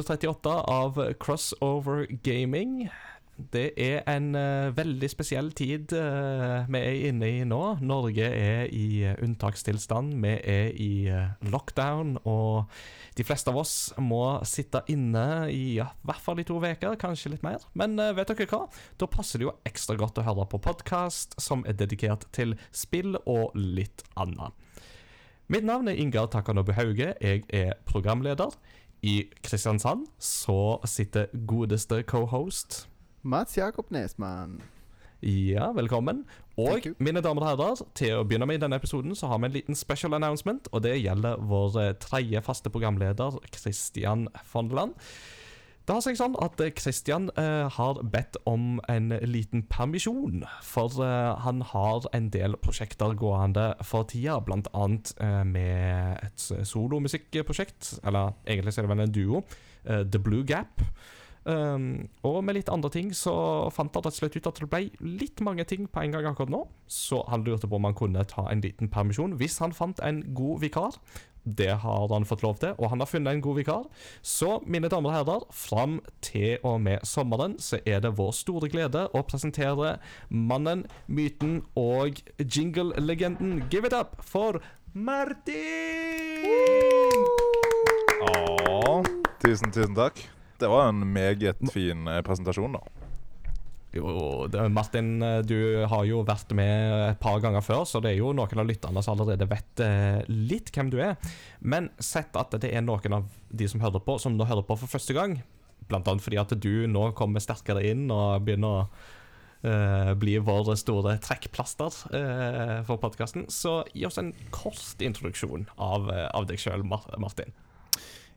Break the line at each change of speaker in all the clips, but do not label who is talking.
138 av Crossover Gaming. Det er en uh, veldig spesiell tid uh, vi er inne i nå. Norge er i uh, unntakstilstand. Vi er i eh, lockdown, og de fleste av oss må sitte inne i ja, hvert fall i to uker, kanskje litt mer. Men vet dere hva? Da passer det jo ekstra godt å høre på podkast som er dedikert til spill og litt annet. Mitt navn er Ingar Takanobu Hauge. Jeg er programleder. I Kristiansand så sitter godeste cohost
Mats Jakob Nesmann.
Ja, velkommen. Og mine damer og herrer, til å begynne med i denne episoden så har vi en liten special announcement, og det gjelder vår eh, tredje faste programleder, Christian Fondeland. Det har seg sånn at Kristian Christian eh, har bedt om en liten permisjon, for eh, han har en del prosjekter gående for tida, annet eh, med et solomusikkprosjekt, eller egentlig er det vel en duo, eh, The Blue Gap. Um, og med litt andre ting så fant han rett og slett ut at det ble litt mange ting på en gang akkurat nå. Så han lurte på om han kunne ta en liten permisjon hvis han fant en god vikar. Det har han fått lov til, og han har funnet en god vikar. Så mine damer og herrer, fram til og med sommeren så er det vår store glede å presentere mannen, myten og jingle-legenden. Give it up for Martin!
Ja, tusen, tusen takk. Det var en meget fin eh, presentasjon, da.
Jo, Martin, eh, du har jo vært med et par ganger før, så det er jo noen av lytterne som allerede vet eh, litt hvem du er. Men sett at det er noen av de som hører på, som nå hører på for første gang, blant annet fordi at du nå kommer sterkere inn og begynner å uh, bli vår store trekkplaster uh, for podkasten, så gi oss en kort introduksjon av, av deg sjøl, Martin.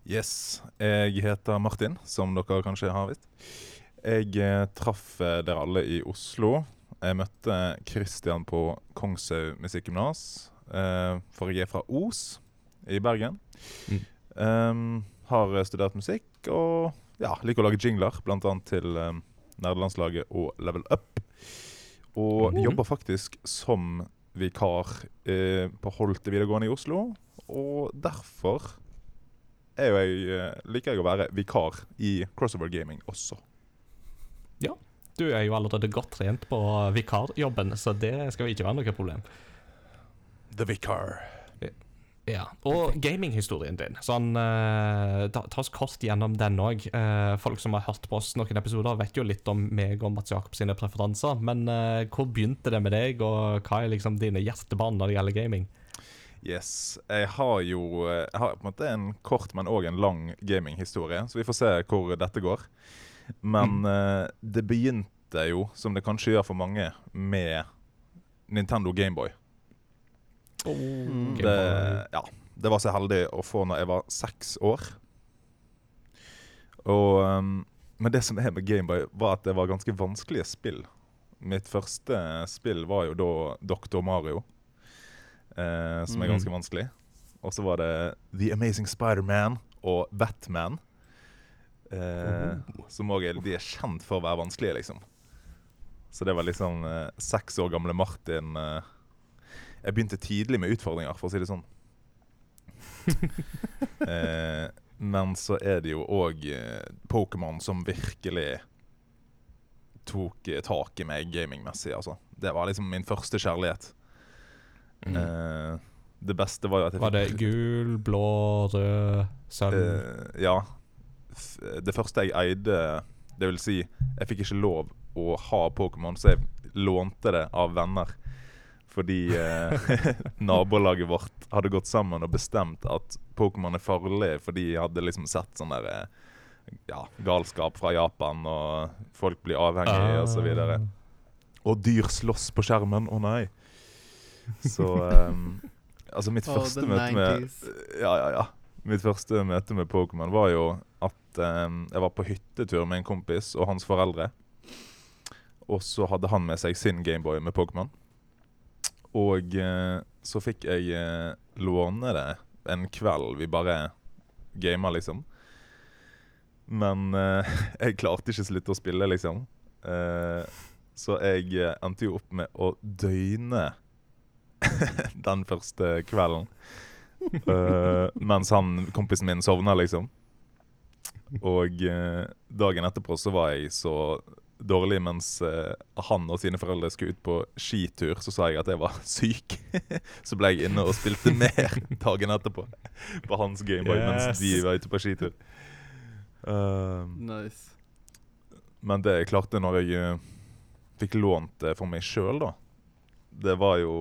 Yes. Jeg heter Martin, som dere kanskje har visst. Jeg eh, traff eh, dere alle i Oslo. Jeg møtte Kristian på Kongshaug musikkgymnas, eh, for jeg er fra Os i Bergen.
Mm.
Um, har studert musikk og ja, liker å lage jingler, bl.a. til um, nerdelandslaget og Level Up. Og
mm.
jobber faktisk som vikar eh, på Holte videregående i Oslo. Og derfor er jeg, liker jeg å være vikar i crossover gaming også.
Du er jo allerede godt trent på vikarjobben, så det skal ikke være noe problem.
The Vicar.
Ja, Og gaminghistorien din. Sånn, uh, ta, ta oss kort gjennom den òg. folk som har hørt på oss noen episoder, vet jo litt om meg og Mats Jakob sine preferanser. Men uh, hvor begynte det med deg, og hva er liksom dine hjertebarn når det gjelder gaming?
Yes. Jeg har jo eh, Jeg har på en måte en kort, men òg en lang gaminghistorie, så vi får se hvor dette går. Men eh, det begynte jo, som det kanskje gjør for mange, med Nintendo Gameboy.
Mm.
Det, ja, det var så heldig å få når jeg var seks år. Og, um, men det som er med Gameboy, var at det var ganske vanskelige spill. Mitt første spill var jo da Dr. Mario, eh, som er
Mhm.
ganske vanskelig. Og så var det The Amazing Spider-Man og Batman. Eh, Som òg er, de er kjent for å være vanskelige, liksom. Så det var liksom eh, seks år gamle Martin eh, Jeg begynte tidlig med utfordringer, for å si det sånn. eh, men så er det jo òg eh, Pokémon som virkelig tok eh, tak i meg gamingmessig, altså. Det var liksom min første kjærlighet. Eh, det beste var jo at jeg
Var det gul, blå, rød, sølv?
Ja. Det første jeg eide Det vil si, jeg fikk ikke lov å ha Pokémon, så jeg lånte det av venner. Fordi eh, nabolaget vårt hadde gått sammen og bestemt at Pokémon er farlig, fordi de hadde liksom sett sånn der eh, ja, galskap fra Japan, og folk blir avhengige, og så videre. Og dyr slåss på skjermen. Å nei. Så um, Altså, mitt
Oh,
første møte med Ja, ja, ja. Mitt første møte med Pokémon var jo at ehm, jeg var på hyttetur med en kompis og hans foreldre. Og så hadde han med seg sin Gameboy med Pokémon. Og eh, så fikk jeg eh, låne det en kveld vi bare gama, liksom. Men eh, jeg klarte ikke slutte å spille, liksom. Så jeg endte jo opp med å døgne den første kvelden. Mens han, kompisen min sovna, liksom. Og eh, dagen etterpå så var jeg så dårlig mens eh, han og sine foreldre skulle ut på skitur. Så sa jeg at jeg var syk. så ble jeg inne og spilte mer dagen etterpå på hans Gameboy mens de var ute på skitur. Uh,
Nice.
men det jeg klarte når jeg eh, fikk lånt det for meg sjøl, da, det var jo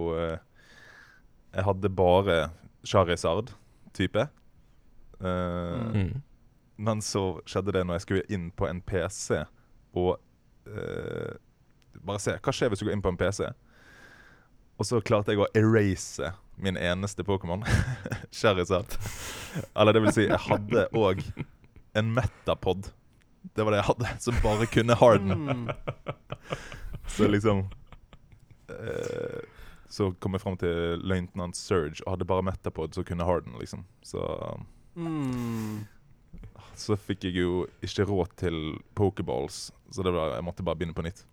Jeg hadde bare Charizard-type. Uh,
Mm.
Men så skjedde det når jeg skulle inn på en PC og eh, Bare se, hva skjer hvis du går inn på en PC? Og så klarte jeg å erase min eneste Pokémon, Charizard. Eller det vil si, jeg hadde òg en Metapod. Det var det jeg hadde, som bare kunne harden.
Mm.
Så liksom eh, Så kom jeg fram til Løytnant Surge og hadde bare Metapod som kunne harden, liksom. Så
Mm.
Så fikk jeg jo ikke råd til pokerballs, så det var, jeg måtte bare begynne på nytt.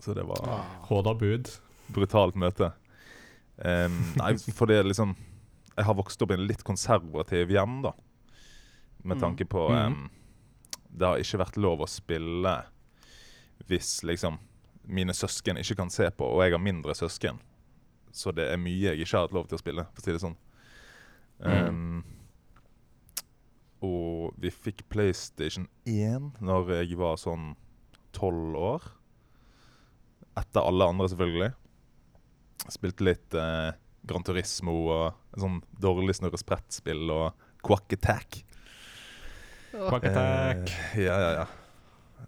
Så det var
Håda bud.
brutalt møte. Um, nei, for det er liksom Jeg har vokst opp i en litt konservativ hjem, da. Med
Mm.
tanke på um, Det har ikke vært lov å spille hvis liksom mine søsken ikke kan se på, og jeg har mindre søsken. Så det er mye jeg ikke har hatt lov til å spille, for å si det sånn.
Mm.
Og vi fikk PlayStation 1 når jeg var sånn tolv år. Etter alle andre, selvfølgelig. Spilte litt eh, Gran Turismo og en sånn dårlig snurre sprettspill og Quack Attack.
Quack Attack.
Eh, ja, ja, ja.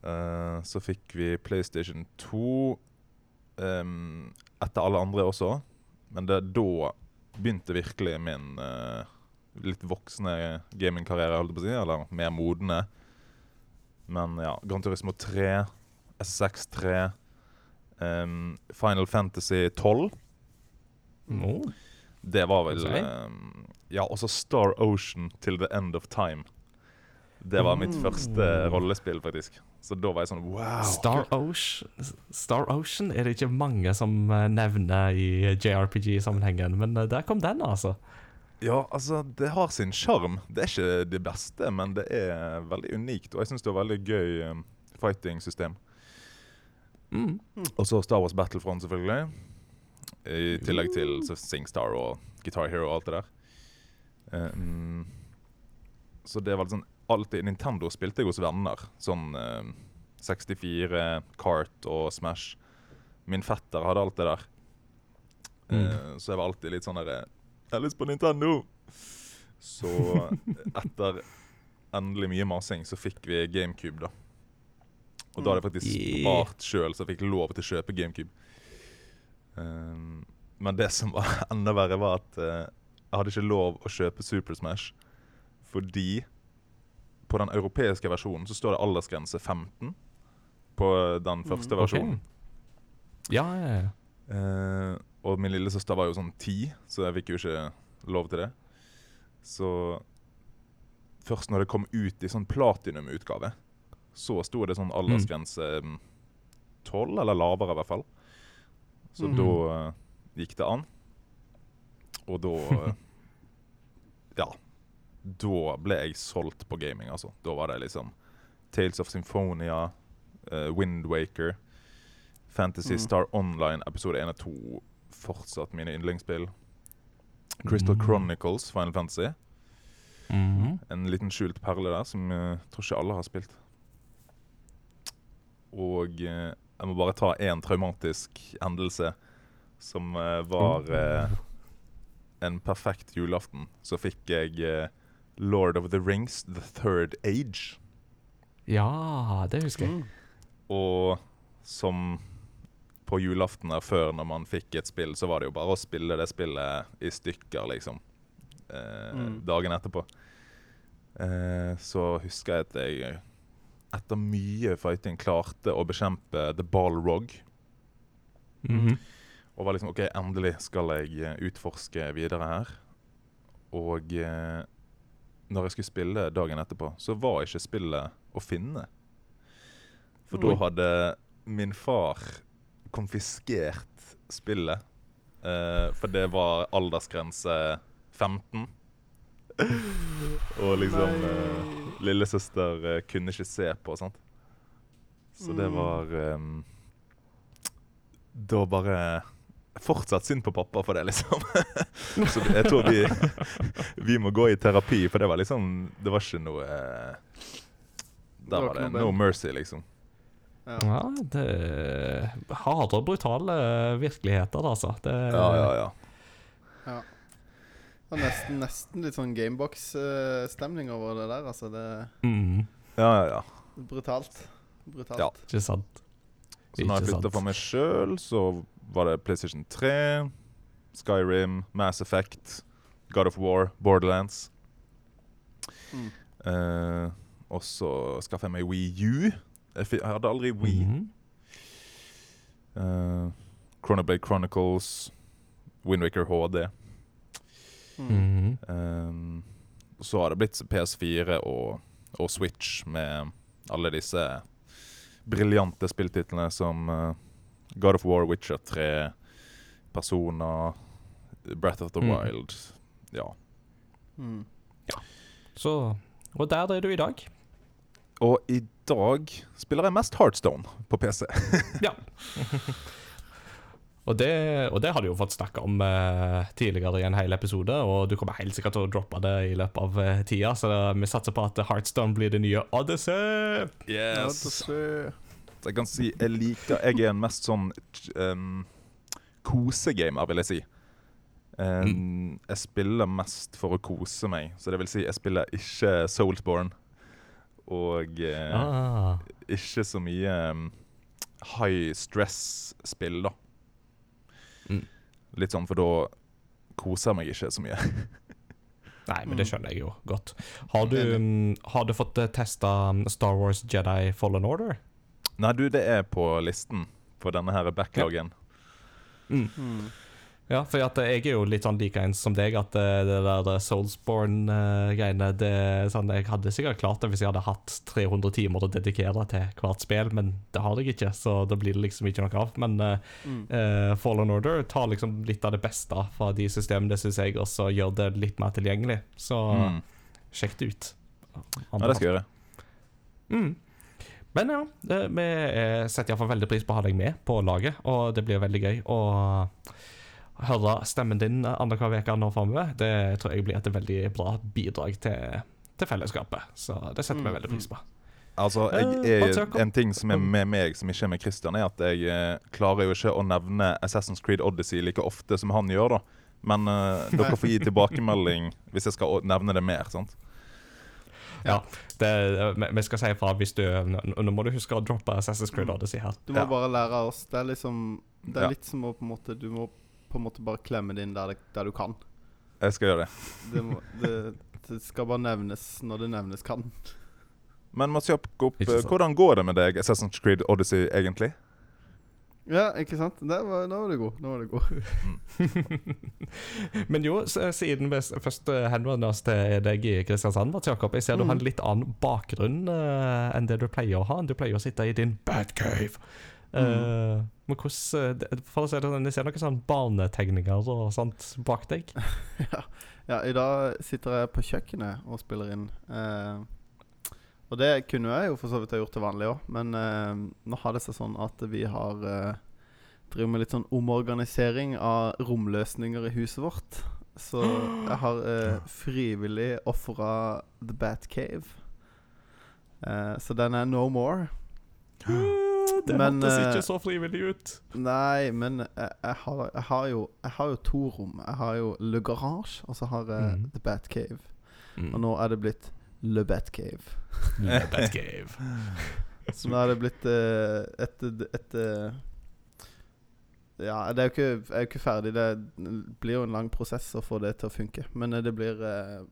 Eh, så fikk vi PlayStation 2 em, etter alle andre også. Men det, da begynte virkelig min eh, litt voksne gamingkarriere, holdt jeg på å si. Eller mer modne. Men ja, Gran Turismo 3, SSX 3, um, Final Fantasy 12.
Oh.
Det var vel um, Ja, også Star Ocean til The End of Time. Det var mitt
Mm.
første rollespill, faktisk. Så da var jeg sånn wow.
Star Ocean, Star Ocean er det ikke mange som eh, nevner i JRPG-sammenhengen, men eh, der kom den, altså.
Ja, altså, det har sin sjarm. Det er ikke det beste, men det er veldig unikt. Og jeg syns det var veldig gøy um, fighting-system.
Mm.
Og så Star Wars Battlefront, selvfølgelig. I tillegg til så SingStar og Guitar Hero og alt det der. Mm, så det var sånn alltid Nintendo spilte jeg hos venner. Sånn um, 64, Kart og Smash. Min fetter hadde alt det der. Eh, Så jeg var alltid litt sånn derre Jeg har lyst på Nintendo! Så etter endelig mye masing, så fikk vi GameCube, da. Og da hadde jeg faktisk
Yeah.
spart sjøl, så jeg fikk lov til å kjøpe GameCube. Um, men det som var enda verre, var at uh, jeg hadde ikke lov å kjøpe Super Smash fordi på den europeiske versjonen så står det aldersgrense 15 på den første versjonen. Okay.
Ja, ja, ja.
Eh, og min lillesøster var jo sånn ti, så jeg fikk jo ikke lov til det. Så først når det kom ut i sånn platinum-utgave, så sto det sånn aldersgrense mm, 12, eller lavere i hvert fall. Så
Mhm.
da eh, gikk det an. Og da eh, Ja. Da ble jeg solgt på gaming, altså. Da var det liksom Tales of Symphonia, uh, Windwaker, Fantasy
Mm.
Star Online episode 1 og 2 fortsatt mine yndlingsspill. Crystal
Mm.
Chronicles, Final Fantasy.
Mhm.
En liten skjult perle der som jeg tror ikke alle har spilt. Og eh, jeg må bare ta én traumatisk hendelse som eh, var eh, en perfekt julaften. Så fikk jeg eh, Lord of the Rings, The Third Age.
Ja, det husker jeg.
Mm.
Og som på julaften der før, når man fikk et spill, så var det jo bare å spille det spillet i stykker, liksom. Eh,
Mm.
Dagen etterpå. Eh, så husker jeg at jeg etter mye fighting klarte å bekjempe The Balrog.
Mhm.
Og var liksom OK, endelig skal jeg eh, utforske videre her. Og eh, når jeg skulle spille dagen etterpå, så var ikke spillet å finne. For da hadde min far konfiskert spillet. Uh, for det var aldersgrense 15. Og liksom eh, Lillesøster uh, kunne ikke se på, sant. Så det
Mm.
var um, Da bare Fortsatt synd på pappa for det, liksom. Så jeg tror vi Vi må gå i terapi, for det var liksom Det var ikke noe
uh,
Der
var
det no mercy, liksom.
Ja.
Ja, det Harde og brutale virkeligheter, altså. Det,
Ja, ja, ja.
Ja. Det var nesten, nesten litt sånn Gamebox-stemning over det der. Altså, det
Mm,
ja, ja, ja.
er brutalt. Brutalt.
Ja.
ikke sant.
Så når jeg flytta for meg sjøl, så var det PlayStation 3, Skyrim, Mass Effect, God of War, Borderlands.
Mm.
Eh, og så skaffa jeg meg Wii U. Jeg, hadde aldri Wii.
-hmm.
uh, Chronoblade Chronicles, Windwaker HD.
Mm.
-hmm.
Um, så har det blitt PS4 og, og Switch med alle disse briljante spilltitlene som uh, God of War, Witcher 3, Persona, Breath of the
Mm.
Wild. Ja.
Mm.
Så Og der er du i dag.
Og i dag spiller jeg mest Heartstone på PC.
Ja. og, det, og det har du jo fått snakke om eh, tidligere i en hel episode, og du kommer helt sikkert til å droppe det i løpet av eh, tida, så vi satser på at Heartstone blir det nye Odyssey.
Yes.
Odyssey. jeg kan si jeg liker Jeg er en mest sånn um, kosegamer, vil jeg si. Um, Jeg spiller mest for å kose meg, så det vil si jeg spiller ikke Soulsborne. Og eh,
Ah.
ikke så mye um, high stress-spill, da.
Mm.
Litt sånn, for da koser jeg meg ikke så mye.
Nei, men det skjønner jeg jo godt. Har du, um, har du fått testa Star Wars Jedi Fallen Order?
Nei, du, det er på listen på denne her backloggen.
Mm.
Ja, for at jeg er jo litt sånn like en som deg, at eh, det der Soulsborne-greiene det sånn, Jeg hadde sikkert klart det hvis jeg hadde hatt 300 timer å dedikere til hvert spill, men det har jeg ikke, så da blir det liksom ikke noe av. Men eh,
Mm.
uh, Fallen Order tar liksom litt av det beste fra de systemene, syns jeg, og så gjør det litt mer tilgjengelig. Så
Mm.
sjekk det ut.
Ja, det skal jeg gjøre.
Mm. Men ja, det, vi eh, setter iallfall veldig pris på å ha deg med på laget, og det blir veldig gøy å høre stemmen din annenhver uke nå framover. Det tror jeg blir et veldig bra bidrag til, til fellesskapet, så det setter vi
Mm,
veldig pris på.
Altså, jeg,
jeg.
En ting som er med meg, som ikke er med Christian, er at jeg eh, klarer jo ikke å nevne Assassin's Creed Odyssey like ofte som han gjør, da. Men eh, dere får gi tilbakemelding hvis jeg skal nevne det mer. sant?
Det, vi- skal si ifra hvis du Nå nå må du huske å droppe Assassin's Creed
Mm.
Odyssey her.
Du må
Ja.
bare lære oss. Det er liksom Det er litt som å på en måte Du må på en måte bare klemme det inn der, det, der du kan.
Jeg skal gjøre det.
Det, må, det, det skal bare nevnes når det nevnes kan.
Men Mats Jakob, eh, hvordan går det med deg, Assassin's Creed Odyssey, egentlig?
Ja, ikke sant? nå var, var det god. Nå var det god.
Men jo, siden vi først eh, henvender oss til deg i Kristiansand, Mats Jakob, jeg ser du har en
Mhm.
litt annen bakgrunn uh, enn det du pleier å ha. Du pleier å sitte i din Uh,
Mhm.
men hvordan eh, det- For å si det sånn, jeg ser noen sånne barnetegninger og sånt bak deg.
ja. ja, i dag sitter jeg på kjøkkenet og spiller inn. Eh, og det kunne jeg jo for så vidt ha gjort til vanlig òg, men eh, nå har det seg sånn at vi har eh, driver med litt sånn omorganisering av romløsninger i huset vårt. Så jeg har eh, frivillig ofra The Batcave. Eh, så den er no more.
Det
Men,
hørtes
eh,
ikke så frivillig ut.
Nei, men jeg, jeg, har, jeg, har jo, jeg har jo to rom. Jeg har jo Le Garage, og så har jeg
mm.
The Batcave.
Mm.
Og nå er det blitt Le Bat Cave.
Le Bat Cave.
Så nå er det blitt eh, et, et, eh, Ja, det er jo ikke, jeg er jo ikke ferdig. Det blir jo en lang prosess å få det til å funke. Men eh, det blir eh,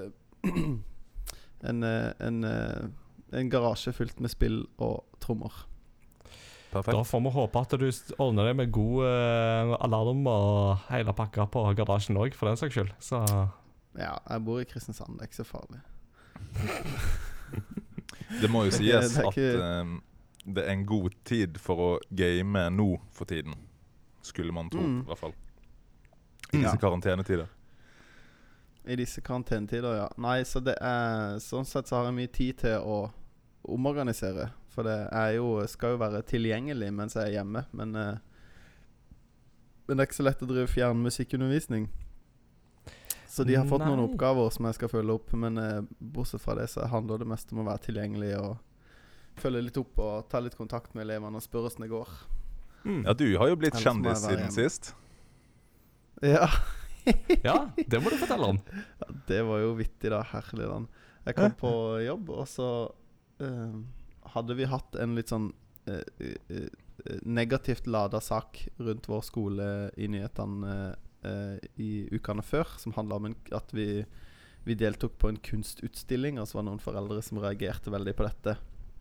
eh, en, eh, en, eh, en garasje fylt med spill og trommer.
Da får vi håpe at du ordner deg med god eh, alarm og hele pakka på garasjen òg, for den saks skyld. Så
Ja, jeg bor i Kristiansand. Det er ikke så farlig.
Det må jo sies
ikke- det er
at
ikke-
eh, det er en god tid for å game nå for tiden. Skulle man tro,
Mm.
i hvert fall. I disse
Ja.
karantenetider.
I disse karantenetider, ja. Nei, så det er Sånn sett så har jeg mye tid til å omorganisere. For det er jo skal jo være tilgjengelig mens jeg er hjemme, men eh, Men det er ikke så lett å drive fjernmusikkundervisning. Så de har fått noen oppgaver som jeg skal følge opp, men eh, bortsett fra det så handler det mest om å være tilgjengelig og følge litt opp og ta litt kontakt med elevene og spørre åssen det går.
Mm.
Ja, du har jo blitt
Ellers
kjendis siden
hjemme.
sist.
Ja.
Ja, det må du fortelle om.
Ja, det var jo vittig, da. Herlig land. Jeg kom på jobb, og så eh, hadde vi hatt en litt sånn eh, eh, eh, negativt lada sak rundt vår skole i nyhetene eh, i ukene før, som handla om en, at vi, vi deltok på en kunstutstilling, og så var det noen foreldre som reagerte veldig på dette.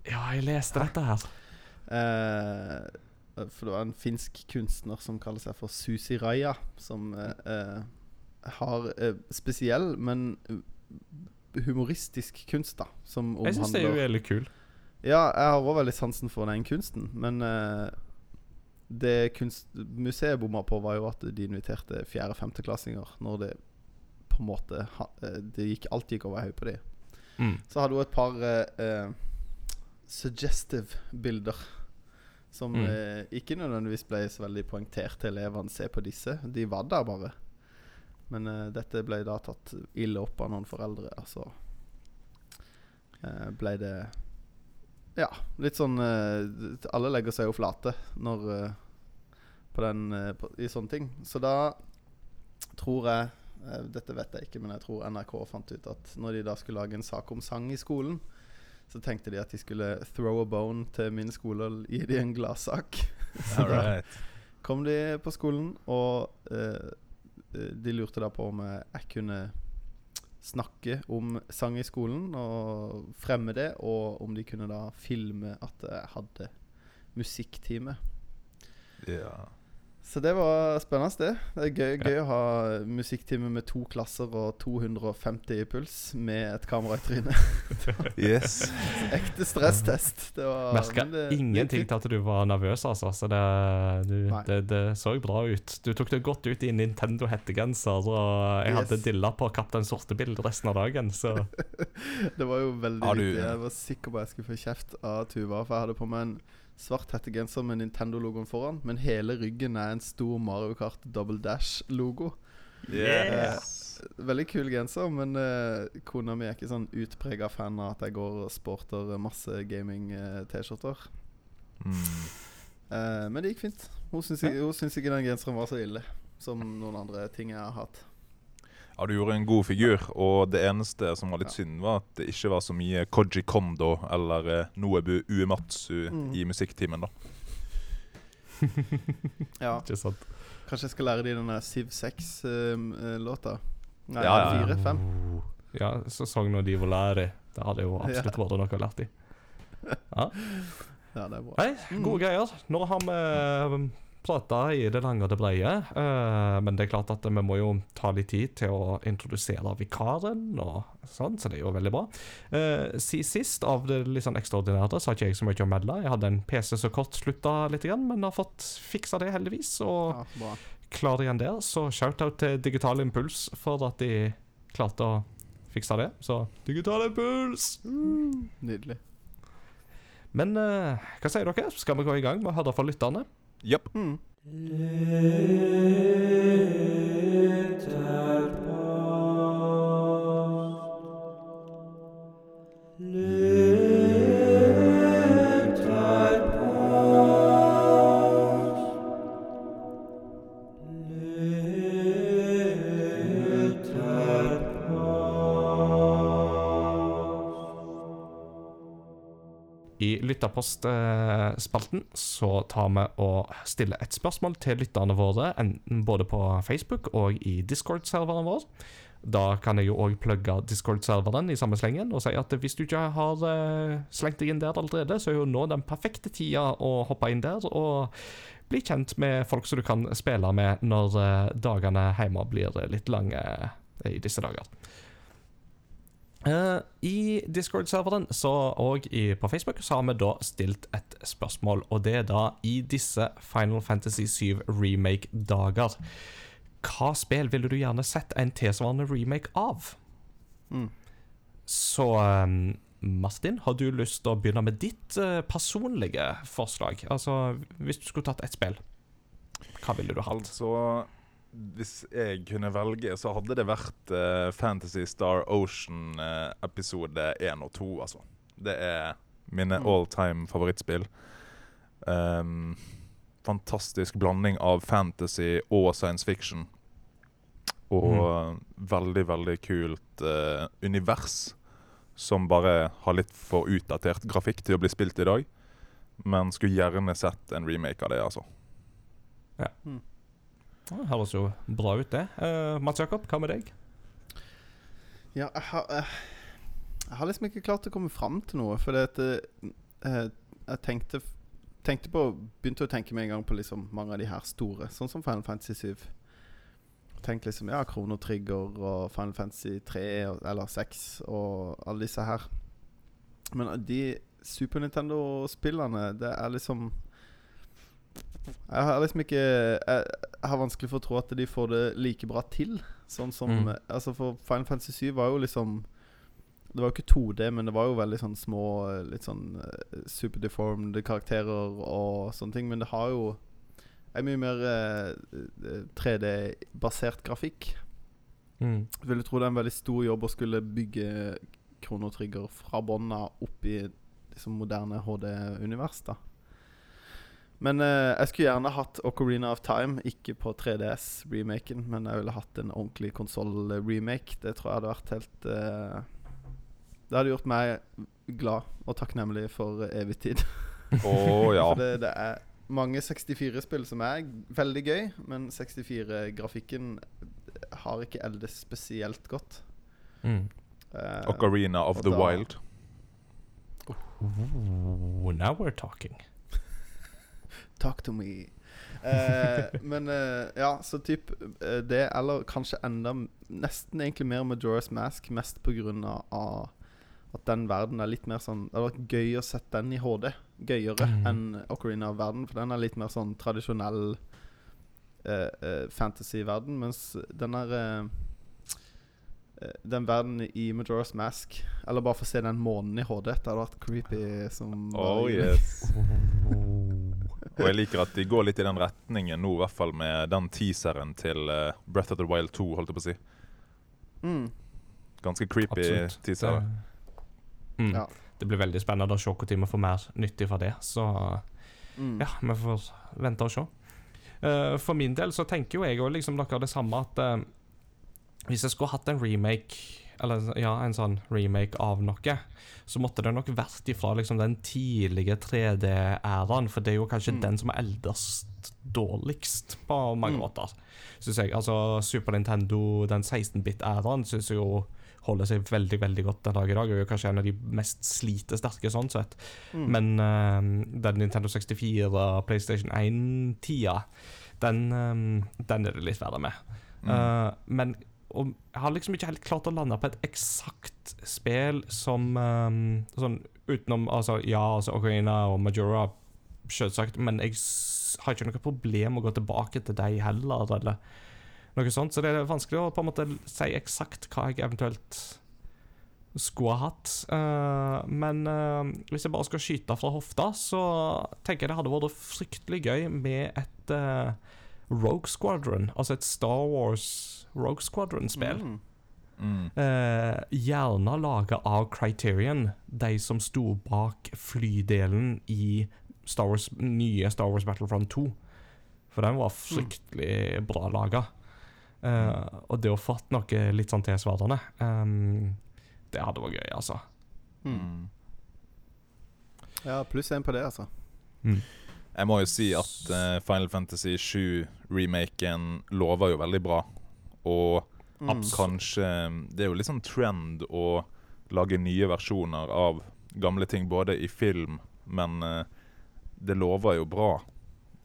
Ja, jeg leste dette her.
Eh, for det var en finsk kunstner som kaller seg for Susi Raja, som eh, har eh, spesiell, men humoristisk kunst, da. Som
Jeg syns det er jo
omhandler
veldig kul.
Ja, jeg har òg veldig sansen for den kunsten, men uh, det kunstmuseet bomma på, var jo at de inviterte fjerde-femteklassinger når det på en måte eh, Det gikk, alt gikk over hodet på dem.
Mm.
Så hadde hun et par eh, suggestive bilder. Som
Mm.
eh, ikke nødvendigvis ble så veldig poengtert til elevene. Se på disse. De var der bare. Men dette ble da tatt ille opp av noen foreldre. Altså eh, ble det Ja, litt sånn eh, Alle legger seg jo flate når eh, på den, eh, på, i sånne ting. Så da tror jeg Dette vet jeg ikke, men jeg tror NRK fant ut at når de da skulle lage en sak om sang i skolen, så tenkte de at de skulle throw a bone til min skole og gi de en gladsak. Så da kom de på skolen, og eh, de lurte da på om jeg kunne snakke om sang i skolen og fremme det, og om de kunne da filme at jeg hadde musikktime.
Ja.
Så det var spennende, det. Det er gøy, gøy å ha musikktime med to klasser og 250 i puls med et kamera i trynet.
Yes.
Ekte stresstest. Det var
Merka ingenting til at du var nervøs, altså. Så det, du, det, det så bra ut. Du tok det godt ut i Nintendo-hettegenser, og jeg hadde
Yes.
dilla på Kaptein Sortebil resten av dagen, så
Det var jo veldig viktig. Jeg var sikker på at jeg skulle få kjeft av Tuva. For jeg hadde på meg en svart hettegenser med Nintendo-logoen foran, men hele ryggen er en stor Mario Kart Double Dash-logo.
Yes.
Veldig kul genser, men eh, kona mi er ikke sånn utprega fan av at jeg går og sporter masse gaming-T-skjorter.
Mm.
Eh, men det gikk fint. Hun syns ikke, hun syns ikke den genseren var så ille som noen andre ting jeg har hatt.
Ja, du gjorde en god figur, og det eneste som var litt
Ja.
synd, var at det ikke var så mye Koji Kondo eller eh, Noebu Uematsu
Mm.
i musikktimen, da.
Ja,
ikke sant.
Kanskje jeg skal lære de denne Siv 6-låta. Nei,
Ja, ja, ja.
fire-fem.
Ja, sesong når de var lære. Det hadde jo absolutt vært noe å lære de. Ja.
Ja, det er bra.
Nei,
Mm.
gode greier. Nå har vi prata i det lange og det breie, eh, men det er klart at vi må jo ta litt tid til å introdusere vikaren, og sånn, så det er jo veldig bra. Eh, sist, av det litt sånn ekstraordinære, så har ikke jeg så mye å melde. Jeg hadde en PC som kortslutta litt, men har fått fiksa det, heldigvis, og
Ja,
klar igjen der. Så shout-out til Digital Impuls for at de klarte å fikse det. Så Digital Impuls!
Nydelig.
Men eh, hva sier dere? Skal vi gå i gang med å høre fra lytterne?
Japp.
Mm.
Lytterpostspalten så tar vi og stiller et spørsmål til lytterne våre, enten både på Facebook og i Discord-serveren vår. Da kan jeg jo òg plugge Discord-serveren i samme slengen og si at hvis du ikke har eh, slengt deg inn der allerede, så er jo nå den perfekte tida å hoppe inn der og bli kjent med folk som du kan spille med når eh, dagene hjemme blir litt lange i disse dager. Eh, I Discord-serveren så, og i, på Facebook så har vi da stilt et spørsmål, og det er da i disse Final Fantasy 7 remake-dager. hva spill ville du gjerne sett en tilsvarende remake av?
Mm.
Så um, Martin, har du lyst til å begynne med ditt uh, personlige forslag? Altså, hvis du skulle tatt ett spill, hva ville du hatt?
Altså Hvis jeg kunne velge, så hadde det vært uh, Fantasy Star Ocean uh, episode 1 og 2, altså. Det er mine
Mm.
all time favorittspill. Um, fantastisk blanding av fantasy og science fiction. Og veldig, veldig kult uh, univers som bare har litt for utdatert grafikk til å bli spilt i dag. Men skulle gjerne sett en remake av det, altså.
Det høres jo bra ut, det. Uh, Mats Jakob, hva med deg?
Ja, jeg har, eh, jeg har liksom ikke klart å komme fram til noe. For at eh, Jeg tenkte, tenkte på Begynte å tenke med en gang på liksom mange av de her store, sånn som Final Fantasy 7. Tenkte liksom Ja, Krono Trigger og Final Fantasy 3 eller 6 og alle disse her. Men de Super Nintendo-spillene, det er liksom Jeg har liksom ikke jeg, har vanskelig for å tro at de får det like bra til. Sånn som
Mm.
Altså For Final Fantasy 7 var jo liksom Det var jo ikke 2D, men det var jo veldig sånn små Litt sånn uh, superdeformed karakterer og sånne ting. Men det har jo en mye mer eh, 3D-basert grafikk.
Mm.
Jeg vil tro det er en veldig stor jobb å skulle bygge kronotrigger fra bånda opp i liksom moderne HD-univers. da Men eh, jeg skulle gjerne hatt Ocarina of Time, ikke på 3DS-remaken, men jeg ville hatt en ordentlig konsoll-remake. Det tror jeg hadde vært helt eh, Det hadde gjort meg glad og takknemlig for evig tid.
Oh, ja.
For det, det er mange 64-spill som er veldig gøy, men 64-grafikken har ikke eldes spesielt godt.
Mm.
Eh,
Ocarina of the
da-
Wild.
Oh, now we're talking.
Talk to me. Eh, men eh, ja, så typ eh, det, eller kanskje enda Nesten egentlig mer Majora's Mask, mest på grunn av av at den verden er litt mer sånn Det hadde vært gøy å sette den i HD. Gøyere
Mm.
enn Ocarina of Verden, for den er litt mer sånn tradisjonell eh, eh, fantasy-verden, mens den er eh, Den verden i Majora's Mask Eller bare få se den månen i HD. Det hadde vært creepy som
Oh yes. Og jeg liker at de går litt i den retningen nå, i hvert fall med den teaseren til uh, Breath of the Wild 2, holdt jeg på å si.
Mm.
Ganske creepy
Absolutt.
teaser.
Mm.
Ja.
Det blir veldig spennende å se når vi får mer nyttig fra det. Så
Mm.
ja, vi får vente og se. Uh, for min del så tenker jo jeg og liksom dere det samme at uh, hvis jeg skulle hatt en remake, eller ja, en sånn remake av noe, så måtte det nok vært ifra liksom den tidlige 3D-æraen, for det er jo kanskje
Mm.
den som er eldest dårligst på mange
Mm.
måter, syns jeg. Altså Super Nintendo, den 16-bit-æraen, syns jeg jo holder seg veldig veldig godt den dag i dag. Og er kanskje en av de mest slitesterke sånn sett.
Mm.
Men uh, den Nintendo 64, PlayStation 1-tida, den, um, den er det litt verre med.
Mm.
Uh, men og jeg har liksom ikke helt klart å lande på et eksakt spill som um, Sånn utenom altså, Ja, altså Ocarina og Majora, selvsagt, men jeg har ikke noe problem med å gå tilbake til deg heller, eller noe sånt. Så det er vanskelig å på en måte si eksakt hva jeg eventuelt skulle ha hatt. Uh, men uh, hvis jeg bare skal skyte fra hofta, så tenker jeg det hadde vært fryktelig gøy med et eh, Rogue Squadron. Altså et Star Wars Rogue Squadron-spill.
Mm.
Mm.
Eh, gjerne laga av Criterion, de som sto bak flydelen i Star Wars, nye Star Wars Battlefront 2. For den var fryktelig bra laga. Eh, og det å fått noe litt sånn tilsvarende, um, det hadde vært gøy, altså.
Mm.
Mm.
Ja, pluss én på det, altså.
Jeg må jo si at uh, Final Fantasy 7-remaken lover jo veldig bra. Og
Mm.
kanskje Det er jo litt sånn trend å lage nye versjoner av gamle ting, både i film, men uh, det lover jo bra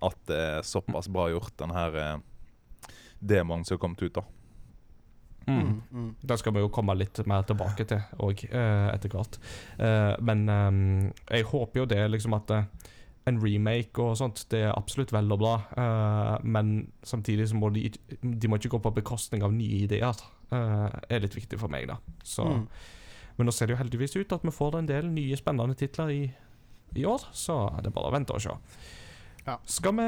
at det er såpass bra gjort, den her uh, demoen som har kommet ut, da.
Mm.
Mm. Den
Det skal vi jo komme litt mer tilbake til òg, etter hvert. Eh, men eh, jeg håper jo det liksom at eh, en remake og sånt, det er absolutt vel og bra, uh, men samtidig så må de, de må ikke gå på bekostning av nye ideer. Uh, er litt viktig for meg, da. Så,
Mm.
Men nå ser det jo heldigvis ut at vi får en del nye spennende titler i, i år, så det er bare å vente og se.
Ja.
Skal vi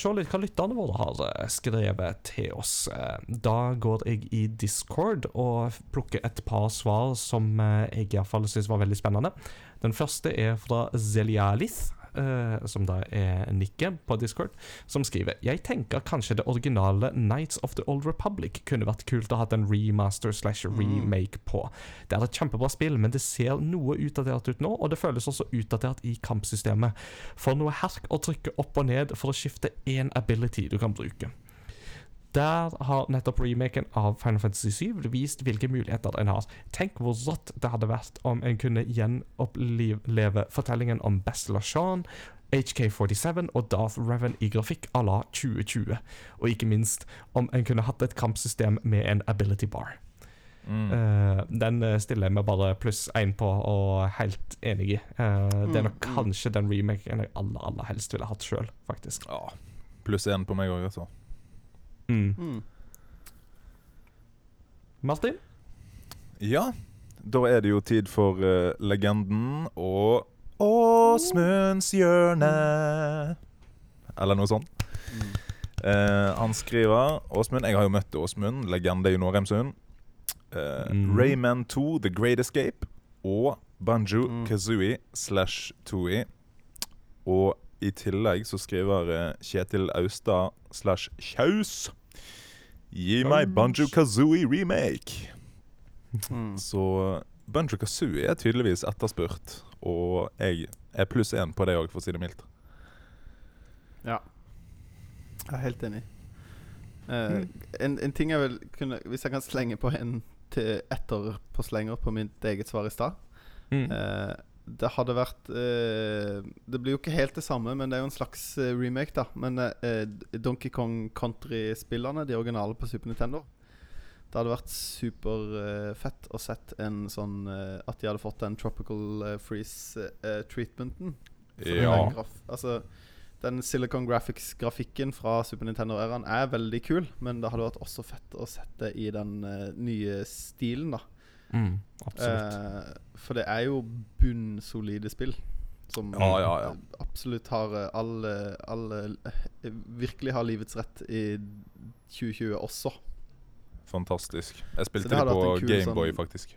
se litt hva lytterne våre har eh, skrevet til oss? Da går jeg i Discord og plukker et par svar som jeg iallfall syns var veldig spennende. Den første er fra Zelialith, som da er Nikke på Discord, som skriver Jeg tenker kanskje det originale Nights of the Old Republic kunne vært kult å ha en remaster slash remake på. Det er et kjempebra spill, men det ser noe utdatert ut nå, og det føles også utdatert i kampsystemet. For noe herk å trykke opp og ned for å skifte én ability du kan bruke. Der har nettopp remaken av Final Fantasy 7 vist hvilke muligheter en har. Tenk hvor rått det hadde vært om en kunne gjenoppleve fortellingen om Bastila Shan, HK47 og Darth Revan i grafikk à la 2020. Og ikke minst om en kunne hatt et kampsystem med en ability bar.
Mm.
Uh, den eh, stiller jeg meg bare pluss én på, og helt enig i. Eh, det er nok
mm.
kanskje den remaken jeg aller, aller helst ville hatt sjøl, faktisk.
Ja. Pluss én på meg òg, altså.
Mm.
Mm.
Martin?
Ja, da er det jo tid for uh, legenden og Åsmunds hjørne. Eller noe sånt.
Mm.
Uh, han skriver Åsmund, jeg har jo møtt Åsmund, legende i Norheimsund. Uh,
mm.
Rayman 2, The Great Escape. Og Banjo
Mm.
Kazooie slash Tooie. Og i tillegg så skriver eh, Kjetil Austad slash Kjaus Gi meg Banjo Kazooie remake.
Mm.
Så Banjo Kazooie er tydeligvis etterspurt. Og jeg er pluss én på det òg, for å si det mildt.
Ja. Jeg er helt enig. Uh,
Mm.
en, en ting jeg vil kunne Hvis jeg kan slenge på en til etter på slenger på mitt eget svar i stad
Mm.
eh, Det hadde vært eh, Det blir jo ikke helt det samme, men det er jo en slags eh, remake, da. Men eh, Donkey Kong Country-spillerne, de originale på Super Nintendo Det hadde vært superfett å sett en sånn eh, At de hadde fått den Tropical eh, Freeze-treatmenten.
Ja.
Den, altså, den Silicon Graphics-grafikken fra Super Nintendo-æraen er veldig kul, men det hadde vært også fett å sette i den eh, nye stilen, da.
Mm, absolutt.
Eh, for det er jo bunnsolide spill. Som
Ja, ja, ja.
eh, absolutt har eh, alle, alle eh, Virkelig har livets rett i 2020 også.
Fantastisk. Jeg spilte
det
det på Gameboy,
sånn-
faktisk.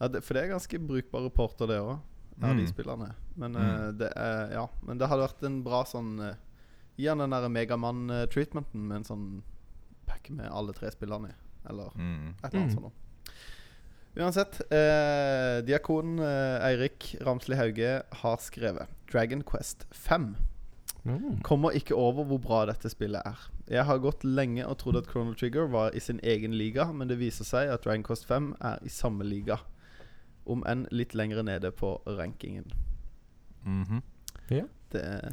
Ja, det, for det er ganske brukbare porter, det òg, av de
Mm.
spillerne. Men,
Mm.
uh, det er, ja, men det hadde vært en bra sånn uh, Gi han den der Megamann-treatmenten med en sånn pakke med alle tre spillerne i. Eller
Mm.
et eller annet
Mm.
sånt. Uansett, eh, diakon eh, Eirik Ramsli Hauge har skrevet Dragon Quest 5.
Mm.
Kommer ikke over hvor bra dette spillet er. Jeg har gått lenge og trodd at Chrono Trigger var i sin egen liga, men det viser seg at Dragon Quest 5 er i samme liga. Om enn litt lenger nede på rankingen.
Mhm.
Det er,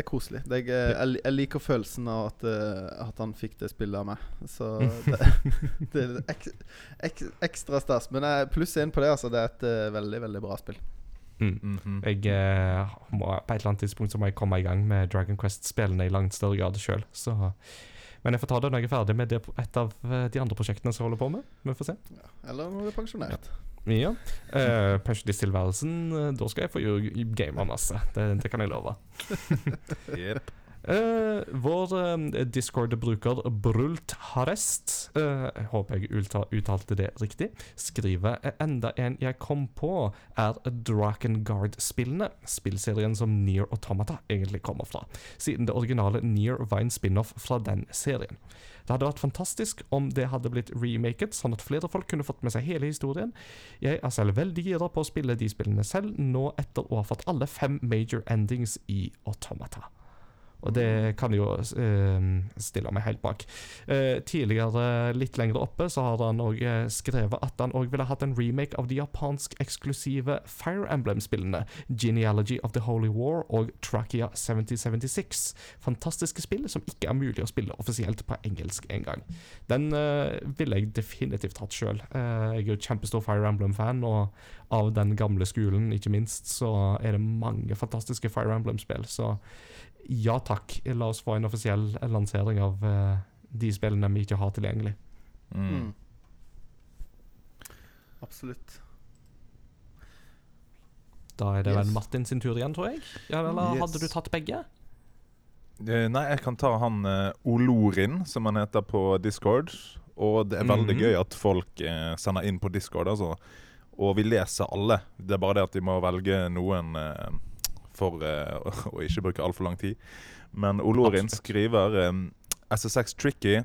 det er koselig. Det er, jeg, jeg liker følelsen av at, eh, at han fikk det spillet av meg. Så det, det er ek, ek, ekstra stas. Men jeg, pluss én på det, altså. Det er et eh, veldig, veldig bra spill.
Mm.
Mhm.
Jeg eh, må, På et eller annet tidspunkt så må jeg komme i gang med Dragon Quest-spillene i langt større grad sjøl. Men jeg får ta det når jeg er ferdig med det, et av eh, de andre prosjektene som jeg holder på med. Vi får se.
Eller når du er pensjonert.
Ja. Uh, Pensjonisttilværelsen, eh, da skal jeg få game masse. Det, det kan jeg love.
Jep.
Eh, vår uh, Discord-bruker Brult Harest, uh, jeg håper jeg utta- uttalte det riktig, skriver «Eh, enda en jeg kom på, er Drakengard-spillene, spillserien som Near Automata egentlig kommer fra, siden det originale Near var en spin-off fra den serien. Det hadde vært fantastisk om det hadde blitt remaket, sånn at flere folk kunne fått med seg hele historien. Jeg er selv veldig gira på å spille de spillene selv, nå etter å ha fått alle fem major endings i Automata. Og det kan jo eh, stille meg helt bak. Eh, tidligere, litt lenger oppe, så har han òg skrevet at han òg ville hatt en remake av de japansk-eksklusive Fire Emblem-spillene Genealogy of the Holy War og Trakia 7076. Fantastiske spill som ikke er mulig å spille offisielt på engelsk engang. Den eh, ville jeg definitivt hatt sjøl. Eh, jeg er jo kjempestor Fire Emblem-fan, og av den gamle skolen, ikke minst, så er det mange fantastiske Fire Emblem-spill. Så ja takk, la oss få en offisiell lansering av uh, de spillene vi ikke har tilgjengelig.
Mm.
Mm. Absolutt.
Da er det vel Martin sin tur igjen, tror jeg. Ja, eller
Yes.
hadde du tatt begge?
Uh, Nei, jeg kan ta han uh, Olorin, som han heter på Discord. Og det er veldig
Mhm.
gøy at folk uh, sender inn på Discord, altså. Og vi leser alle. Det er bare det at de må velge noen eh, for uh, å ikke bruke altfor lang tid. Men Olorin
Absolutt.
skriver um, SSX Tricky,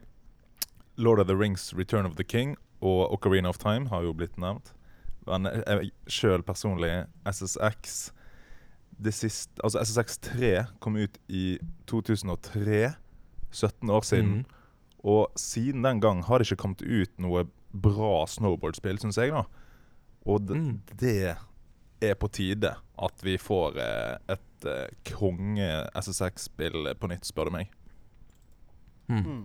Lord of the Rings, Return of the King og Ocarina of Time har jo blitt nevnt. Men jeg sjøl personlig, SSX det siste, altså SSX 3 kom ut i 2003. 17 år siden.
Mhm.
Og siden den gang har det ikke kommet ut noe bra snowboardspill, syns jeg. da Og det,
Mm.
det er på tide at vi får eh, et eh, konge SSX-spill på nytt, spør du meg.
Mm.
Mm.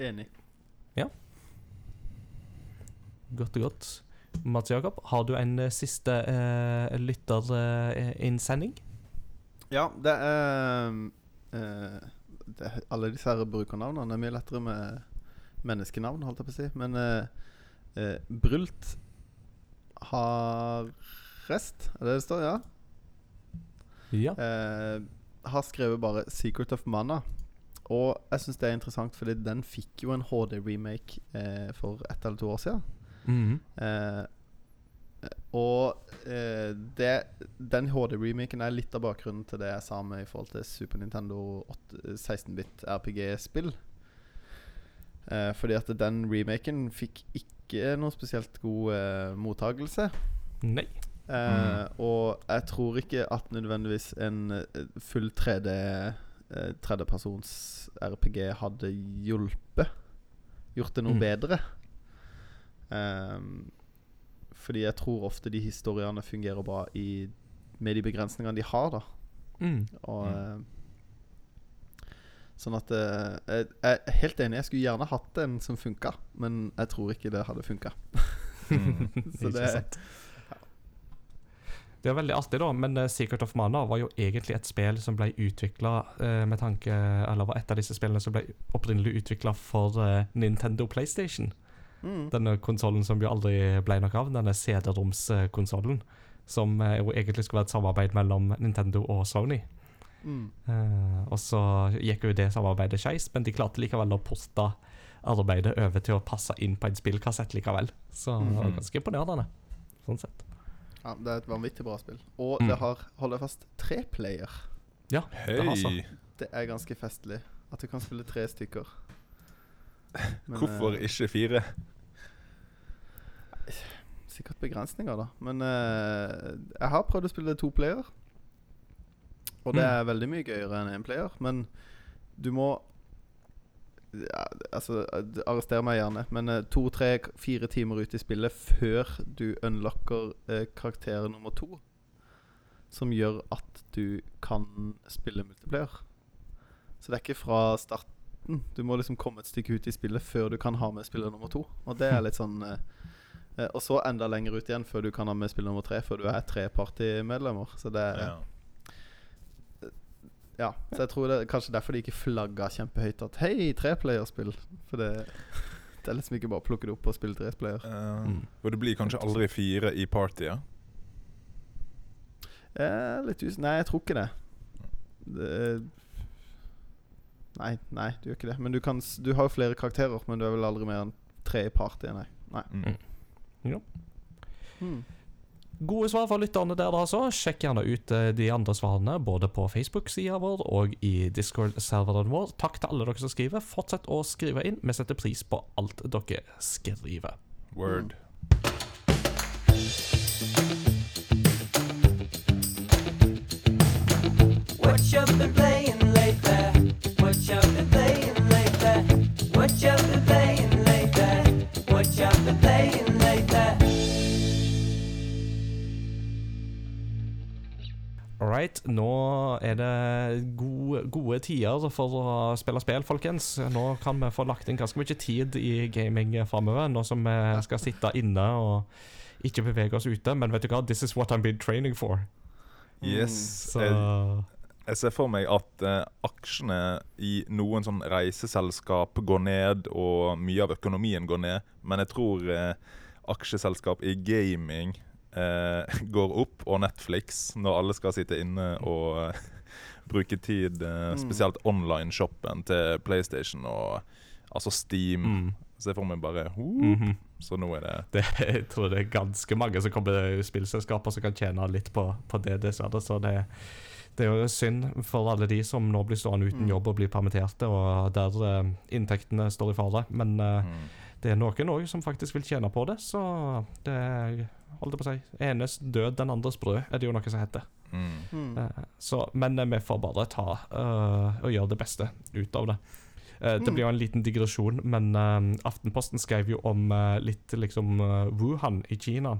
Enig.
Godt og godt. Mats Jakob, har du en eh, siste uh, lytterinnsending?
Ja, det er uh, det, er- Alle disse her brukernavnene er mye lettere med menneskenavn, holdt jeg på å si. Men uh, eh, Brult har rest, er det det står? Ja.
Ja.
Eh, har skrevet bare 'Secret of Mana'. Og jeg syns det er interessant, fordi den fikk jo en HD-remake eh, for ett eller to år siden.
Mhm.
Eh, og eh, det, den HD-remaken er litt av bakgrunnen til det jeg sa med i forhold til Super Nintendo 16-bit RPG-spill. Eh, fordi at den remaken fikk ikke noe spesielt god eh, mottagelse.
Nei.
Eh, Og jeg tror ikke at nødvendigvis en eh, full 3D eh, tredjepersons RPG hadde hjulpet. Gjort det noe
Mm.
bedre. Ehm, fordi jeg tror ofte de historiene fungerer bra i, med de begrensningene de har, da.
Mm.
Og
Mm.
Sånn at eh, jeg, jeg er helt enig. Jeg skulle gjerne hatt en som funka, men jeg tror ikke det hadde funka.
Mm.
Så det-
sant. Det er veldig artig, da, men eh, Secret of Mana var jo egentlig et spill som ble utvikla med tanke Eller var et av disse spillene som ble opprinnelig utvikla for eh, Nintendo PlayStation.
Mm.
Denne konsollen som jo aldri ble noe av, denne CD-roms-konsollen. Som eh, jo egentlig skulle være et samarbeid mellom Nintendo og Sony.
Mm.
Eh, og så gikk jo det samarbeidet skeis, men de klarte likevel å poste arbeidet over til å passe inn på en spillkassett likevel. Så det var
Mhm.
ganske imponerende, sånn sett.
Ja, Det er et vanvittig bra spill. Og
Mm.
det har, hold deg fast, tre player.
Ja, det har så.
Det er ganske festlig. At du kan spille tre stykker. Men,
Hvorfor
eh,
ikke fire?
Sikkert begrensninger, da. Men uh, jeg har prøvd å spille to player. Og det
Mm.
er veldig mye gøyere enn én player. Men du må ja, Altså, arrester meg gjerne, men uh, to, tre, fire timer ut i spillet før du unlocker uh, karakter nummer to, som gjør at du kan spille multiplayer. Så det er ikke fra starten. Du må liksom komme et stykke ut i spillet før du kan ha med spiller nummer to. Og det er litt sånn uh, Og så enda lenger ut igjen før du kan ha med spiller nummer tre, før du er tre partymedlemmer. Så det er
Ja.
Ja, så jeg tror det er kanskje derfor de ikke flagga kjempehøyt at Hei, treplayerspill. For det, det er liksom ikke bare å plukke det opp og spille treplayer.
Uh,
Mm.
Og det blir kanskje aldri fire i partyet?
Er litt us... Nei, jeg tror ikke det. det. Nei, nei, du gjør ikke det. Men du, kan, du har jo flere karakterer, men du er vel aldri mer enn tre i partyet, nei. nei.
Mm.
Ja.
Hmm.
Gode svar fra lytterne der, altså. Sjekk gjerne ut eh, de andre svarene, både på Facebook-sida vår og i Discord-serveren vår. Takk til alle dere som skriver. Fortsett å skrive inn. Vi setter pris på alt dere skriver.
Word.
What you been playing? saying
All right, nå er det gode, gode tider for å spille spill, folkens. Nå kan vi få lagt inn ganske mye tid i gaming framover, nå som vi skal sitte inne og ikke bevege oss ute. Men vet du hva, this is what I've been training for.
Yes.
Mm,
Jeg, jeg ser for meg at uh, aksjene i noen sånn reiseselskap går ned, og mye av økonomien går ned. Men jeg tror uh, aksjeselskap i gaming eh, går opp, og Netflix, når alle skal sitte inne og eh, bruke tid, eh,
Mm.
spesielt online-shoppen til PlayStation og altså Steam.
mm,
Ser for meg bare mm
-hmm.
Så nå er det
det, Jeg tror det er ganske mange som kommer spillselskaper som kan tjene litt på, på det, dessverre. Så det, det er jo synd for alle de som nå blir stående uten
Mm.
jobb og blir permitterte, og der eh, inntektene står i fare. Men eh,
mm.
det er noen òg som faktisk vil tjene på det, så det er holdt jeg på å si, enes død, den andres brød, er det jo noe som heter.
Mm.
Mm.
Eh, så, men eh, vi får bare ta uh, og gjøre det beste ut av det. Uh, det
Mm.
blir jo en liten digresjon, men Aftenposten skrev jo om litt liksom Wuhan i Kina.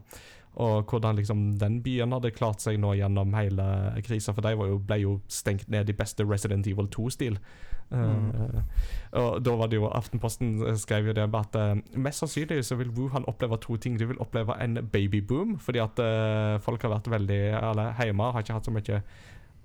Og hvordan liksom den byen hadde klart seg nå gjennom hele krisa. For de var jo, ble jo stengt ned i beste Resident Evil 2-stil.
Mm.
og da var det jo Aftenposten eh, skrev jo det med at uh, mest sannsynlig så vil Wuhan oppleve to ting. De vil oppleve en babyboom, fordi at uh, folk har vært veldig Alle hjemme har ikke hatt så mye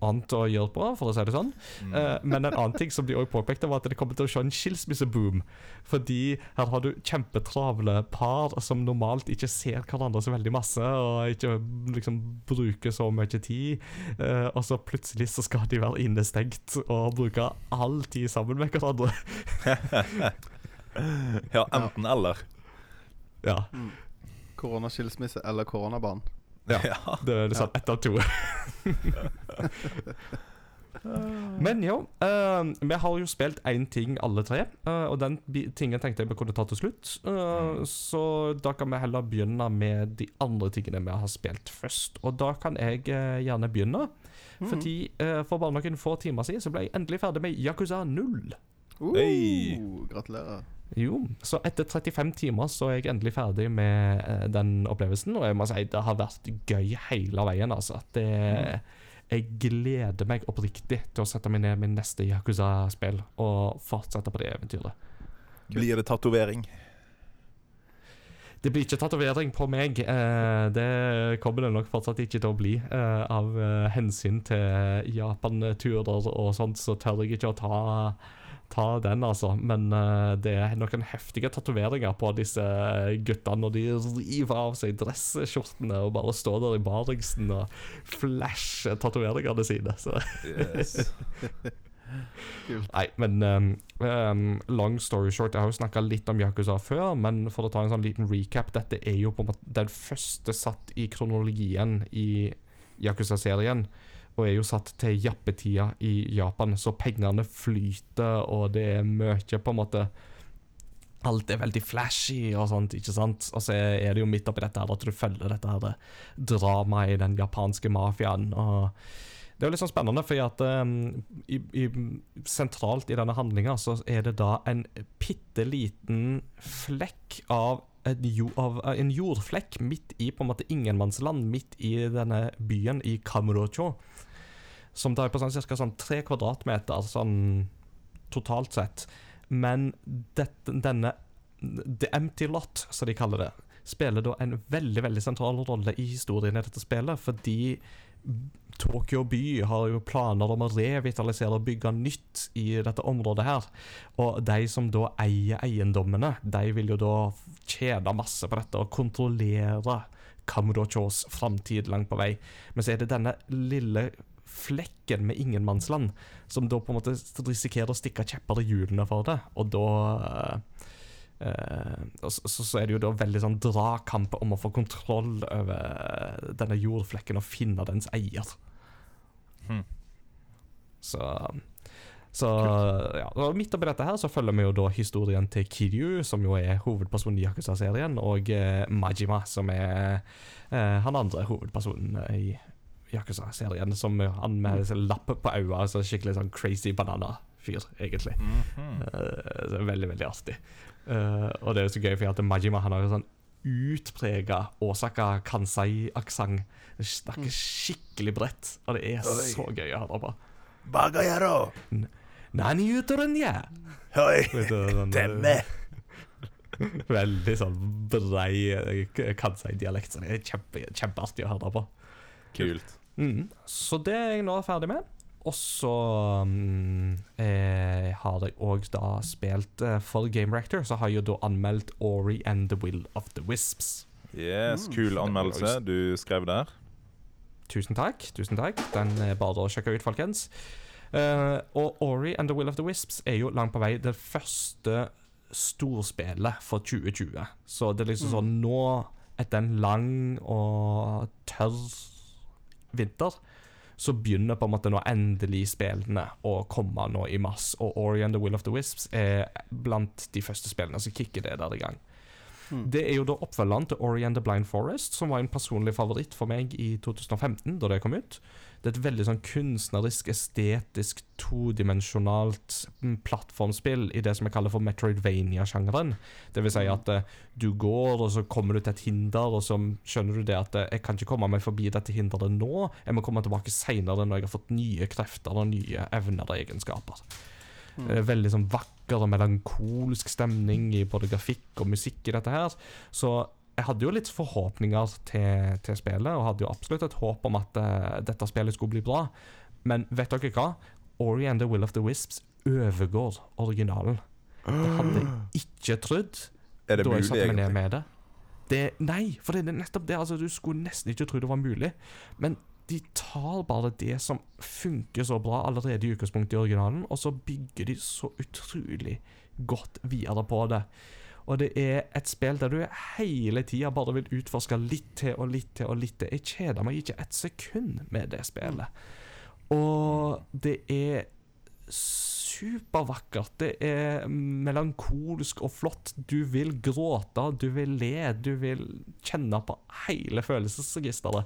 annet å gjøre på, for å si det sånn.
Mm.
Uh, men en annen ting som de også påpekte, var at det kommer til å se en skilsmisseboom. Fordi her har du kjempetravle par som normalt ikke ser hverandre så veldig masse, og ikke liksom bruker så mye tid. uh, og så plutselig så skal de være innestengt og bruke all tid sammen med hverandre.
Ja, enten eller.
Ja,
Mm. Koronaskilsmisse eller koronabarn.
Ja.
ja.
det er liksom ett av to. Men jo, uh, vi har jo spilt én ting alle tre, Uh, og den tingen tenkte jeg vi kunne ta til slutt. Eh, så da kan vi heller begynne med de andre tingene vi har spilt først. Og da kan jeg gjerne begynne,
Mm.
fordi for bare noen få timer siden så ble jeg endelig ferdig med Yakuza 0.
Uh,
Hei.
Gratulerer.
Jo, så etter 35 timer så er jeg endelig ferdig med eh, den opplevelsen, og jeg må si det har vært gøy hele veien, altså. Det, jeg gleder meg oppriktig til å sette meg ned med neste Yakuza-spill og fortsette på det eventyret.
Blir det tatovering?
Det blir ikke tatovering på meg. Eh, det kommer det nok fortsatt ikke til å bli. Eh, av eh, hensyn til Japan-turer og sånt, så tør jeg ikke å ta, ta den, altså. Men uh, det er noen heftige tatoveringer på disse gutta når de river av seg dressskjortene og bare står der i baringsen og flasher tatoveringene sine. Så
Yes.
Nei, men um, um, long story short Jeg har jo snakka litt om Yakuza før, men for å ta en sånn liten recap Dette er jo på en måte den første satt i kronologien i Yakuza-serien. Og er jo satt til jappetida i Japan, så pengene flyter, og det er mye på en måte Alt er veldig flashy og sånt, ikke sant? Og så er det jo midt oppi dette her at du følger dette her dramaet i den japanske mafiaen. og det er jo litt sånn spennende, fordi at um, sentralt i denne handlinga så er det da en bitte liten flekk av en, jord, av en jordflekk midt i på en måte ingenmannsland, midt i denne byen i Kamurocho. Som da er på sånn ca. Sånn tre kvadratmeter sånn totalt sett. Men dette, denne The Empty Lot, som de kaller det, spiller da en veldig veldig sentral rolle i historien i dette spillet, fordi Tokyo by har jo planer om å revitalisere og bygge nytt i dette området her. Og de som da eier eiendommene, de vil jo da tjene masse på dette og kontrollere Kamurochos framtid langt på vei. Men så er det denne lille flekken med ingenmannsland som da på en måte risikerer å stikke kjepper i hjulene for det, og da eh, så, så så er det jo da veldig sånn dragkamp om å få kontroll over denne jordflekken og finne dens eier.
Hmm.
Så så ja, og Midt oppi dette her så følger vi jo da historien til Kiryu, som jo er hovedpersonen i Yakuza-serien, og eh, Majima, som er eh, han andre hovedpersonen i Yakuza-serien. Som han med sånn lapp på øynene, altså skikkelig sånn crazy banana-fyr, egentlig.
Mhm.
Eh, så veldig, veldig artig. Uh, og det er jo så gøy, for at Majima han har jo sånn utprega Osaka Kansai-aksent. Det snakker skikkelig bredt, og det er
Oi.
så gøy å høre på.
Bagayaro!
Nani utorenja?
Hoi!
Vet du, den,
Demme!
Veldig sånn brei eh, Kansai-dialekt. Så det er kjempe, kjempeartig å høre på.
Kult.
Mm. Så det er jeg nå ferdig med. Og så um, eh, har jeg òg da spilt eh, For Game Rector, så har jeg jo da anmeldt Ori and the Will of the Wisps.
Yes,
Mm.
kul anmeldelse du skrev der.
Tusen takk. tusen takk Den er bare å sjekke ut, folkens. Uh, og Ori and the Will of the Wisps er jo langt på vei det første storspillet for 2020. Så det er liksom
Mm.
sånn Nå, etter en lang og tørr vinter, så begynner på en måte nå endelig spillene å komme nå i mars. Og Ori and the Will of the Wisps er blant de første spillene som kicker det der i gang.
Mm.
Det er jo da oppfølgeren til Ori and the Blind Forest, som var en personlig favoritt for meg i 2015, da det kom ut. Det er et veldig sånn kunstnerisk, estetisk, todimensjonalt mm, plattformspill i det som jeg kaller for Metroidvania-sjangeren. Det vil si at uh, du går, og så kommer du til et hinder, og så skjønner du det at uh, jeg kan ikke komme meg forbi dette hinderet nå, jeg må komme tilbake seinere når jeg har fått nye krefter og nye evner og egenskaper.
Mm.
Er veldig sånn vakker og melankolsk stemning i både grafikk og musikk i dette her. Så jeg hadde jo litt forhåpninger til, til spillet, og hadde jo absolutt et håp om at uh, dette spillet skulle bli bra. Men vet dere hva? Ori and the Will of the Wisps overgår originalen. Det hadde jeg ikke trodd
det
da jeg
mulig,
satte meg ned med det. det. Nei, for det er nettopp det. Altså, du skulle nesten ikke tro det var mulig. Men de tar bare det som funker så bra allerede i utgangspunktet i originalen, og så bygger de så utrolig godt videre på det. Og det er et spill der du hele tida bare vil utforske litt til og litt til og litt til. Jeg kjeder meg ikke et sekund med det spillet. Og det er supervakkert. Det er melankolsk og flott. Du vil gråte, du vil le, du vil kjenne på hele følelsesregisteret.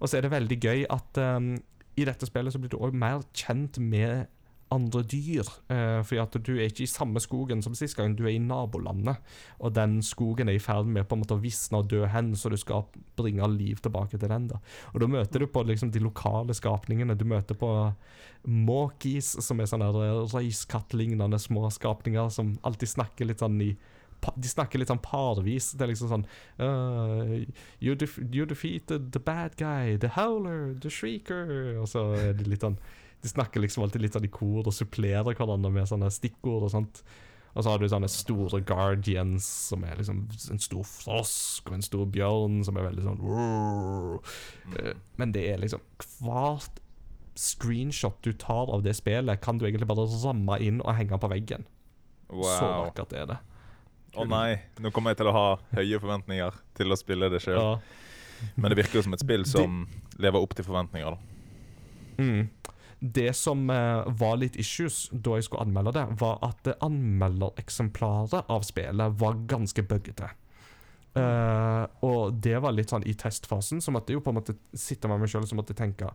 Og så er det veldig gøy at um, i dette spillet så blir du òg mer kjent med andre dyr. Uh, fordi at du er ikke i samme skogen som sist gang, du er i nabolandet. Og den skogen er i ferd med på en måte å visne og dø hen, så du skal bringe liv tilbake til den. da. Og da møter du på liksom de lokale skapningene. Du møter på måkis, som er sånne røyskattlignende små skapninger som alltid snakker litt sånn i de snakker litt sånn parvis. Det er liksom sånn uh, you, def you defeated the bad guy, the howler, the shrieker Og så er det litt sånn De snakker liksom alltid litt sånn i kor og supplerer hverandre med sånne stikkord og sånt. Og så har du sånne store guardians, som er liksom en stor frosk, og en stor bjørn, som er veldig sånn. Eh, Men det er liksom Hvert screenshot du tar av det spillet, kan du egentlig bare ramme inn og henge på veggen. Så
Wow.
vakkert er det.
Å nei, nå kommer jeg til å ha høye forventninger til å spille det sjøl.
Ja.
Men det virker jo som et spill som lever opp til forventninger. da.
Mm. Det som eh, var litt issues da jeg skulle anmelde det, var at eh, anmeldereksemplaret av spillet var ganske buggete. Uh, og det var litt sånn i testfasen, så måtte jeg jo på en måte sitte med meg sjøl og tenke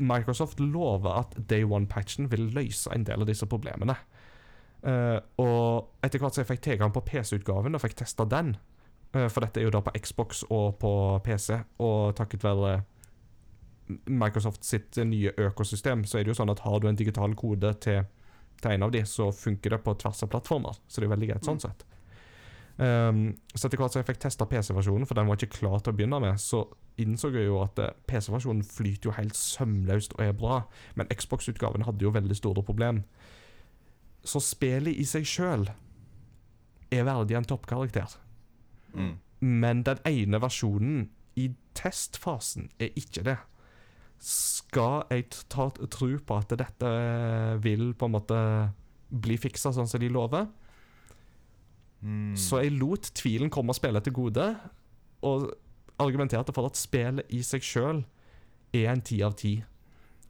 Microsoft lover at Day One-patchen vil løse en del av disse problemene. Eh, og etter hvert som jeg fikk tilgang på PC-utgaven og fikk testa den, Uh, for dette er jo da på Xbox og på PC, og takket være Microsoft sitt nye økosystem, så er det jo sånn at har du en digital kode til, til en av de, så funker det på tvers av plattformer. Så det er veldig greit sånn sett. Um, så etter hvert som jeg fikk testa PC-versjonen, for den var ikke klar til å begynne med, så innså jeg jo at eh, PC-versjonen flyter jo helt sømløst og er bra, men Xbox-utgaven hadde jo veldig store problem. Så spillet i seg sjøl er verdig en toppkarakter.
Mm.
Men den ene versjonen i testfasen er ikke det. Skal jeg ta tro på at dette vil på en måte bli fiksa sånn som de lover?
Mm.
Så jeg lot tvilen komme spillet til gode, og argumenterte for at spillet i seg sjøl er en ti av ti.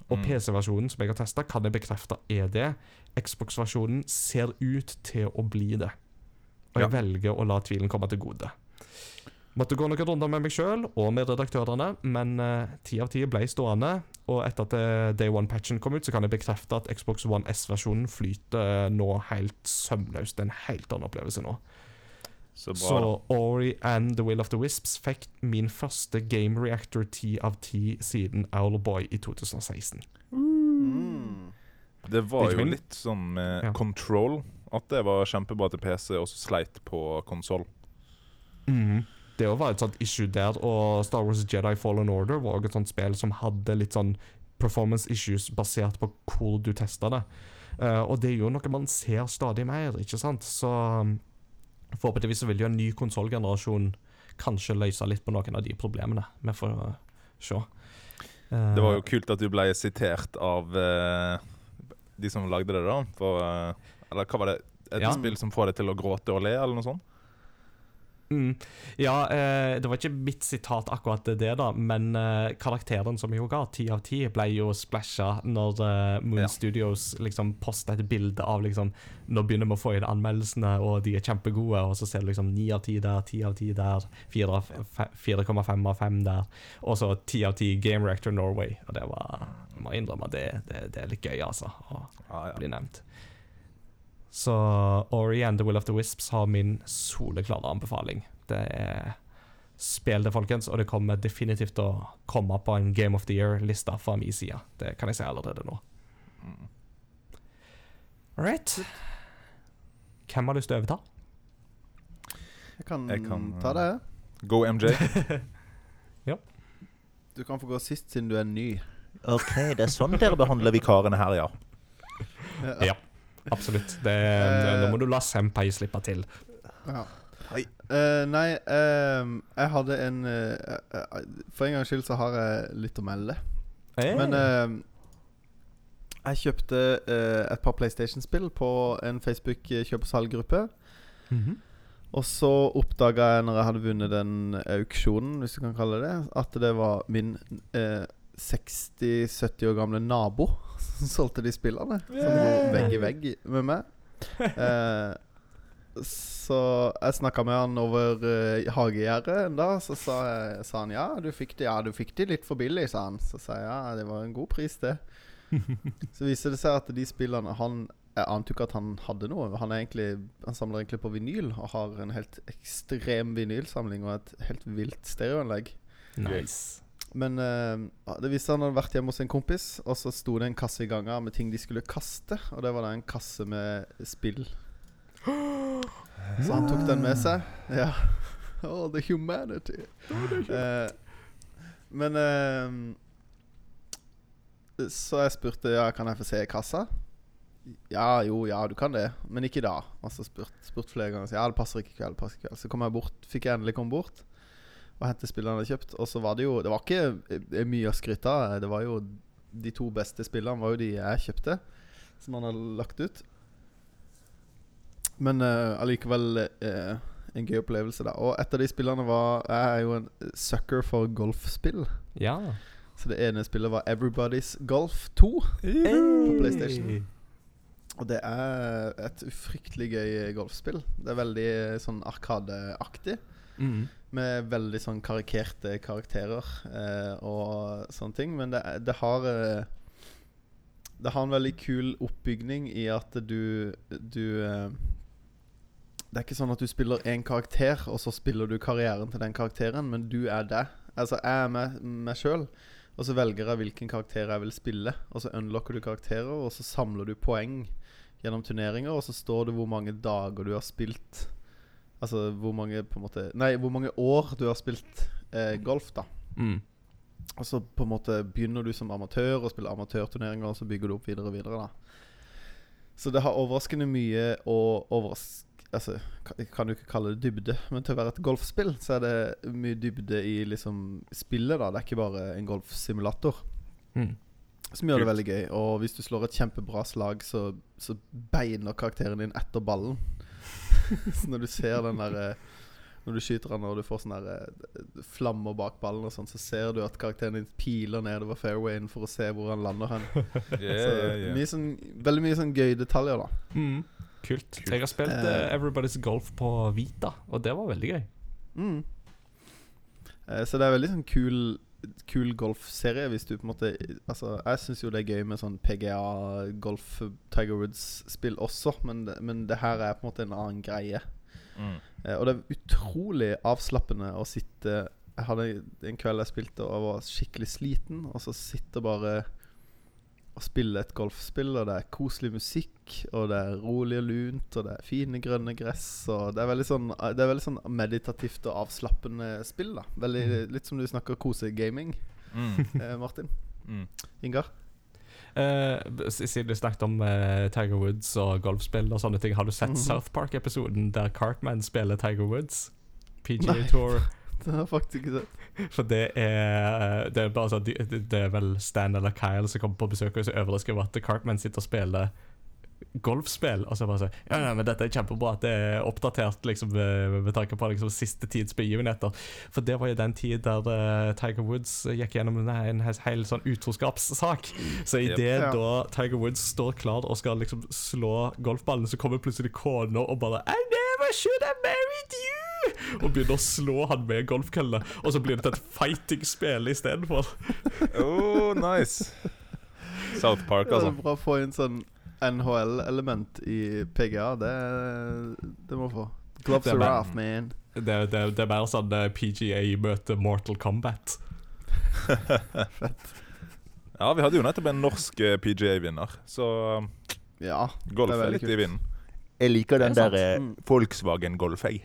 Og
Mm.
PC-versjonen som jeg har testa, kan jeg bekrefte er det. Xbox-versjonen ser ut til å bli det. Og jeg
Ja.
velger å la tvilen komme til gode. Måtte gå noen runder med meg sjøl og med redaktørene, men ti av ti ble stående. Og etter at eh, Day One-patchen kom ut, så kan jeg bekrefte at Xbox One S-versjonen flyter eh, nå helt sømløst. Det er en helt annen opplevelse nå.
Så bra,
Så. Ori and The Will of the Wisps fikk min første Game Reactor 10 av 10 siden Owlboy i 2016.
Mm.
Det var jo litt sånn med
Ja.
Control. At det var kjempebra til PC, og så sleit på konsoll.
Mm. Det òg var et sånt issue der, og Star Wars Jedi Fallen Order var også et sånt spill som hadde litt sånn performance issues basert på hvor du testa det. Uh, og det er jo noe man ser stadig mer, ikke sant? Så um, forhåpentligvis så vil jo en ny konsollgenerasjon kanskje løse litt på noen av de problemene. Vi får uh, se. Uh,
Det var jo kult at du ble sitert av eh, de som lagde det, da. For, eh, eller hva var det? Et
Ja.
spill som får deg til å gråte og le, eller noe sånt?
Mm. Ja, eh, det var ikke mitt sitat akkurat det, da, men eh, karakteren som jo ga, ti av ti, ble jo splasha når eh, Moon
Ja.
Studios liksom posta et bilde av liksom Nå begynner vi å få inn anmeldelsene, og de er kjempegode, og så ser du liksom ni av ti der, ti av ti der, fire av fe- 4,5 av 5 der, og så ti av ti Game Reactor Norway. Og det var Jeg må innrømme det, det, det er litt gøy, altså, å
Ja, ja.
bli nevnt. Så Ori and the Will of the Wisps har min soleklare anbefaling. Det er Spill det, folkens, og det kommer definitivt til å komme på en Game of the Year-liste fra min side. Det kan jeg si allerede nå. All right. Hvem har lyst til å overta?
Jeg kan,
Jeg kan,
ta det.
Go MJ.
Du kan få gå sist siden du er ny.
OK, det er sånn dere behandler vikarene her, ja.
Ja. Absolutt. Det,
Eh.
nå må du la Senpai slippe til.
Ja. Eh, nei, uh, jeg hadde en uh, For en gangs skyld så har jeg litt å melde. Men ehm, jeg kjøpte et par PlayStation-spill på en Facebook-kjøp- og salggruppe.
Mhm.
Og så oppdaga jeg når jeg hadde vunnet den auksjonen, hvis du kan kalle det det, at det var min eh, 60-70 år gamle nabo som solgte de spillene. Som går vegg i vegg med meg. Eh, så jeg snakka med han over uh, hagegjerdet en dag. Så sa, jeg, sa han ja du, fikk de, ja, du fikk de litt for billig, sa han. Så sa jeg ja, det var en god pris, det. Så viser det seg at de spillene Han Jeg ante jo ikke at han hadde noe. Han, er egentlig, han samler egentlig på vinyl og har en helt ekstrem vinylsamling og et helt vilt stereoanlegg.
Nice.
Men uh, det viste han hadde vært hjemme hos en kompis, og så sto det en kasse i gangen med ting de skulle kaste. Og det var da en kasse med spill. Så han tok den med seg. Ja. Oh, the humanity. Eh, men uh, Så jeg spurte Ja, kan jeg få se kassa. Ja, jo, ja, du kan det, men ikke da. Og så spurt, spurt flere ganger. Så, ja, det passer ikke i kveld. passer ikke i kveld Så kom jeg bort, fikk jeg endelig komme bort og hente spillene jeg hadde kjøpt. Og så var det jo Det var ikke mye å skryte av. Det var jo De to beste spillene var jo de jeg kjøpte, som han hadde lagt ut. Men uh, allikevel uh, en gøy opplevelse, da. Og et av de spillene var Jeg er jo en sucker for golfspill.
Ja.
Så det ene spillet var Everybody's Golf 2. På PlayStation. Og det er et fryktelig gøy golfspill. Det er veldig eh, sånn arkadeaktig.
Mm.
Med veldig sånn karikerte karakterer eh, og sånne ting. Men det, det har eh, Det har en veldig kul oppbygning i at du Du eh, Det er ikke sånn at du spiller én karakter, og så spiller du karrieren til den karakteren, men du er det. Altså, jeg er meg, meg sjøl, og så velger jeg hvilken karakter jeg vil spille. Og så unlocker du karakterer, og så samler du poeng gjennom turneringer, og så står det hvor mange dager du har spilt Altså hvor mange på en måte Nei, hvor mange år du har spilt eh, golf, da.
Mm.
Og så på en måte begynner du som amatør og spiller amatørturneringer, og så bygger du opp videre og videre, da. Så det har overraskende mye å overraske Altså, jeg kan jo ikke kalle det dybde, men til å være et golfspill, så er det mye dybde i liksom spillet, da. Det er ikke bare en golfsimulator.
Mm.
Som gjør det veldig gøy. Og hvis du slår et kjempebra slag, så, så beiner karakteren din etter ballen. så når du ser den der eh, Når du skyter den og du får sånn der eh, flammer bak ballen, og sånn så ser du at karakteren din piler nedover fairwayen for å se hvor han lander hen.
Yeah,
Så
yeah, yeah.
Mye sånn, veldig mye sånn gøye detaljer, da.
Mm. Kult.
Kult.
Jeg har spilt
eh,
Everybody's Golf på Vita, og det var veldig gøy.
Mm. Uh, så det er veldig sånn kul Kul golfserie hvis du på en måte Altså, jeg syns jo det er gøy med sånn PGA, golf, Tiger Woods-spill også, men men det her er på en måte en annen greie.
Mm.
Eh, og det er utrolig avslappende å sitte Jeg hadde en kveld jeg spilte og var skikkelig sliten, og så sitter bare og spille et golfspill, og det er koselig musikk, og det er rolig og lunt, og det er fine grønne gress, og det er veldig sånn Det er veldig sånn meditativt og avslappende spill, da. Veldig, litt som du snakker kosegaming,
Mm.
eh, Martin.
Mm.
Ingar?
Uh, siden du snakket om uh, Tiger Woods og golfspill og sånne ting, har du sett
-hmm.
South Park-episoden der Cartman spiller Tiger Woods? PGA
Nei.
Tour.
Det har jeg faktisk ikke sett.
For det er Det er bare sånn Det er vel Stan eller Kyle som kommer på besøk og så overrasker over at Cartman sitter og spiller golfspill. Og så bare sånn Ja, ja, men dette er kjempebra at det er oppdatert liksom med tanke på liksom siste tids begivenheter. For det var jo den tid der uh, Tiger Woods gikk gjennom en, en hel sånn utroskapssak. Så
Yep.
idet
Ja.
da Tiger Woods står klar og skal liksom slå golfballen, så kommer plutselig kona og bare I never should have married you! Og begynner å slå han med golfkølle. Og så blir det til et fighting-spill istedenfor.
Oh, nice. South Park,
Ja, det
altså.
er bra å få inn sånn NHL-element i PGA. Det, det må få. Gloves are off, man.
Det, det, det er mer sånn eh, PGA møter Mortal Kombat.
Ja, vi hadde jo nettopp en norsk eh, PGA-vinner, så
Ja.
golf
er
er, litt
kult.
i vinden. Jeg liker
den der, eh,
Mm.
Volkswagen-golf, jeg.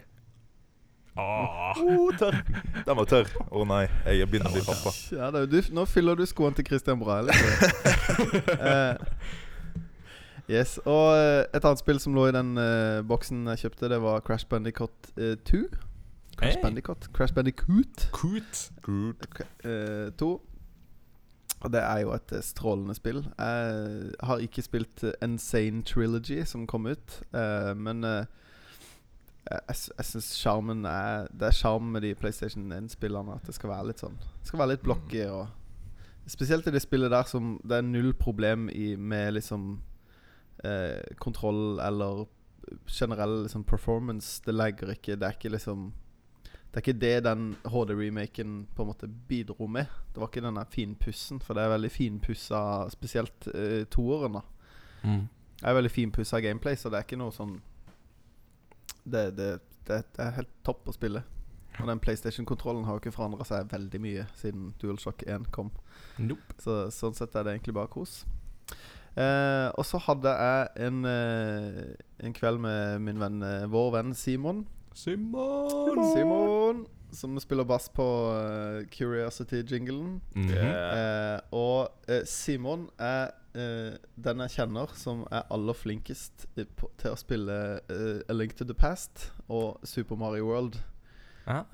Åh.
Oh, tørr. Den var tørr. Å nei, jeg begynner å bli pappa.
Ja, det er, du, nå fyller du skoene til Christian Brahe. eh, yes. Og eh, et annet spill som lå i den uh, boksen jeg kjøpte, det var Crash Bandicoot uh, 2. Crash
Hey.
Bandicoot Crash Bandicoot
Coot.
eh, 2. Og det er jo et strålende spill. Jeg har ikke spilt Insane Trilogy, som kom ut, eh, men eh, jeg, jeg, syns sjarmen er Det er sjarm med de PlayStation 1-spillene. At det skal være litt sånn Det skal være litt blocky. Og spesielt i det spillet der som det er null problem i med liksom eh, kontroll eller generell liksom performance. Det legger ikke Det er ikke liksom Det er ikke det den HD-remaken på en måte bidro med. Det var ikke den der finpussen, for det er veldig finpussa, spesielt eh, toeren. da
Mm.
Det er veldig finpussa gameplay, så det er ikke noe sånn det, det, det, det er helt topp å spille. Og den PlayStation-kontrollen har jo ikke forandra seg veldig mye siden DualShock 1 kom.
Nope.
Så sånn sett er det egentlig bare kos. Eh, og så hadde jeg en, eh, en kveld med min venn, eh, vår venn Simon.
Simon!
Simon Som spiller bass på uh, Curiosity-jinglen.
Mm
-hmm.
Eh, og eh, Simon er eh, den jeg kjenner som er aller flinkest på, til å spille uh, A Link to the Past og Super Mario World.
Ah.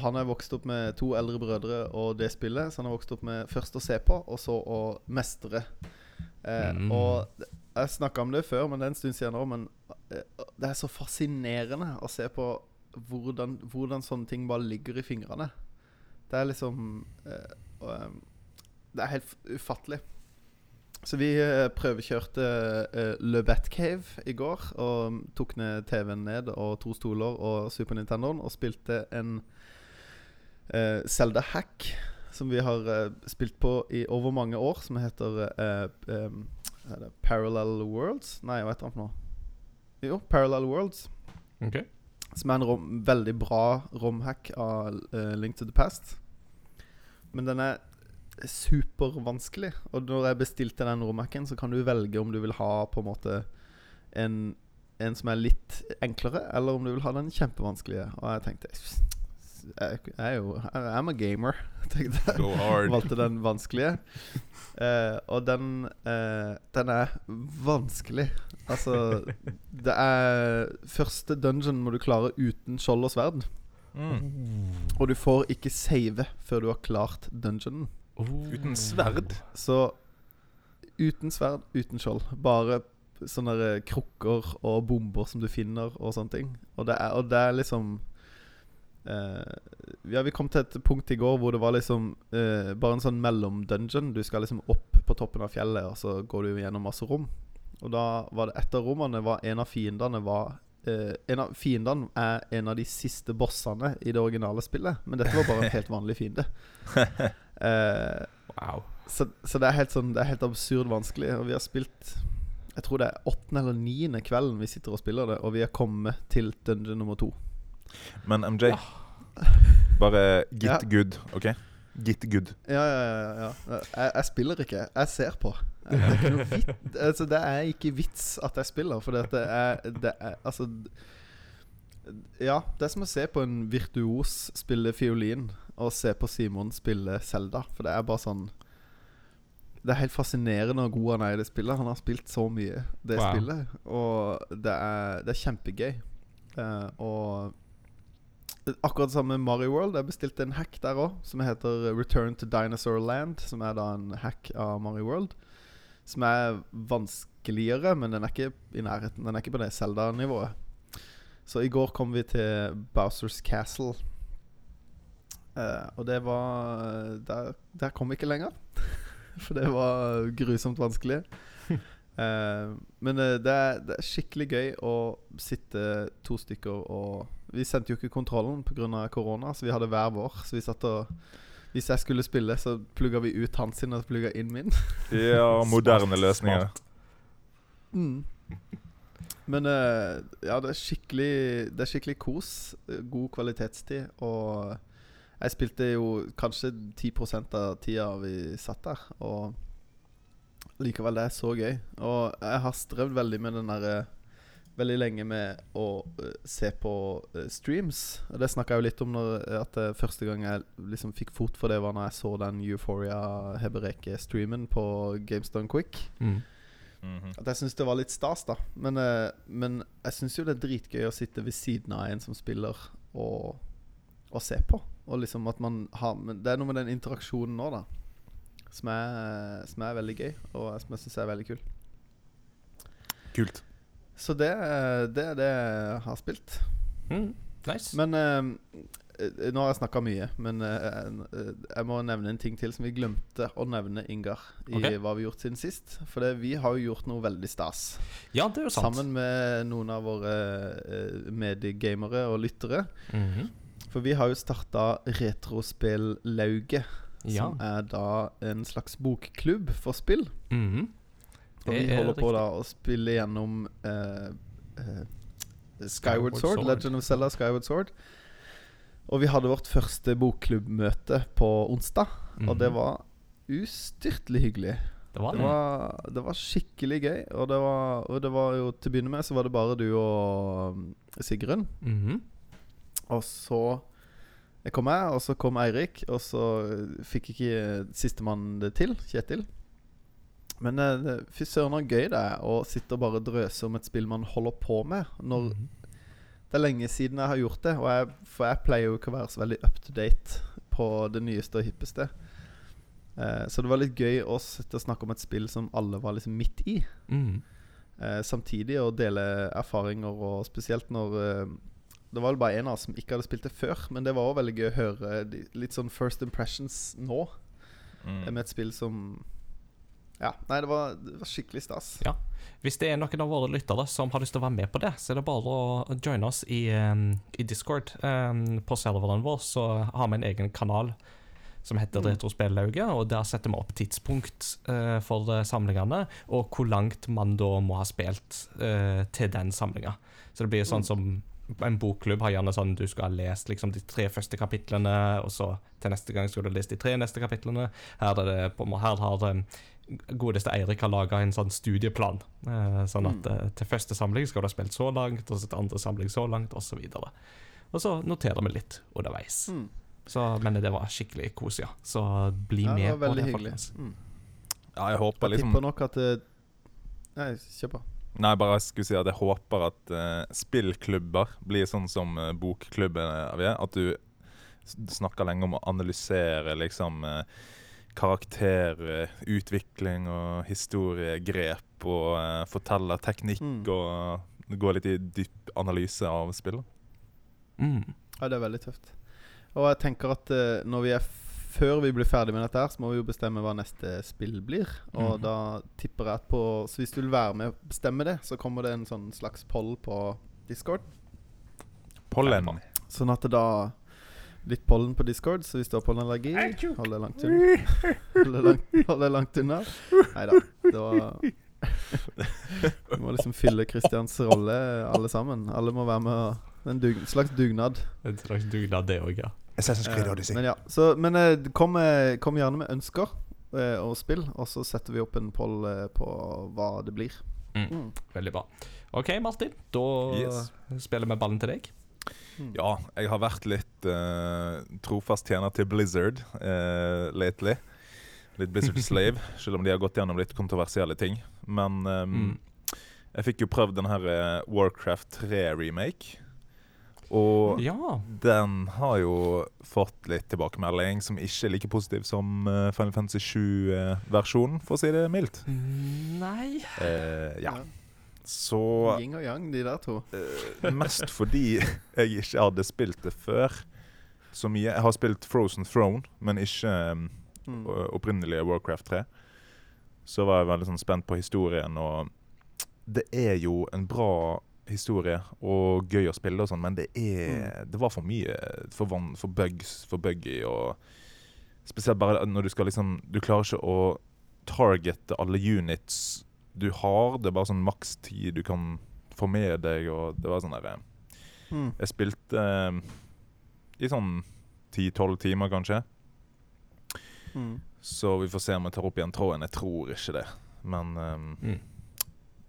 Han er vokst opp med to eldre brødre og det spillet, så han er vokst opp med først å se på, og så å mestre. Eh,
Mm.
Og jeg snakka om det før, men det er en stund siden nå. Men det er så fascinerende å se på hvordan, hvordan sånne ting bare ligger i fingrene. Det er liksom Det er helt ufattelig. Så vi eh, prøvekjørte eh, Le Batcave i går. Og tok ned TV-en ned og to stoler og Super Nintendoen og spilte en uh, Zelda Hack som vi har uh, spilt på i over mange år, som heter eh, er Parallel Worlds? Nei, hva heter den for noe? Jo, Parallel Worlds.
Okay.
Som er en rom, veldig bra romhack av eh, Link to the Past. Men den er supervanskelig. Og når jeg bestilte den romhacken, så kan du velge om du vil ha på en måte en, en som er litt enklere, eller om du vil ha den kjempevanskelige. Og jeg tenkte Jeg, er jo I'm a gamer, tenkte jeg. Valgte den vanskelige. Eh, og den eh, Den er vanskelig. Altså Det er Første dungeon må du klare uten skjold og sverd.
Mm.
Og du får ikke save før du har klart dungeonen.
Oh.
Uten sverd?
Så uten sverd, uten skjold. Bare sånne der krukker og bomber som du finner, og sånne ting. Og det er, og det er liksom eh, Ja, vi kom til et punkt i går hvor det var liksom eh, bare en sånn mellom-dungeon. Du skal liksom opp på toppen av fjellet, og så går du gjennom masse rom. Og da var det etter rommene var en av fiendene var eh, En av fiendene er en av de siste bossene i det originale spillet. Men dette var bare en helt vanlig fiende. Eh,
Wow.
så, så det er helt sånn Det er helt absurd vanskelig. Og vi har spilt Jeg tror det er åttende eller niende kvelden vi sitter og spiller det, og vi er kommet til dungeon nummer to.
Men MJ, bare get
Ja.
good, OK? Get good.
Ja, ja, ja. ja. Jeg, jeg spiller ikke. Jeg ser på. Det er, ikke noe vit, altså, det er ikke vits at jeg spiller, for det er, det er Altså Ja, det er som å se på en virtuos spille fiolin og se på Simon spille Zelda. For det er bare sånn Det er helt fascinerende hvor god han er i det spillet. Han har spilt så mye det
Wow.
spillet, og det er, det er kjempegøy. Uh, og Akkurat det samme med Mario World. Jeg bestilte en hack der òg, som heter Return to Dinosaur Land. Som er da en hack av Mario World. Som er vanskeligere, men den er ikke i nærheten. Den er ikke på det Zelda-nivået. Så i går kom vi til Bowsers Castle. Eh, og det var Der, der kom vi ikke lenger. For det var grusomt vanskelig. Uh, men eh, det, er, det er skikkelig gøy å sitte to stykker og Vi sendte jo ikke kontrollen pga. korona, så vi hadde hver vår. Så vi satt og Hvis jeg skulle spille, så plugga vi ut hans sin og plugga inn min.
Ja, moderne løsninger.
Mm. Men uh, ja, det er skikkelig Det er skikkelig kos. eh, God kvalitetstid. Og jeg spilte jo kanskje 10% av tida vi satt der. Og likevel, det er så gøy. Og jeg har strevd veldig med den derre Veldig lenge med å eh, se på eh, streams. Og Det snakka jeg jo litt om når, at eh, første gang jeg liksom fikk fot for det, var når jeg så den Euphoria Hebereke-streamen på GameStone Quick.
Mm.
Mhm.
At jeg syns det var litt stas, da. Men, eh, men jeg syns jo det er dritgøy å sitte ved siden av en som spiller, og, og se på. Og liksom at man har men Det er noe med den interaksjonen nå, da, som er, som er veldig gøy, og som jeg syns er veldig kul.
Kult.
Så det, er- det er det jeg har spilt.
Mm. Nice.
Men eh, Nå har jeg snakka mye, men eh, jeg må nevne en ting til som vi glemte å nevne, Ingar, i
okay.
hva vi har gjort siden sist. For det, vi har jo gjort noe veldig stas.
ja, det er jo sant.
Sammen med noen av våre eh, mediegamere og lyttere.
Mhm.
For vi har jo starta Retrospellauget,
Ja.
som er da en slags bokklubb for spill.
Mhm.
Og vi
er
holder på da å spille gjennom eh, eh, Skyward
Skyward
Sword,
Sword.
Legend of Zelda Skyward Sword. Og vi hadde vårt første bokklubbmøte på onsdag, og det
Mhm.
var ustyrtelig hyggelig.
Det var
Det
det.
var, det var skikkelig gøy. Og det var, og det var jo til å begynne med så var det bare du og Sigrun. Sigrun.
Mhm.
Og så kom jeg, og så kom Eirik. Og så eh, fikk ikke sistemann det til, Kjetil. Men eh, fy søren så gøy det er å sitte og bare drøse om et spill man holder på med. Når
Mhm.
Det er lenge siden jeg har gjort det, jeg, for jeg pleier jo ikke å være så veldig up to date på det nyeste og hippeste. Eh, så det var litt gøy å sitte og snakke om et spill som alle var liksom midt i.
Mhm.
Eh, samtidig å dele erfaringer, og spesielt når eh, Det var vel bare en av oss som ikke hadde spilt det før, men det var også veldig gøy å høre litt sånn first impressions nå,
Mm.
eh, med et spill som Ja, nei, det var, det var skikkelig stas.
Ja. Hvis det er noen av våre lyttere som har lyst til å være med på det, så er det bare å joine oss i, um, i Discord. Um, på serveren vår så har vi en egen kanal som heter
Mm.
Retrospellauget, og der setter vi opp tidspunkt uh, for eh, samlingene, og hvor langt man da må ha spilt uh, til den samlinga. Så det blir sånn
Mm.
som en bokklubb har gjerne sånn du skal ha lest liksom de tre første kapitlene, og så til neste gang skal du lese de tre neste kapitlene. Her, er det på, her har um, godeste Eirik har laga en sånn studieplan. Eh, sånn at
Mm.
eh, til første samling skal du ha spilt så langt, og så til andre samling så langt, osv. Og, og så noterer vi litt underveis.
Mm.
Så, men det var skikkelig kos, ja. Så bli
Ja, det
med
var
på det,
hyggelig.
folkens.
Mm.
Ja, jeg håper
Jeg
liksom
tipper nok at det Nei, kjør på.
Nei, bare jeg skulle si at jeg håper at uh, spillklubber blir sånn som uh, bokklubben er. vi er. At du snakker lenge om å analysere liksom uh, karakterutvikling og historiegrep og uh, forteller teknikk
Mm.
og gå litt i dyp analyse av spillet.
Mm.
Ja, det er veldig tøft. Og jeg tenker at eh, når vi er før vi blir ferdig med dette, her så må vi jo bestemme hva neste spill blir. Og
Mhm.
da tipper jeg at på Så hvis du vil være med og bestemme det, så kommer det en sånn slags poll på Discord.
Pollen.
Sånn at det da Litt pollen på Discord, så hvis du har pollenallergi, hold deg langt unna. Hold deg langt, hold deg langt unna. Nei da. Det var Vi må liksom fylle Christians rolle, alle sammen. Alle må være med. En dug, slags dugnad.
En slags dugnad, det òg, ja.
Assassin's Creed
Eh,
Odyssey.
Men ja, så, men eh, kom, eh, kom gjerne med ønsker og spill, og så setter vi opp en poll på hva det blir.
Mm.
Mm.
Veldig bra. OK, Martin. Da
Yes.
spiller vi ballen til deg.
Ja, jeg har vært litt uh, trofast tjener til Blizzard uh, lately. Litt Blizzard slave, selv om de har gått gjennom litt kontroversielle ting. Men um,
Mm.
jeg fikk jo prøvd den her Warcraft 3-remake. Og
Ja.
den har jo fått litt tilbakemelding som ikke er like positiv som uh, Final Fantasy 7-versjonen, for å si det mildt.
Nei
Eh, ja.
Ja.
Så
Yin og yang, de der to.
Eh, mest fordi jeg ikke hadde spilt det før så mye. Jeg har spilt Frozen Throne, men ikke um,
Mm.
opprinnelige Warcraft 3. Så var jeg veldig sånn spent på historien, og det er jo en bra historie og gøy å spille og sånn, men det er Det var for mye for, van, for bugs, for buggy og Spesielt bare når du skal liksom Du klarer ikke å targete alle units du har. Det er bare sånn maks tid du kan få med deg, og det var sånn derre
Mm.
Jeg spilte eh, i sånn 10-12 timer, kanskje.
Mm.
Så vi får se om jeg tar opp igjen tråden. Jeg tror ikke det. Men um,
Mm.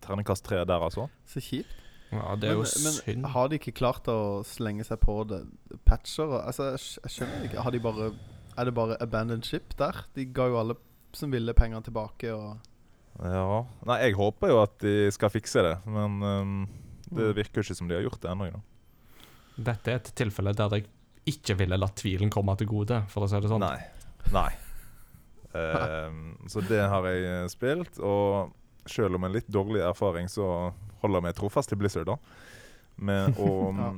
terningkast tre der, altså.
Så kjipt.
Ja, det er
men,
jo synd.
men har de ikke klart å slenge seg på det patcher? Altså, jeg, jeg skjønner ikke. Har de bare Er det bare abandoned ship der? De ga jo alle som ville penger tilbake og
Ja Nei, jeg håper jo at de skal fikse det, men um, det
Mm.
virker jo ikke som de har gjort det ennå.
Dette er et tilfelle der jeg ikke ville latt tvilen komme til gode, for å si det sånn.
Nei. Nei. Um, så det har jeg spilt, og selv om en litt dårlig erfaring, så holder meg trofast til Blizzard, da. Med å
Ja.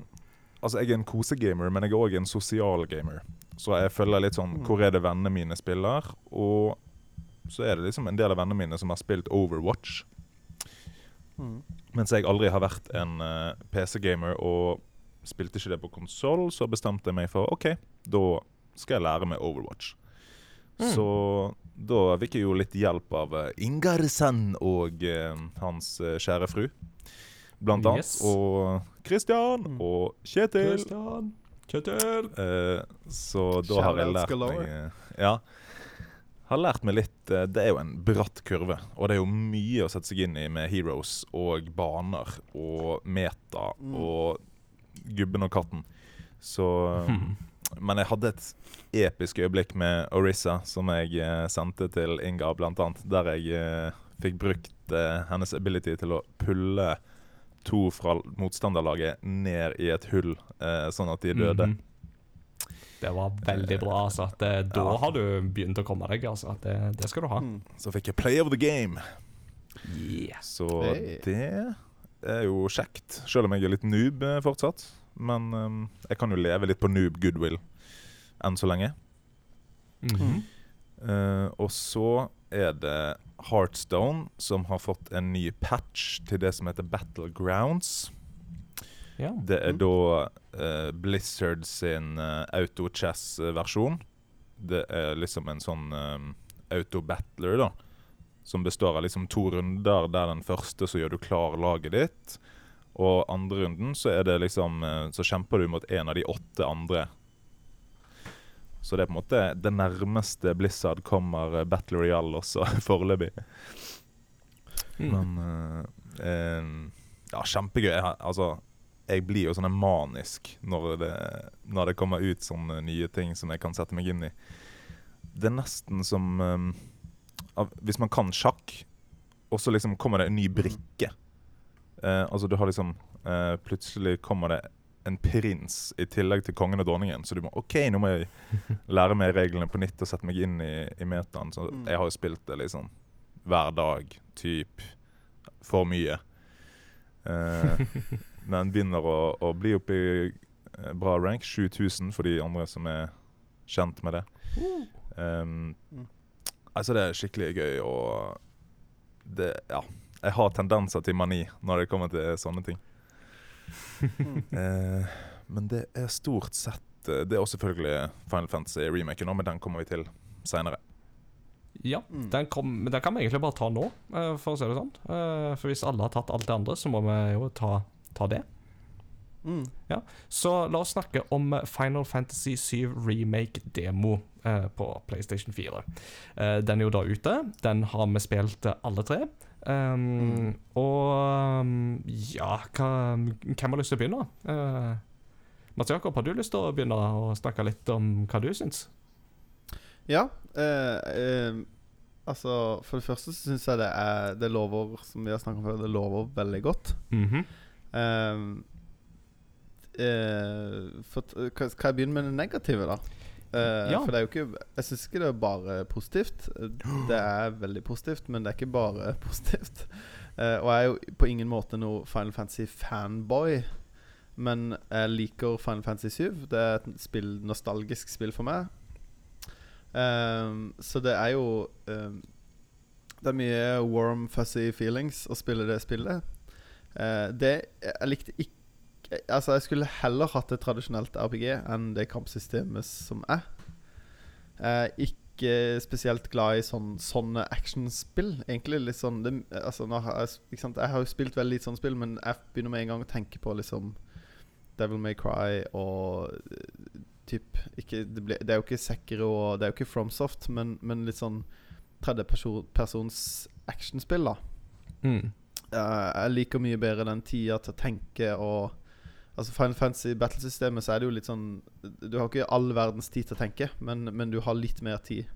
Altså, jeg er en kosegamer, men jeg er òg en sosial gamer. Så jeg følger litt sånn
Mm.
Hvor er det vennene mine spiller? Og så er det liksom en del av vennene mine som har spilt Overwatch.
mm.
Mens jeg aldri har vært en uh, PC-gamer og spilte ikke det på konsoll, så bestemte jeg meg for OK, da skal jeg lære meg Overwatch.
Mm.
Så da fikk jeg jo litt hjelp av uh, Ingar Sand og eh, hans eh, kjære fru, blant annet.
Yes.
Og Christian
Mm.
og Kjetil.
Christian, Kjetil
Eh, så da har jeg lært meg eh, Ja. Har lært meg litt eh, Det er jo en bratt kurve, og det er jo mye å sette seg inn i med heroes og baner og meta
Mm.
og gubben og katten. Så
Hmm.
Men jeg hadde et episk øyeblikk med Orissa som jeg eh, sendte til Inga, blant annet. Der jeg eh, fikk brukt eh, hennes ability til å pulle to fra motstanderlaget ned i et hull, eh, sånn at de døde.
Mhm. Det var veldig bra. altså at det, Da
Ja.
har du begynt å komme deg. altså at Det, det skal du ha.
Mm.
Så fikk jeg play of the game.
Yeah.
Så
Hey.
det er jo kjekt. Selv om jeg er litt noob eh, fortsatt. Men um, jeg kan jo leve litt på noob goodwill enn så lenge.
Mm
-hmm. uh, og så er det Heartstone som har fått en ny patch til det som heter Battlegrounds.
Ja.
Det er
Mm.
da uh, Blizzard sin uh, auto-chess-versjon. Det er liksom en sånn eh, auto-battler, da. Som består av liksom to runder, der den første så gjør du klar laget ditt. Og andre runden så er det liksom eh, Så kjemper du mot en av de åtte andre. Så det er på en måte det nærmeste Blizzard kommer eh, Battle Royale også, foreløpig.
Mm.
Men uh, uh, Ja, kjempegøy. Jeg, altså, jeg blir jo sånn manisk når det, når det kommer ut sånne nye ting som jeg kan sette meg inn i. Det er nesten som um, av, Hvis man kan sjakk, og så liksom kommer det en ny brikke. Eh, altså du har liksom eh, Plutselig kommer det en prins i tillegg til kongen og dronningen. Så du må OK, nå må jeg lære meg reglene på nytt og sette meg inn i, i metaen. Så
Mm.
jeg har jo spilt det liksom hver dag, typ. For mye. Eh, men begynner å, å bli oppe i eh, bra rank. 7000 for de andre som er kjent med det. Um, altså, det er skikkelig gøy, og det Ja. Jeg har tendenser til mani når det kommer til sånne ting. Eh, men det er stort sett eh, Det er også selvfølgelig Final Fantasy remaken, nå, men den kommer vi til seinere.
Ja,
Mm.
den, kom, den kan vi egentlig bare ta nå, eh, for å si det sånn. Eh, For hvis alle har tatt alt det andre, så må vi jo ta, ta det.
Mm.
Så la oss snakke om Final Fantasy 7 Remake-demo eh, på PlayStation 4. Eh, den er jo da ute. Den har vi spilt alle tre. Um,
Mm.
Og um, ja, hva, hvem har lyst til å begynne? Uh, Mats Jakob, har du lyst til å begynne å snakke litt om hva du syns?
Ja. Eh, eh, altså, for det første så syns jeg det er Det lover, som vi har snakket om før, det lover veldig godt.
Mm
-hmm. eh, for, kan jeg begynne med det negative, da? Eh,
Ja.
For det er jo ikke Jeg syns ikke det er bare positivt. Det er veldig positivt, men det er ikke bare positivt. Uh, og jeg er jo på ingen måte noe Final Fantasy-fanboy. Men jeg liker Final Fantasy 7. Det er et spill, nostalgisk spill for meg. Um, så det er jo um, Det er mye warm, fuzzy feelings å spille det spillet. Uh, det Jeg likte ikke Altså, jeg skulle heller hatt et tradisjonelt RPG enn det kampsystemet som er. Er ikke spesielt glad i sånn, sånne actionspill. Egentlig litt sånn det, altså, jeg, jeg har jo spilt veldig lite sånne spill, men jeg begynner med en gang å tenke på liksom Devil May Cry og eh, typ ikke, det, ble, det er jo ikke Sekiro og det er jo ikke FromSoft, men, men litt sånn tredjepersons actionspill, da.
Mm.
Uh, jeg liker mye bedre den tida til å tenke og Altså Final Fantasy Battle-systemet så er det jo litt sånn Du har ikke all verdens tid til å tenke, men, men du har litt mer tid.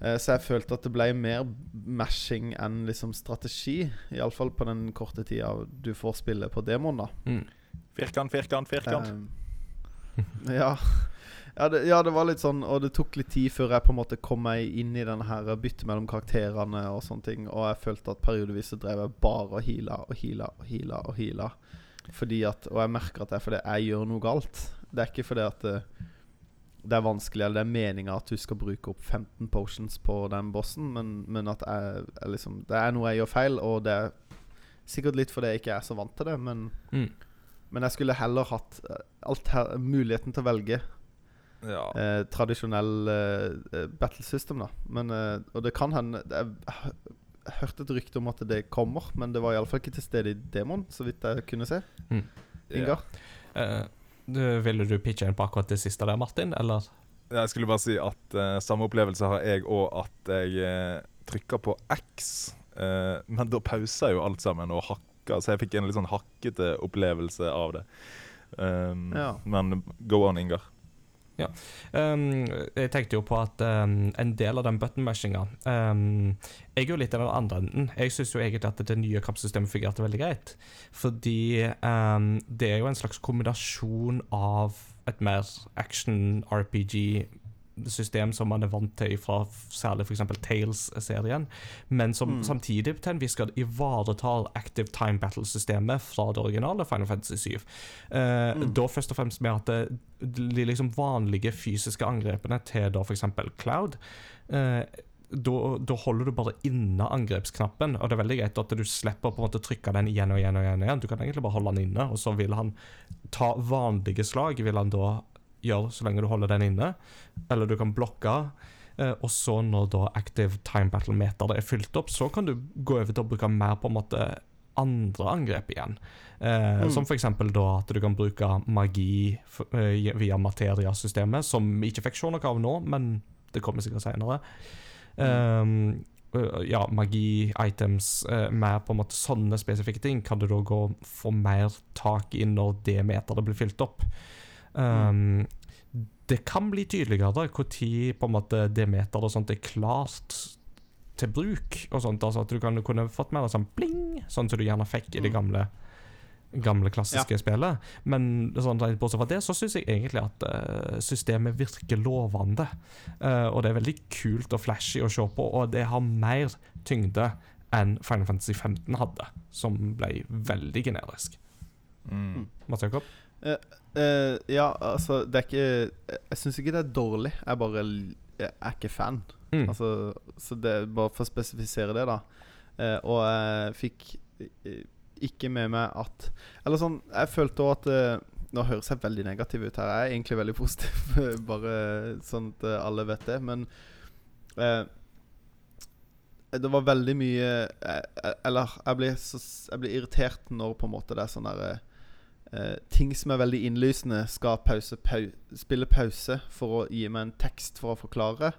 Eh, så jeg følte at det ble mer mashing enn liksom strategi. Iallfall på den korte tida du får spille på demoen, da.
Mm.
Firkant, firkant, firkant.
Eh, ja. Ja det, ja, det var litt sånn Og det tok litt tid før jeg på en måte kom meg inn i denne her byttet mellom karakterene og sånne ting. Og jeg følte at periodevis så drev jeg bare og heala og heala og heala og heala. Fordi at Og jeg merker at det er fordi jeg gjør noe galt. Det er ikke fordi at det, det er vanskelig eller det er meninga at du skal bruke opp 15 potions på den bossen, men, men at jeg, jeg liksom Det er noe jeg gjør feil, og det er sikkert litt fordi jeg ikke er så vant til det, men
Mm.
men jeg skulle heller hatt eh, alt her, muligheten til å velge
Ja.
eh, tradisjonell eh, eh, battle system, da. Men, eh, og det kan hende Det er jeg hørte et rykte om at det kommer, men det var iallfall ikke til stede i demoen, så vidt jeg kunne se. Ingar?
Eh, du- ville du pitche inn på akkurat det siste der, Martin, eller?
Jeg skulle bare si at uh, samme opplevelse har jeg òg, at jeg uh, trykker på X. uh, men da pauser jo alt sammen og hakker, så jeg fikk en litt sånn hakkete opplevelse av det. Um,
Ja.
Men go on, Ingar.
Um, jeg tenkte jo på at um, en del av den button-mashinga um, Jeg er jo litt i den andre enden. Jeg syns jo egentlig at det nye kampsystemet fungerte veldig greit. Fordi det er jo en slags kombinasjon av et mer action-RPG-system som man er vant til fra særlig f.eks. Tales-serien, men som
Mm.
samtidig til en viss grad ivaretar Active Time Battle-systemet fra det originale Final Fantasy 7. Uh,
Mm.
Da først og fremst med at det, de liksom vanlige fysiske angrepene til da f.eks. Cloud uh, da, da holder du bare inne angrepsknappen, og det er veldig greit at du slipper på en måte trykke den igjen og igjen. og igjen og igjen Du kan egentlig bare holde den inne, og så vil han ta vanlige slag, vil han da gjøre så lenge du holder den inne. Eller du kan blokke. eh, og så når da Active Time Battle-meteret er fylt opp, så kan du gå over til å bruke mer på en måte andre angrep igjen. Eh,
Mm.
Som f.eks. da at du kan bruke magi eh, via materiasystemet, som vi ikke fikk se noe av nå, men det kommer sikkert senere. Um, ja, magi, items, eh, mer på en måte sånne spesifikke ting kan du da gå få mer tak i når det meteret blir fylt opp. Um, Det kan bli tydeligere når på en måte det meteret og sånt er klart til bruk. og sånt, altså At du kan kunne fått mer sånn bling, sånn som du gjerne fikk i det
Mm.
gamle gamle klassiske spillet. Men sånn, bortsett fra det, så syns jeg egentlig at uh, systemet virker lovende. Uh, og det er veldig kult og flashy å se på, og det har mer tyngde enn Final Fantasy 15 hadde, som ble veldig generisk.
Mm.
Mats Jakob?
Eh, ja, altså, det er ikke Jeg syns ikke det er dårlig. Jeg bare jeg er ikke fan.
Mm.
Altså, så det bare for å spesifisere det, da. Uh, og jeg fikk eh, ikke med meg at Eller sånn, jeg følte òg at eh, Nå høres jeg veldig negativ ut her. Jeg er egentlig veldig positiv, bare sånn at eh, alle vet det. Men eh, Det var veldig mye eh, Eller jeg blir, så, jeg blir irritert når på en måte det er sånn derre eh, Ting som er veldig innlysende, skal pause, pau, spille pause for å gi meg en tekst for å forklare.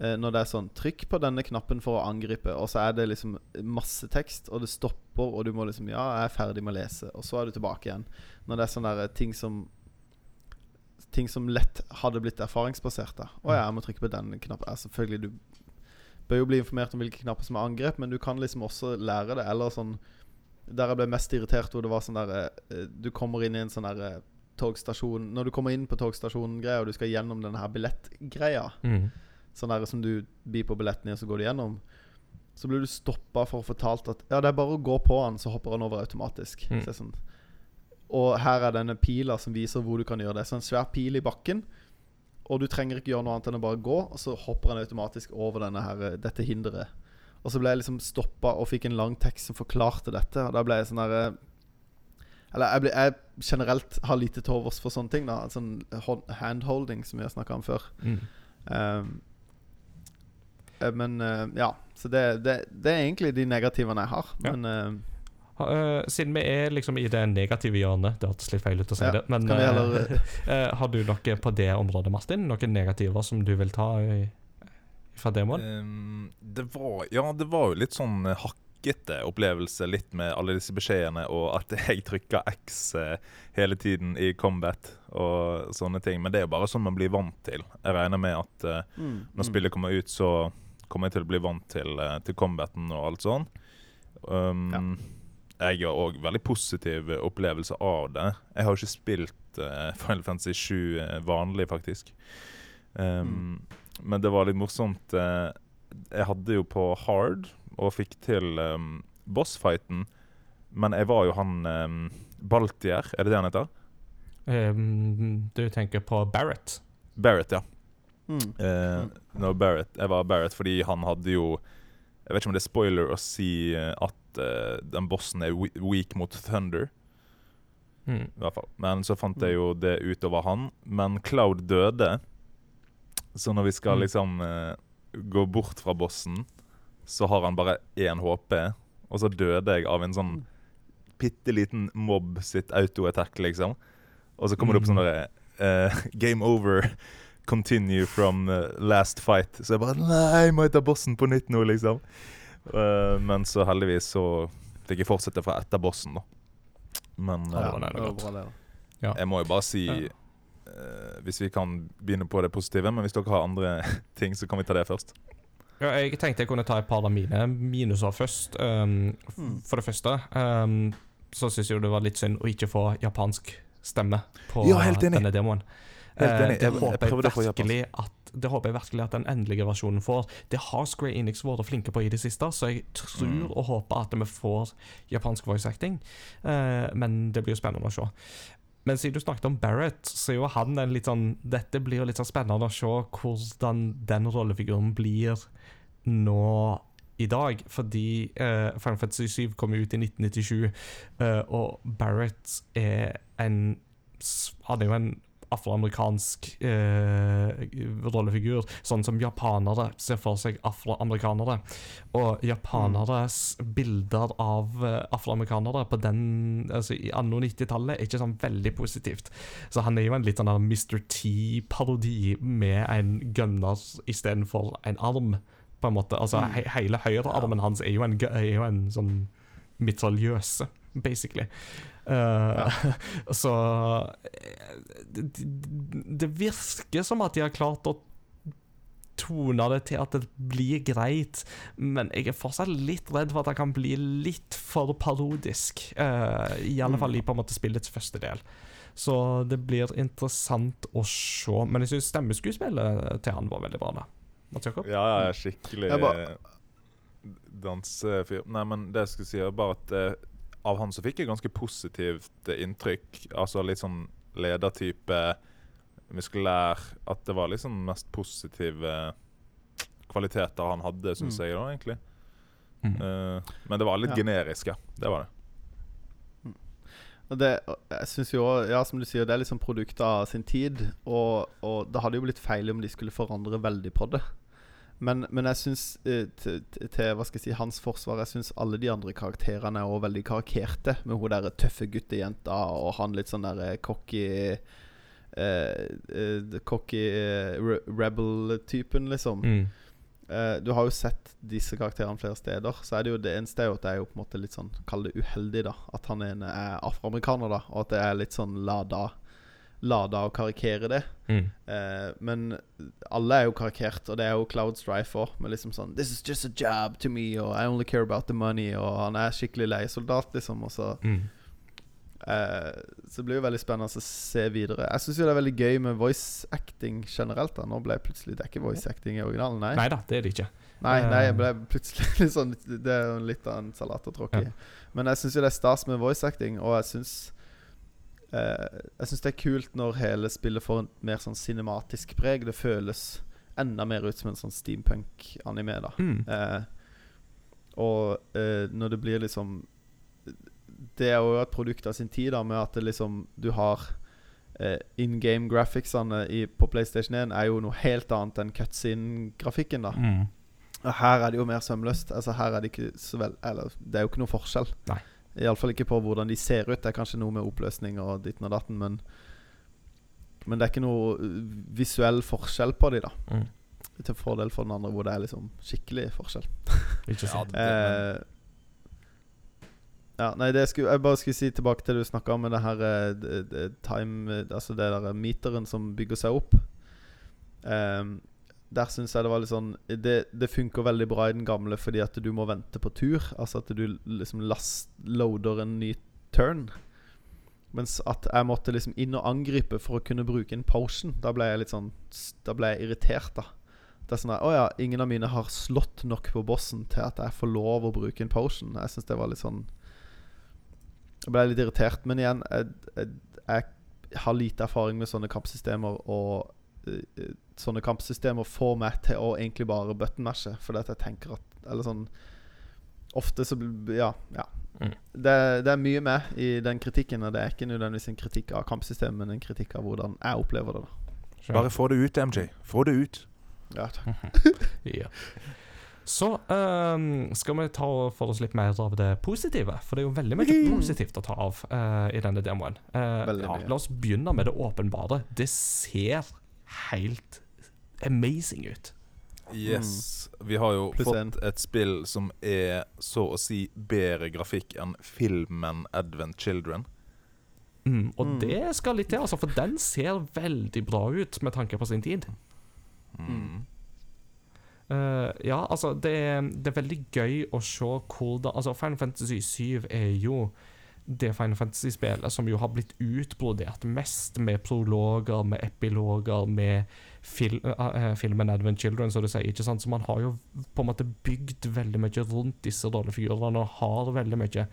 Uh, når det er sånn Trykk på denne knappen for å angripe, og så er det liksom masse tekst, og det stopper, og du må liksom Ja, jeg er ferdig med å lese, og så er du tilbake igjen. Når det er sånne der ting som Ting som lett hadde blitt erfaringsbasert. da Å ja, jeg må trykke på denne knappen. Ja, selvfølgelig, du bør jo bli informert om hvilke knapper som er angrep, men du kan liksom også lære det. Eller sånn Der jeg ble mest irritert, hvor det var sånn der eh, Du kommer inn i en sånn der eh, togstasjon Når du kommer inn på togstasjonen-greia, og du skal gjennom denne her billettgreia,
Mm.
sånn der som du blir på billetten i, og så går du gjennom, så blir du stoppa for å fortalt at Ja, det er bare å gå på den, så hopper han over automatisk.
Mm.
Så sånn, og her er denne pila som viser hvor du kan gjøre det. Så en svær pil i bakken. Og du trenger ikke gjøre noe annet enn å bare gå, og så hopper den automatisk over denne her, dette hinderet. Og så ble jeg liksom stoppa og fikk en lang tekst som forklarte dette. Og da ble jeg sånn herre Eller jeg, ble, jeg generelt har lite til overs for sånne ting. da Sånn handholding, som vi har snakka om før.
Mm.
Um, eh, men eh, ja. Så det, det, det er egentlig de negativene jeg har.
Ja.
Men
Uh, eh, siden vi er liksom i det negative hjørnet Det hørtes litt feil ut å si
Ja,
det, men
uh,
eh, eh, har du noe på det området, Martin? Noen negativer som du vil ta i, fra demoen?
Um, det var Ja, det var jo litt sånn eh, hakkete opplevelse, litt med alle disse beskjedene, og at jeg trykker X eh, hele tiden i combat og sånne ting. Men det er jo bare sånn man blir vant til. Jeg regner med at uh,
mm,
når
mm.
spillet kommer ut, så kommer jeg til å bli vant til, uh, til combaten og alt sånn. Um, Jeg har òg veldig positiv opplevelse av det. Jeg har jo ikke spilt uh, Final Fantasy 7 eh, vanlig, faktisk. Um, Men det var litt morsomt. eh, jeg hadde jo på hard og fikk til um, bossfighten, men jeg var jo han um, Baltier, er det det han heter?
Um, du tenker på Barrett?
Barrett, ja.
Mm.
Eh,
Mm.
no, Barrett. Jeg var Barrett fordi han hadde jo Jeg vet ikke om det er spoiler å si eh, at uh, den bossen er weak mot Thunder.
Mm.
I hvert fall. Men så fant jeg jo det utover han. Men Cloud døde. Så når vi skal
Mm.
liksom eh, gå bort fra bossen, så har han bare én HP. Og så døde jeg av en sånn bitte liten mobb sitt auto-attack, liksom. Og så kommer det opp sånn derre eh, Game over. Continue from eh, last fight. Så jeg bare Nei, må jeg ta bossen på nytt nå, liksom? Uh, men så heldigvis så fikk jeg fortsette fra etter bossen, da. Men
Ja,
eh,
det var
bra, det. da.
Ja.
jeg må jo bare si
Ja.
Eh, Hvis vi kan begynne på det positive, men hvis dere har andre ting, så kan vi ta det først.
Ja, jeg tenkte jeg kunne ta et par av mine minuser først. Um,
Mm.
For det første um, så syns jeg det var litt synd å ikke få japansk stemme på
Ja, helt enig.
denne demoen.
Helt
Eh,
enig.
det
Jeg-
håper jeg
prøvde
virkelig at det håper jeg virkelig at den endelige versjonen får. Det har Square Enix vært flinke på i det siste, så jeg tror
Mm.
og håper at vi får japansk voice acting. Uh, men det blir jo spennende å se. Men siden du snakket om Barrett, så er jo han en litt sånn Dette blir jo litt sånn spennende å se hvordan den rollefiguren blir nå i dag. Fordi uh, Final Fantasy 7 kom ut i 1997, uh, og Barrett er en Han er jo en afroamerikansk eh, rollefigur, sånn som japanere ser for seg afroamerikanere. Og japaneres bilder av eh, afroamerikanere på den altså i anno 90-tallet er ikke sånn veldig positivt. Så han er jo en litt sånn Mr. T-parodi med en gunner istedenfor en arm, på en måte. Altså
Mm.
he hele høyrearmen hans er jo en, er jo en sånn mitraljøse, basically. Eh, så eh, det, det virker som at de har klart å tone det til at det blir greit, men jeg er fortsatt litt redd for at det kan bli litt for parodisk. Uh, I alle fall i på en måte spillets første del. Så det blir interessant å se. Men jeg syns stemmeskuespillet til han var veldig bra. da Mats Jakob?
Ja, ja, skikkelig
Jeg bare-
dansefyr. Nei, men det jeg skulle si, er bare at eh, av han så fikk jeg ganske positivt eh, inntrykk. Altså litt sånn ledertype, muskulær At det var liksom mest positive kvaliteter han hadde, syns
Mm.
jeg, da, egentlig.
Mm.
Uh, men det var litt
Ja.
generiske. Det var det.
Det, jeg synes jo ja, som du sier, det er liksom produkt av sin tid. Og, og det hadde jo blitt feil om de skulle forandre veldig på det. Men, men jeg syns eh, til, til- hva skal jeg si, hans forsvar Jeg syns alle de andre karakterene er også veldig karikerte. Med hun der tøffe guttejenta og han litt sånn der cocky eh, eh, Cocky eh, re rebel-typen, liksom.
Mm.
Eh, du har jo sett disse karakterene flere steder. Så er det jo det eneste er jo at det er jo på en måte litt sånn Kall det uheldig, da. At han er afroamerikaner, da. Og at det er litt sånn lada Lada å karikere det.
Mm.
Eh, men alle er jo karikert, og det er jo Cloud Strife òg. Med liksom sånn This is just a job to me, og I only care about the money. Og han er skikkelig leiesoldat, liksom. Og så
Mm.
eh, Så det blir jo veldig spennende å se videre. Jeg syns jo det er veldig gøy med voice acting generelt. da Nå ble jeg plutselig Det er ikke voice acting i originalen, nei?
Neida, det er det ikke.
Nei, nei, jeg
Eh.
ble plutselig litt sånn Det er jo litt av en salat å tråkke i.
Ja.
Men jeg syns jo det er stas med voice acting, og jeg syns eh, Jeg syns det er kult når hele spillet får en mer sånn cinematisk preg. Det føles enda mer ut som en sånn steampunk-anime, da.
Mm.
Eh, og eh, når det blir liksom Det er jo et produkt av sin tid, da, med at det liksom du har eh, In game graphicsene i, på PlayStation 1 er jo noe helt annet enn cutscene-grafikken. da
Mm.
Her er det jo mer sømløst. Altså Her er det ikke så vel Eller det er jo ikke noe forskjell.
Nei.
Iallfall ikke på hvordan de ser ut. Det er kanskje noe med oppløsning og ditten og datten, men Men det er ikke noe uh, visuell forskjell på de da.
Mm.
Til fordel for den andre, hvor det er liksom skikkelig forskjell.
Ikke sant?
Eh, ja, nei, det skulle, jeg bare skulle si tilbake til det du snakka om med det her det, d- d- time eh, Altså det der meteren som bygger seg opp. Ehm, der syns jeg det var litt sånn Det, det funker veldig bra i den gamle fordi at du må vente på tur. Altså at du liksom last, loader en ny turn. Mens at jeg måtte liksom inn og angripe for å kunne bruke en potion. Da ble jeg litt sånn Da ble jeg irritert, da. Det er sånn at, Å ja, ingen av mine har slått nok på bossen til at jeg får lov å bruke en potion. Jeg syns det var litt sånn Jeg ble litt irritert. Men igjen, jeg, jeg, jeg har lite erfaring med sånne kappsystemer og eh, eh, sånne kampsystemer får meg til å egentlig bare buttonmashe. Fordi at jeg tenker at Eller sånn Ofte så Ja. ja.
Mm.
Det, det er mye med i den kritikken, og det er ikke nødvendigvis en kritikk av kampsystemet, men en kritikk av hvordan jeg opplever det. da
Skjønner.
bare få det ut, MJ. Få det ut.
Ja, takk.
Ja. Så um, skal vi ta for oss litt mer av det positive. For det er jo veldig mye positivt å ta av uh, i denne demoen.
Uh,
ja, la oss begynne med det åpenbare. Det ser helt amazing ut.
Yes. Vi har jo
Pluss en.
et spill som er så å si bedre grafikk enn filmen 'Advent Children'.
Mm, og
Mm.
det skal litt til, altså, for den ser veldig bra ut med tanke på sin tid.
Mm.
Uh, ja, altså, det, er- det er veldig gøy å se hvordan Altså, Final Fantasy 7 er jo det Final Fantasy-spillet som jo har blitt utbrodert mest med prologer, med epiloger, med fil uh, filmen Advent Children, som du sier. ikke sant? Så man har jo på en måte bygd veldig mye rundt disse rollefigurene og har veldig mye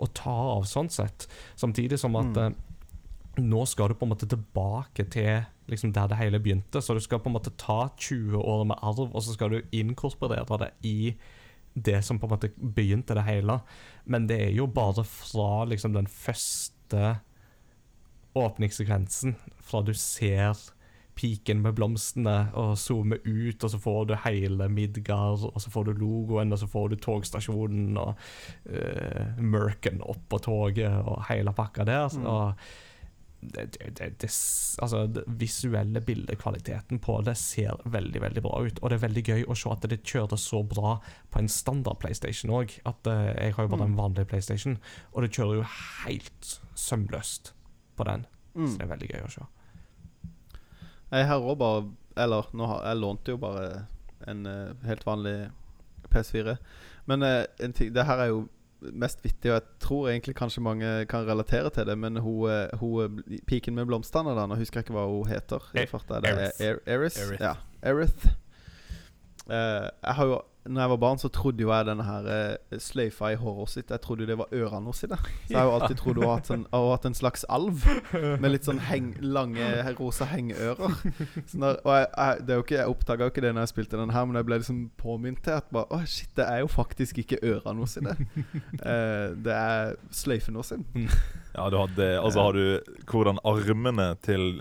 å ta av sånn sett. Samtidig som at
Mm.
eh, nå skal du på en måte tilbake til liksom der det hele begynte. Så du skal på en måte ta 20 år med arv, og så skal du inkorporere det i det som på en måte begynte det hele. Men det er jo bare fra liksom den første åpningssekvensen, fra du ser piken med blomstene og zoome ut, og så får du hele Midgard, og så får du logoen, og så får du togstasjonen og uh, Merken oppå toget og hele pakka der.
Mm.
Og det, det, det, altså, det visuelle bildekvaliteten på det ser veldig veldig bra ut. Og det er veldig gøy å se at det kjører så bra på en standard PlayStation òg. At eh, jeg har jo bare
Mm.
en vanlig PlayStation, og det kjører jo helt sømløst på den. Så
Mm.
det er veldig gøy å se.
Jeg har òg bare Eller nå har, jeg lånte jo bare en uh, helt vanlig PS4. Men uh, en ting, det her er jo mest vittig, og jeg tror egentlig kanskje mange kan relatere til det. Men hun, eh, hun piken med blomstene, da Nå husker jeg ikke hva hun heter. Erith.
E-
er. Er-. Aerith. Ja, Aerith. Uh, jeg har jo når jeg var barn, så trodde jo jeg denne her uh, sløyfa i håret sitt Jeg trodde jo det var ørene hennes. Så jeg har jo alltid trodd hun har hatt en, har hatt en slags alv. Med litt sånn heng, lange rosa hengeører. Sånn der, og jeg, jeg, det er jo ikke, jeg oppdaga jo ikke det når jeg spilte den her, men jeg ble liksom påminnet til at bare, Å shit, det er jo faktisk ikke ørene sine. Eh, det er sløyfen hennes.
Ja, du hadde, altså har du hvordan armene til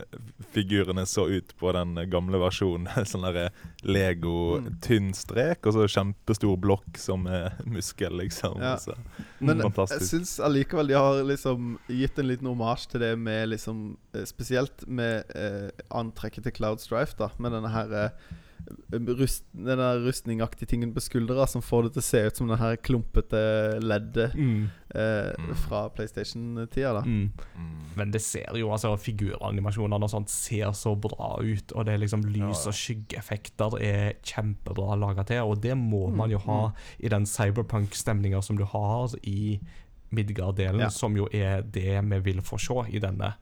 figurene så ut på den gamle versjonen. Sånn der Lego
Mm.
tynn strek, og så kjempestor blokk som er muskel, liksom.
Ja.
Så,
Men jeg
fantastisk.
syns allikevel de har liksom gitt en liten omasj til det med liksom eh, Spesielt med eh, antrekket til Cloud Strife, da. Med denne her eh, rust, der rustningaktige tingen på skuldra som får det til å se ut som det her klumpete leddet
Mm.
eh,
Mm.
fra PlayStation-tida, da.
Mm.
mm.
Men det ser jo, altså figuranimasjonene og sånt ser så bra ut, og det er liksom lys og skyggeeffekter er kjempebra laga til, og det må
Mm,
man jo ha i den cyberpunk-stemninga som du har i Midgard-delen,
Ja.
som jo er det vi vil få se i denne,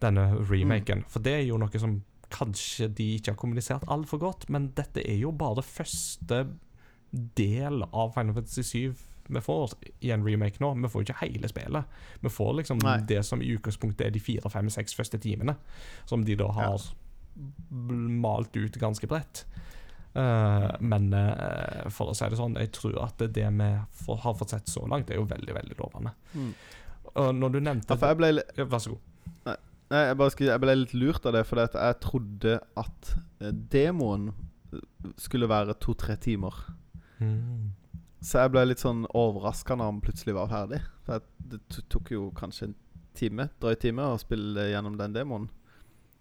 denne remaken. For det er jo noe som kanskje de ikke har kommunisert altfor godt, men dette er jo bare første del av Final Fantasy 7 vi får i en remake nå. Vi får ikke hele spillet. Vi får liksom
Nei.
det som i utgangspunktet er de fire, fem, seks første timene, som de da har ja. malt ut ganske bredt. Uh, men uh, for å si det sånn, jeg tror at det vi får, har fått sett så langt, er jo veldig, veldig lovende.
Mm.
Uh, når du nevnte
Ja, ble,
Ja, Vær så god.
Nei, jeg, bare skulle, jeg ble litt lurt av det, for jeg trodde at eh, demoen eh, skulle være to-tre timer.
Mm.
Så jeg ble litt sånn overraska når han plutselig var ferdig. For jeg, det tok jo kanskje en time, drøy time å spille gjennom den demoen.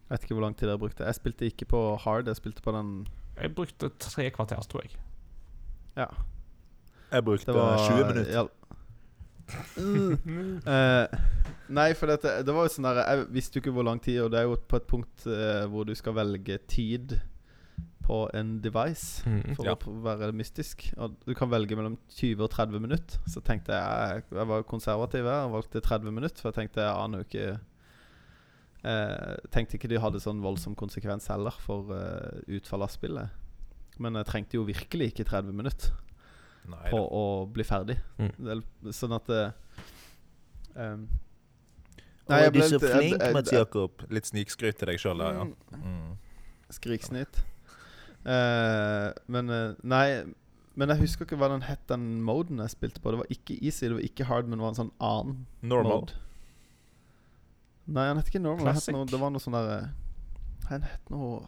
Jeg vet ikke hvor lang tid dere brukte. Jeg spilte ikke på hard, jeg spilte på den
Jeg brukte tre kvarter, tror jeg.
Ja.
Jeg brukte
var
20 minutter.
ja. Mm. Eh, nei, for dette, det var jo sånn der Jeg visste jo ikke hvor lang tid, og det er jo på et punkt eh, hvor du skal velge tid på en device.
Mm.
For
Ja.
å være mystisk. Og du kan velge mellom 20 og 30 minutter. Så tenkte jeg Jeg var konservativ her og valgte 30 minutter, for jeg tenkte jeg aner jo ikke eh, Tenkte ikke de hadde sånn voldsom konsekvens heller for eh, utfallet av spillet. Men jeg trengte jo virkelig ikke 30 minutter
Nei,
på
da.
å bli ferdig.
Mm.
Sånn at det um,
Nei,
jeg
du er så
flink jeg-
flink,
jeg-
Mats Jakob. Litt snikskryt til deg sjøl der, ja.
Mm.
Mm.
Skriksnitt. Eh, men eh, Nei, men jeg husker ikke hva den het, den moden jeg spilte på. Det var ikke easy, det var ikke hard, men det var en sånn annen
Normal.
mode. Nei, han het ikke normal. Het noe, det var noe sånn derre Han het noe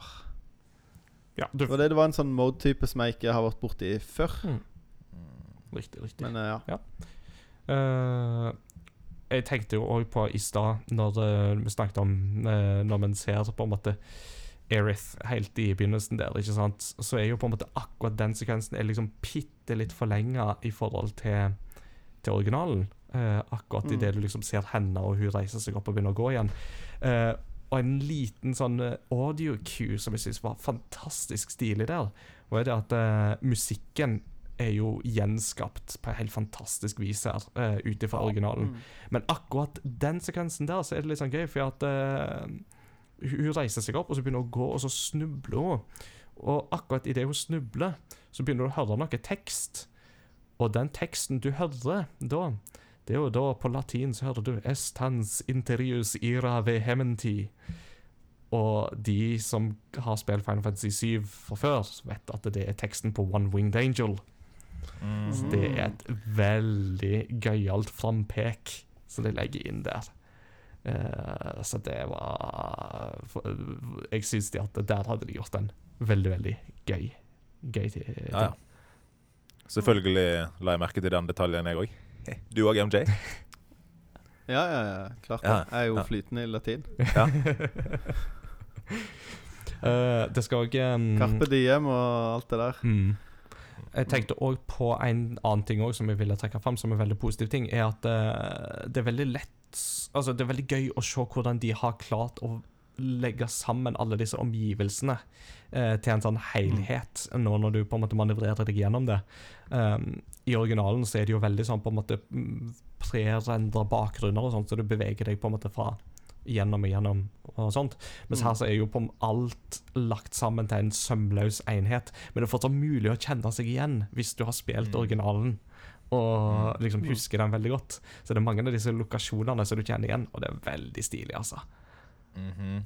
Ja, du,
Det var, det, det var en sånn mode-type som jeg ikke har vært borti før.
Mm.
Riktig, riktig.
Men uh, ja.
Eh, jeg tenkte jo òg på i stad, når uh, vi snakket om uh, Når man ser på en måte Erith helt i begynnelsen der, ikke sant, så er jo på en måte akkurat den sekvensen er liksom bitte litt forlenga i forhold til, til originalen. Uh, akkurat
Mm.
idet du liksom ser henne, og hun reiser seg opp og begynner å gå igjen. Uh, og en liten sånn audio cue som jeg syns var fantastisk stilig der, var det at uh, musikken er jo gjenskapt på helt fantastisk vis her, uh, ut ifra originalen.
Mm.
Men akkurat den sekvensen der, så er det litt sånn gøy, for at uh, hun reiser seg opp, og så begynner hun å gå, og så snubler hun. Og akkurat idet hun snubler, så begynner du å høre noe tekst. Og den teksten du hører da, det er jo da på latin så hører du Estans interius ira vehementi. Og de som har spilt Final Fantasy 7 fra før, vet at det er teksten på One Winged Angel.
Mm.
Så det er et veldig gøyalt frampek som de legger inn der. Uh, så det var for, Jeg syns de at der hadde de gjort en veldig, veldig gøy Gøy til
Ja, ja. Selvfølgelig la jeg merke til den detaljen, jeg òg. Du òg, MJ?
Ja, ja, ja, klart det.
Ja,
Jeg er jo
ja.
flytende i latin.
Ja.
uh, det skal òg
Carpe diem og alt det der.
Mm. Jeg tenkte òg på en annen ting også, som jeg ville trekke fram som en veldig positiv ting. er at eh, Det er veldig lett Altså det er veldig gøy å se hvordan de har klart å legge sammen alle disse omgivelsene eh, til en sånn helhet, nå når du på en måte manøvrerer deg gjennom det. Um, I originalen så er det jo veldig sånn på en måte mm, prerendra bakgrunner og sånt, så du beveger deg på en måte fra gjennom og gjennom og sånt. Mens
Mm.
her så er jo på alt lagt sammen til en sømløs enhet. Men det er fortsatt mulig å kjenne seg igjen hvis du har spilt
Mm.
originalen. Og
Mm.
liksom
Mm.
husker den veldig godt. Så det er mange av disse lokasjonene som du kjenner igjen, og det er veldig stilig, altså.
Mhm.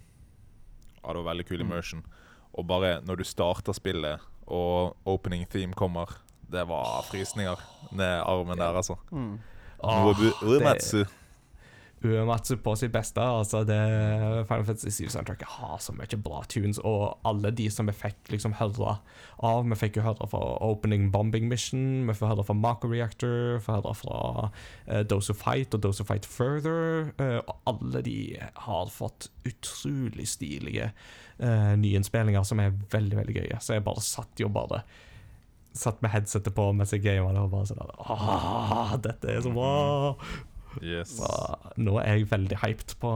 Ja, det var veldig kul
Mm.
immersion. Og bare når du starter spillet, og opening theme kommer Det var frysninger ned armen der, altså.
Mm.
Det-
Uematsu.
På sitt beste. Altså det Final Fantasy 7-soundtracket har så mye bra tunes, og alle de som vi fikk liksom høre av Vi fikk jo høre fra Opening Bombing Mission, vi får høre fra Mako Reactor, vi får høre fra uh, Dose of Fight og Dose of Fight Further. Uh, og alle de har fått utrolig stilige uh, nyinnspillinger som er veldig, veldig gøye. Så jeg bare satt jo bare Satt med headsetet på mens jeg gama det, og bare sånn Åh, dette er så bra!
Yes.
Så nå er jeg veldig hyped på,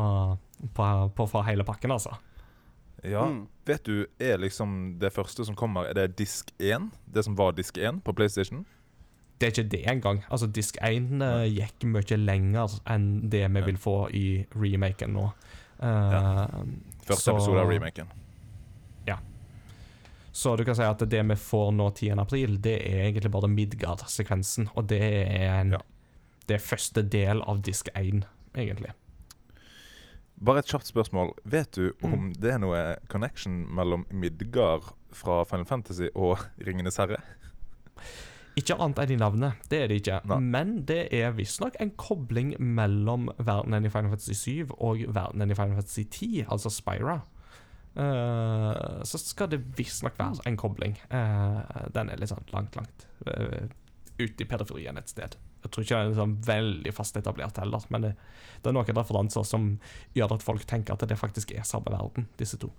på, på å få hele pakken, altså.
Ja,
Mm.
vet du, er liksom det første som kommer, er det disk 1? Det som var disk 1 på PlayStation?
Det er ikke det engang. Altså, Disk 1 uh, gikk mye lenger enn det vi
Ja.
vil få i remaken nå. Uh,
Ja. Første
så-
episode av remaken.
Så du kan si at det vi får nå 10. april, det er egentlig bare Midgard-sekvensen. Og det er en
Ja.
Det er første del av disk 1, egentlig.
Bare et kjapt spørsmål. Vet du om
Mm.
det er noe connection mellom Midgard fra Final Fantasy og Ringenes herre?
Ikke annet enn i navnet, det er det ikke.
Nei.
Men det er visstnok en kobling mellom verdenen i Final Fantasy 7 og verdenen i Final Fantasy 10, altså Spira. Uh, så skal det visstnok være en kobling. Uh, den er litt sånn langt, langt uh, ute i periferien et sted. Jeg tror ikke det er sånn veldig fast etablert heller, men det, det er noen referanser som gjør at folk tenker at det faktisk er samme verden, disse to.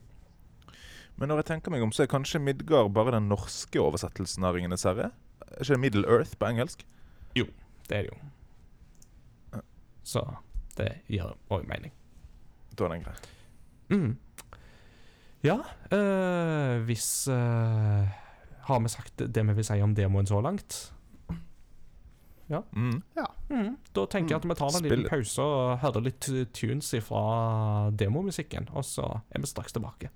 Men når jeg tenker meg om, så er kanskje Midgard bare den norske oversettelsen av Ringenes herre? Er ikke det Middle Earth på engelsk?
Jo, Det er det jo. Så det gir òg mening.
Da er den grei.
Mm. Ja, øh, hvis øh, Har vi sagt det vi vil si om demoen så langt?
Mm.
Mm. Da tenker jeg at vi tar en liten pause og hører litt tunes fra demomusikken, og så er vi straks tilbake.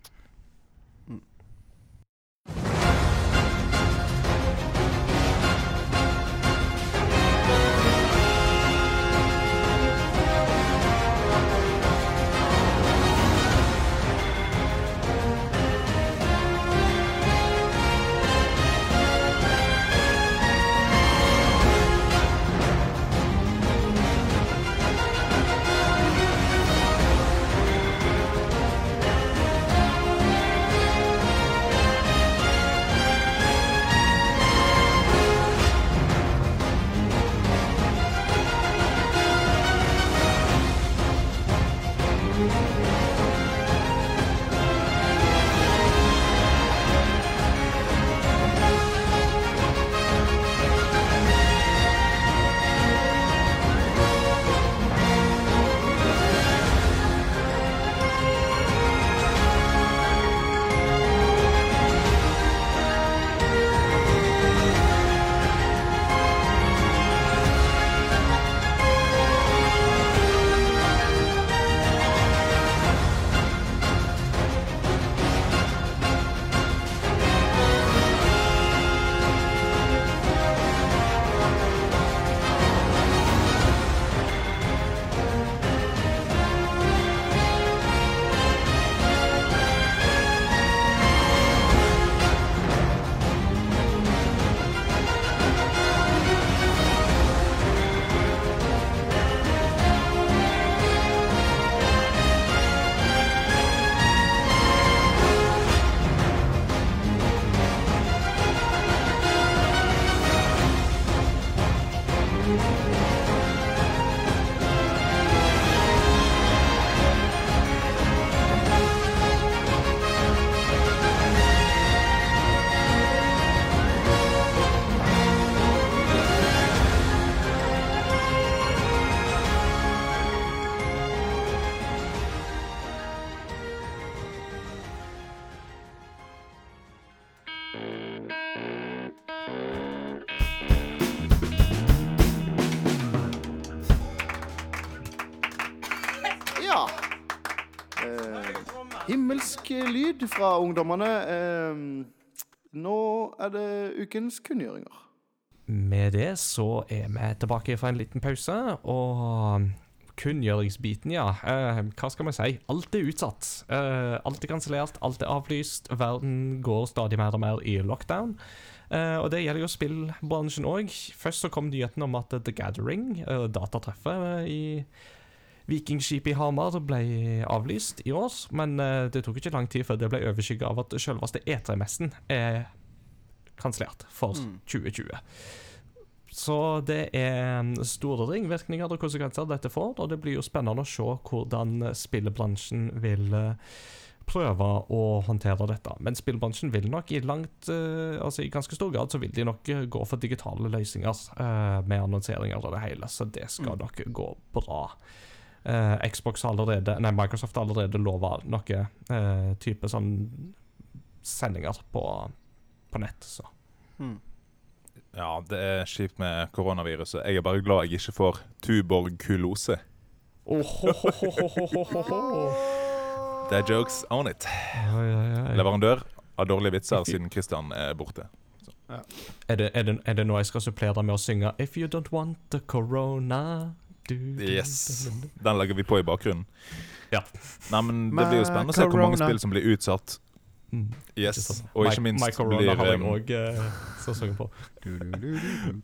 Fra ungdommene. Eh, nå er det ukens kunngjøringer.
Med det så er vi tilbake fra en liten pause, og kunngjøringsbiten, ja. Eh, hva skal vi si? Alt er utsatt. Eh, alt er kansellert, alt er avlyst. Verden går stadig mer og mer i lockdown. Eh, og det gjelder jo spillbransjen òg. Først så kom nyheten om at The Gathering, uh, datatreffet i Vikingskipet i Hamar ble avlyst i år, men eh, det tok ikke lang tid før det ble overskygget av at selveste E3-messen er kansellert for
Mm.
2020. Så det er mm, store ringvirkninger og konsekvenser dette får, og det blir jo spennende å se hvordan spillbransjen vil eh, prøve å håndtere dette. Men spillbransjen vil nok i langt eh, Altså i ganske stor grad så vil de nok gå for digitale løsninger med annonseringer og det hele, så det skal
Mm.
nok gå bra. Eh, Xbox har allerede Nei, Microsoft har allerede lova noe eh, type sånn sendinger på, på nett, så
Hmm.
Ja, det er kjipt med koronaviruset. Jeg er bare glad jeg ikke får tuborgkulose. Det er jokes on it.
Ja, ja, ja,
Leverandør av dårlige vitser siden Christian er borte.
Er det, er, det, er det nå jeg skal supplere med å synge If you don't want the corona
Yes. Den legger vi på i bakgrunnen.
Ja.
Nei, men Det blir jo spennende å se hvor mange spill som blir utsatt.
Mm.
Yes, Og ikke minst
My Corona
blir
har jeg
um,
òg uh, sesongen på.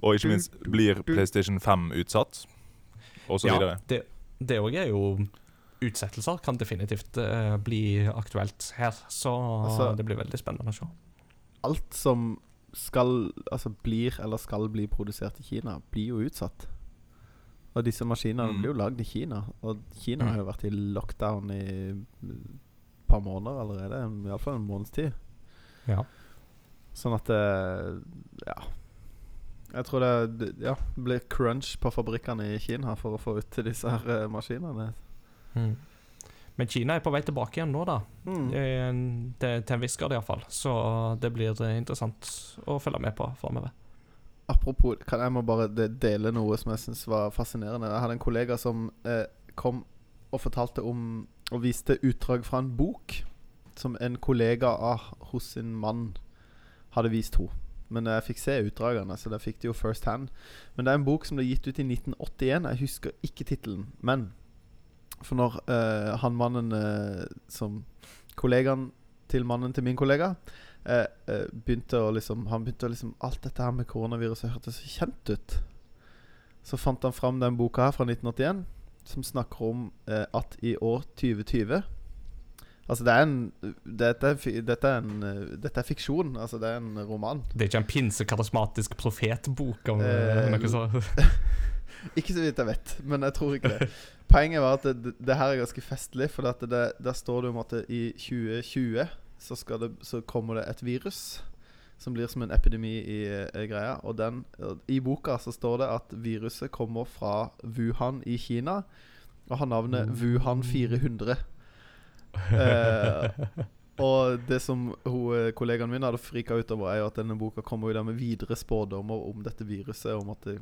Og ikke minst blir PlayStation 5 utsatt, og så videre.
Ja, det òg er jo Utsettelser kan definitivt uh, bli aktuelt her, så
Altså-
det blir veldig spennende å se.
Alt som skal Altså blir eller skal bli produsert i Kina, blir jo utsatt. Og disse maskinene
Mm.
blir jo lagd i Kina. Og Kina
Mm.
har jo vært i lockdown i et par måneder allerede. Iallfall en måneds tid.
Ja.
Sånn at det Ja. Jeg tror det ja, blir crunch på fabrikkene i Kina for å få ut til disse her eh, maskinene.
Mm. Men Kina er på vei tilbake igjen nå, da.
Mm.
Eh, Det, til en viss grad iallfall. Så det blir eh, interessant å følge med på framover.
Apropos kan Jeg må bare dele noe som jeg syns var fascinerende. Jeg hadde en kollega som eh, kom og fortalte om Og viste utdrag fra en bok som en kollega av hos sin mann hadde vist henne. Men jeg fikk se utdragene, så det fikk de jo first hand. Men det er en bok som ble gitt ut i 1981. Jeg husker ikke tittelen. Men for når eh, han mannen eh, som Kollegaen til mannen til min kollega begynte å liksom Han begynte å liksom Alt dette her med koronaviruset hørtes så kjent ut. Så fant han fram den boka her fra 1981, som snakker om eh, at i år 2020 Altså, det er en Dette dette er, en, eh, dette er fiksjon. Altså, det er en roman.
Det er ikke en pinsekarismatisk profetbok om
Eh,
eh, noe sånt?
Ikke så vidt jeg vet, men jeg tror ikke det. Poenget var at det, det, her er ganske festlig, for det, der står det om at i 2020 så, skal det, så kommer det et virus som blir som en epidemi i i greia. Og den, I boka så står det at viruset kommer fra Wuhan i Kina og har navnet Wuhan 400. Eh, og det som hun, eh, kollegaen min hadde frika ut over, er jo at denne boka kommer jo der med videre spådommer om dette viruset. Om at det,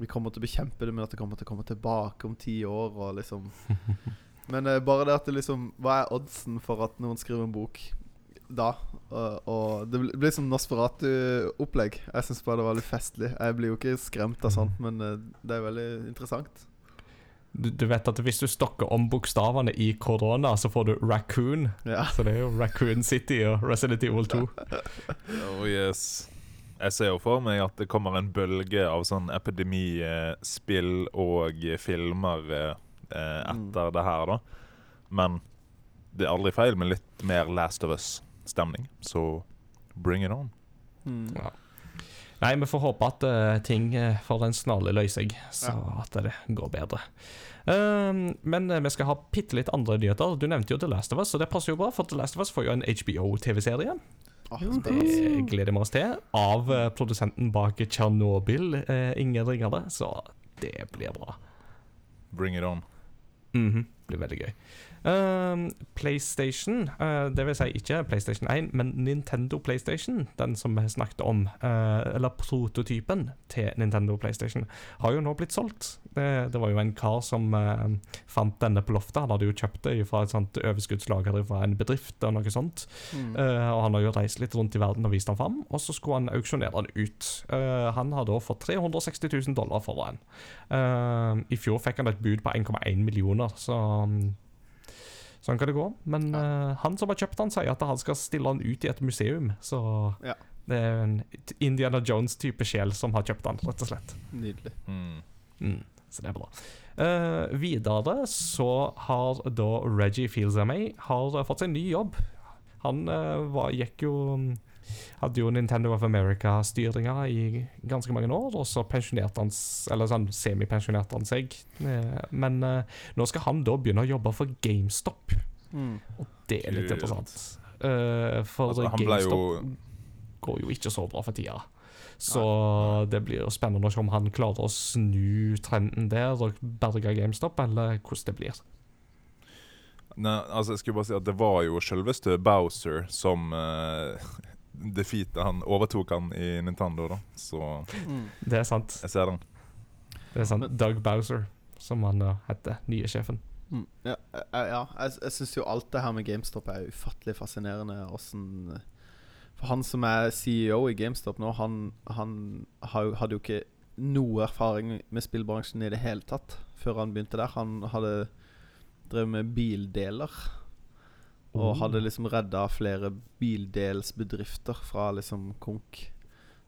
vi kommer til å bekjempe det, men at det kommer til å komme tilbake om ti år. Og liksom Men eh, bare det at det liksom Hva er oddsen for at noen skriver en bok da? Og, og det blir- som Nosferatu-opplegg. Jeg syns bare det var litt festlig. Jeg blir jo ikke skremt av sånt, men eh, det er veldig interessant.
du, du vet at hvis du stokker om bokstavene i korona, så får du raccoon.
Ja.
Så det er jo Raccoon City og Resident Evil 2.
Oh yes. Jeg ser jo for meg at det kommer en bølge av sånn epidemispill og filmer eh, eh, etter det her, da. Men det er aldri feil med litt mer Last of Us-stemning, så bring it on.
Mm.
Ja. Nei, vi får håpe at uh, ting uh, får en snarlig løsning, så at det går bedre. Um, men eh, vi skal ha bitte litt andre nyheter. Du nevnte jo The Last of Us, og det passer jo bra, for The Last of Us får jo en HBO-TV-serie.
Åh,
Det gleder vi oss til. Av uh, produsenten bak Tsjernobyl, uh, ingen ringere, så det blir bra.
Bring it on.
Det blir veldig gøy. Ehm, PlayStation, uh, det vil si ikke PlayStation 1, men Nintendo PlayStation, den som vi snakket om, uh, eller prototypen til Nintendo PlayStation, har jo nå blitt solgt. Det, det var jo en kar som eh, fant denne på loftet. Han hadde jo kjøpt det fra et sånt overskuddslager fra en bedrift og noe sånt.
Mm.
Og han har jo reist litt rundt i verden og vist den fram, og så skulle han auksjonere den ut. Han har da fått 360 000 dollar for den. I fjor fikk han et bud på 1,1 millioner, så mm, Sånn kan det gå. Men eh, han som har kjøpt den, sier at han skal stille den ut i et museum. Så
Ja.
det er en Indiana Jones-type sjel som har kjøpt den, rett og slett.
Nydelig.
Mm.
Mm. Så det er bra. Uh, videre så har da Reggie Fils-Aimé har fått seg en ny jobb. Han uh, var, gikk jo hadde jo Nintendo of America-styringa i ganske mange år, og så pensjonerte han Eller sånn semipensjonerte han seg. Eh, Men uh, nå skal han da begynne å jobbe for GameStop.
Mm.
Det er litt
Kult.
interessant. Uh, for
Altså,
GameStop
jo
går jo ikke så bra for tida. Så det blir jo spennende å se om han klarer å snu trenden der og berge GameStop, eller hvordan det blir.
Nei, altså jeg skulle bare si at Det var jo selveste Bowser som uh, defeatet han Overtok han i Nintendo, da. Så
Mm.
Det er sant.
jeg ser den.
Det er sant.
Men-
Doug Bowser, som han uh, heter. Nye sjefen.
Mm. Ja, eh, ja jeg, jeg syns jo alt det her med GameStop er ufattelig fascinerende. Åssen For han som er CEO i GameStop nå, han, han hadde jo ikke noe erfaring med spillbransjen i det hele tatt før han begynte der. Han hadde drevet med bildeler. Og
Oh.
hadde liksom redda flere bildelsbedrifter fra liksom konk.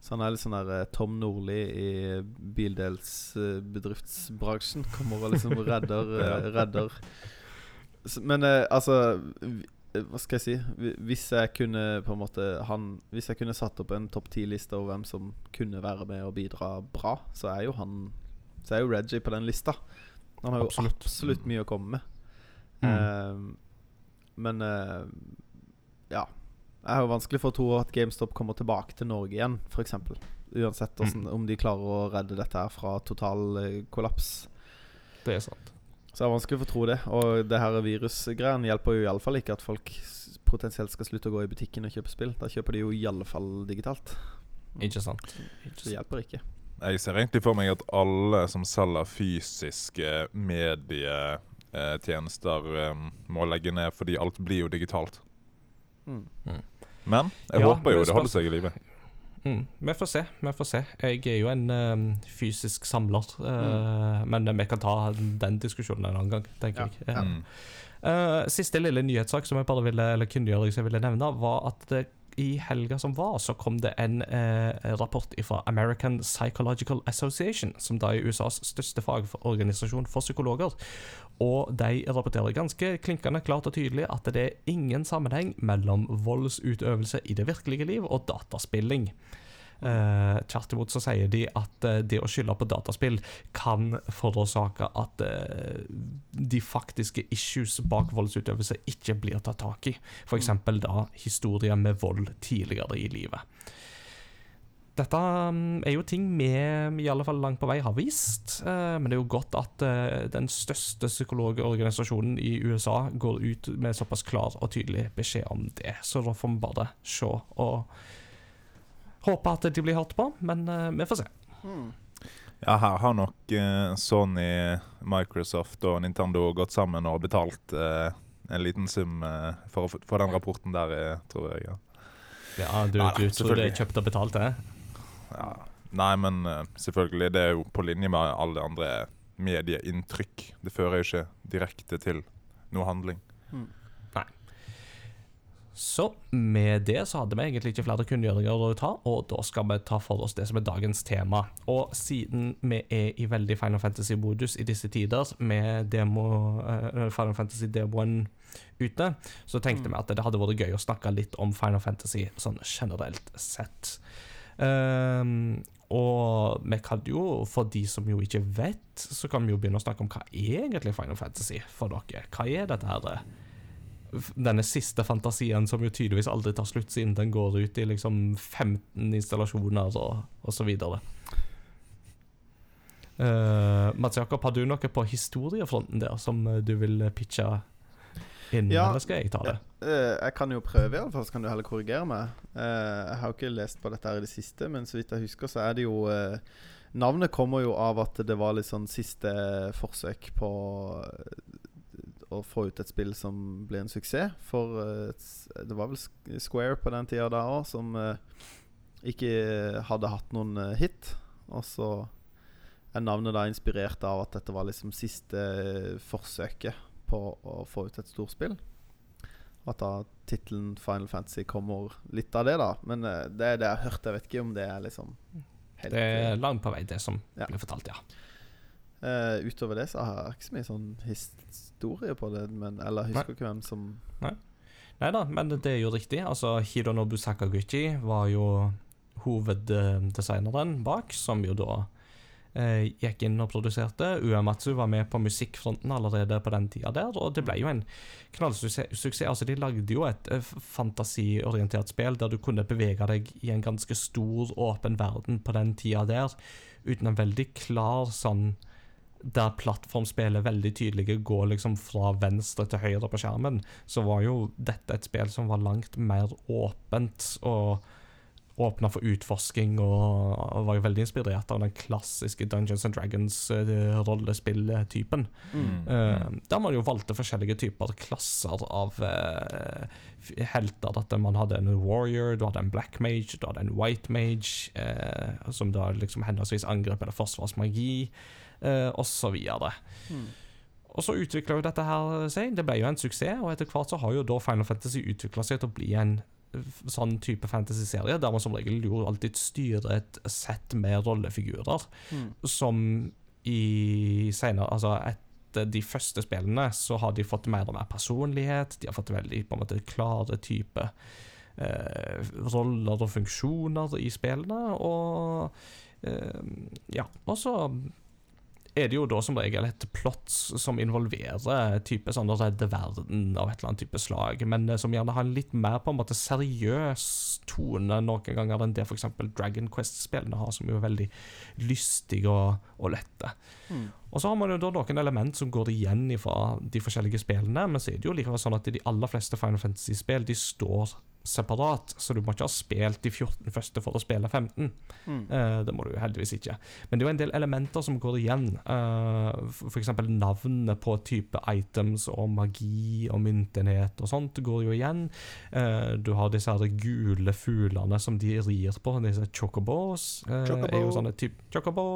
Så han er litt sånn der eh, Tom Nordli i bildelsbedriftsbransjen. Kommer og liksom redder, eh, redder. Men eh, altså Hva skal jeg si? Hvis jeg kunne på en måte han, Hvis jeg kunne satt opp en topp ti-liste over hvem som kunne være med og bidra bra, så er jo han Så er jo Reggie på den lista. Han har jo
Absolutt.
absolutt, mye å komme med.
Mm.
Men uh, ja. Jeg har jo vanskelig for å tro at GameStop kommer tilbake til Norge igjen, f.eks. Uansett hvordan,
Mm.
om de klarer å redde dette her fra total eh, kollaps.
Det er sant.
Så det er vanskelig for å tro det. Og det her virusgreiene hjelper jo iallfall ikke at folk potensielt skal slutte å gå i butikken og kjøpe spill. Da kjøper de jo i alle fall digitalt.
Ikke sant. Ikke
Det hjelper ikke.
Jeg ser egentlig for meg at alle som selger fysiske medietjenester, eh, må legge ned, fordi alt blir jo digitalt.
Mm.
Men jeg
Ja,
håper jo det holder seg i live.
Mm, vi får se. vi får se. Jeg er jo en ø, fysisk samler, uh, men vi kan ta den diskusjonen en annen gang, tenker
Ja,
jeg. Ja.
Mm.
Uh, siste lille nyhetssak som jeg bare ville Eller kunngjøring som jeg ville nevne, var at det, i helga som var, så kom det en eh, rapport fra American Psychological Association, som da er USAs største fagorganisasjon for psykologer. Og de rapporterer ganske klinkende klart og tydelig at det er ingen sammenheng mellom voldsutøvelse i det virkelige liv og dataspilling. Eh, Tvert imot så sier de at eh, det å skylde på dataspill kan forårsake at eh, de faktiske issues bak voldsutøvelse ikke blir tatt tak i. F.eks. da historier med vold tidligere i livet. Dette mm, er jo ting vi i alle fall langt på vei har visst, eh, men det er jo godt at eh, den største psykologorganisasjonen i USA går ut med såpass klar og tydelig beskjed om det. Så da får vi bare se og håpe at de blir hørt på, men eh, vi får se.
Mm.
Ja, her har nok eh, Sony, Microsoft og Nintendo gått sammen og betalt eh, en liten sum for å få få den rapporten der, tror jeg. Ja.
Ja, du,
Nei,
du tror det er kjøpt og betalt, det?
Ja. Nei, men selvfølgelig, det er jo på linje med alle andre medieinntrykk. Det fører jo ikke direkte til noe handling.
Mm.
Så med det så hadde vi egentlig ikke flere kunngjøringer å ta, og da skal vi ta for oss det som er dagens tema. Og siden vi er i veldig Final Fantasy-modus i disse tider, med demo, uh, Final Fantasy-demoen ute, så tenkte
Mm.
vi at det hadde vært gøy å snakke litt om Final Fantasy sånn generelt sett. Um, og vi kan jo, for de som jo ikke vet, så kan vi jo begynne å snakke om hva er egentlig Final Fantasy for dere. Hva er dette her? Denne siste fantasien som jo tydeligvis aldri tar slutt, siden den går ut i liksom 15 installasjoner og, og så videre. Uh, Mats Jakob, har du noe på historiefronten der som eh, du vil pitche inn,
Ja.
eller skal jeg ta det?
Uh, jeg kan jo prøve, i alle fall, så kan du heller korrigere meg. Uh, jeg har jo ikke lest på dette her i det siste, men så vidt jeg husker, så er det jo Navnet kommer jo av at det var litt sånn siste forsøk på å få ut et spill som ble en suksess. For eh, det var vel Square på den tida da òg som eh, ikke hadde hatt noen eh, hit. Og så er navnet da inspirert av at dette var liksom siste forsøket på å få ut et storspill. At da tittelen Final Fantasy kommer litt av det, da. Men det er det jeg har hørt. Jeg vet ikke om det er liksom helt
Det er langt på vei det som
Ja.
blir fortalt, ja.
Eh, utover det så har jeg ikke så mye sånn historie på det, men, eller husker ikke hvem som
Nei da, men det er jo riktig. Altså, Hironobu Sakaguchi var jo hoveddesigneren bak, som jo da eh, gikk inn og produserte. Uematsu var med på musikkfronten allerede på den tida der, og det ble jo en knallsuksess. Altså, de lagde jo et eh, fantasiorientert spill der du kunne bevege deg i en ganske stor, åpen verden på den tida der, uten en veldig klar sånn der plattformspillet veldig tydelig går liksom fra venstre til høyre på skjermen, så var jo dette et spill som var langt mer åpent og åpna for utforsking, og, var jo veldig inspirert av den klassiske Dungeons and Dragons-rollespilltypen.
Mm.
Uh, der man jo valgte forskjellige typer klasser av uh, helter. At man hadde en warrior, du hadde en black mage, du hadde en white mage, som da liksom henholdsvis angrep eller forsvarsmagi, uh, osv.
Mm.
Og så utvikla jo dette her seg. Det ble jo en suksess, og etter hvert så har jo da Final Fantasy utvikla seg til å bli en sånn type fantasy-serie, der man som regel jo alltid styrer et sett med rollefigurer
Mm.
som i senere Altså etter de første spillene så har de fått mer og mer personlighet. De har fått veldig på en måte klare type eh, roller og funksjoner i spillene, og eh, Ja. Og så er det jo da som regel et plott som involverer type sånn å redde verden av et eller annet type slag, men eh, som gjerne har en litt mer på en måte seriøs tone noen ganger enn det f.eks. Dragon Quest-spillene har, som jo er veldig lystige og, og lette.
Mm.
Og så har man jo da noen element som går igjen fra de forskjellige spillene, men så er det jo likevel sånn at de aller fleste Final Fantasy-spill de står separat, så du må ikke ha spilt de 14 første for å spille 15.
Mm.
Uh, det må du heldigvis ikke. Men det er jo en del elementer som går igjen. Uh, F.eks. navnene på type items og magi og myntenhet og sånt går jo igjen. Uh, du har disse her gule fuglene som de rir på, disse chocobos. Uh,
Chocobo.
Er jo sånne type, chocobo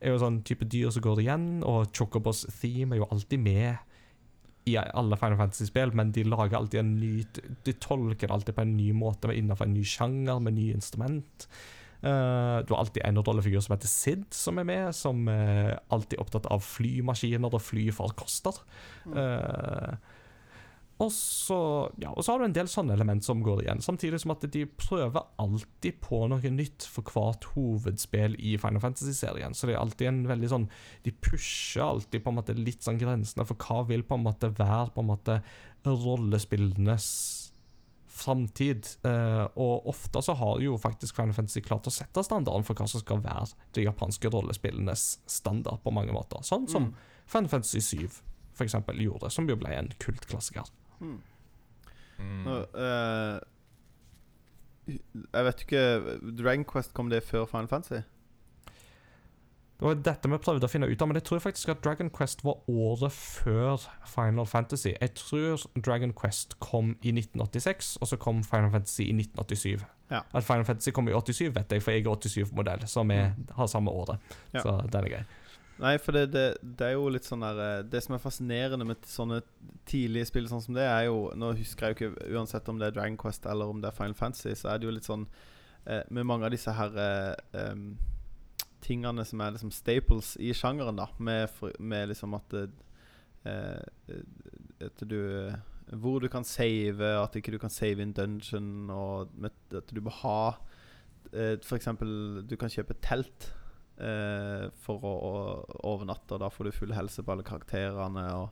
er jo sånn type dyr som går igjen, og chocobos theme er jo alltid med i alle Final Fantasy-spill, men de lager alltid en ny De tolker det alltid på en ny måte innenfor en ny sjanger med ny instrument. Uh, du har alltid en rollefigur som heter Sid, som er med, som er alltid opptatt av flymaskiner og flyfarkoster. Eh, og så, ja, og så har du en del sånne element som går igjen, samtidig som at de prøver alltid på noe nytt for hvert hovedspill i Final Fantasy-serien. Så det er alltid en veldig sånn De pusher alltid på en måte litt sånn grensene for hva vil på en måte være på en måte rollespillenes framtid. Eh, og ofte så har jo faktisk Final Fantasy klart å sette standarden for hva som skal være de japanske rollespillenes standard på mange måter. Sånn som
Mm.
Final Fantasy 7 for eksempel gjorde, som jo ble en kultklassiker.
Mm.
Mm.
Nå, eh, jeg vet ikke Dragon Quest kom det før Final Fantasy?
Det var dette vi prøvde å finne ut av, men jeg tror faktisk at Dragon Quest var året før Final Fantasy. Jeg tror Dragon Quest kom i 1986, og så kom Final Fantasy i 1987.
Ja.
At Final Fantasy kom i 87, vet jeg, for jeg er 87-modell, så vi har samme året.
Ja.
Så den er grei.
Nei, for det, det, det er jo litt sånn der eh, Det som er fascinerende med sånne tidlige spill sånn som det, er jo Nå husker jeg jo ikke uansett om det er Dragon Quest eller om det er Final Fantasy, så er det jo litt sånn eh, Med mange av disse her eh, um, tingene som er liksom staples i sjangeren, da, med, med liksom at eh, At du Hvor du kan save, at ikke du kan save in dungeon, og med, at du må ha eh, eksempel, du kan kjøpe telt eh, for å, å overnatte, da får du full helse på alle karakterene. Og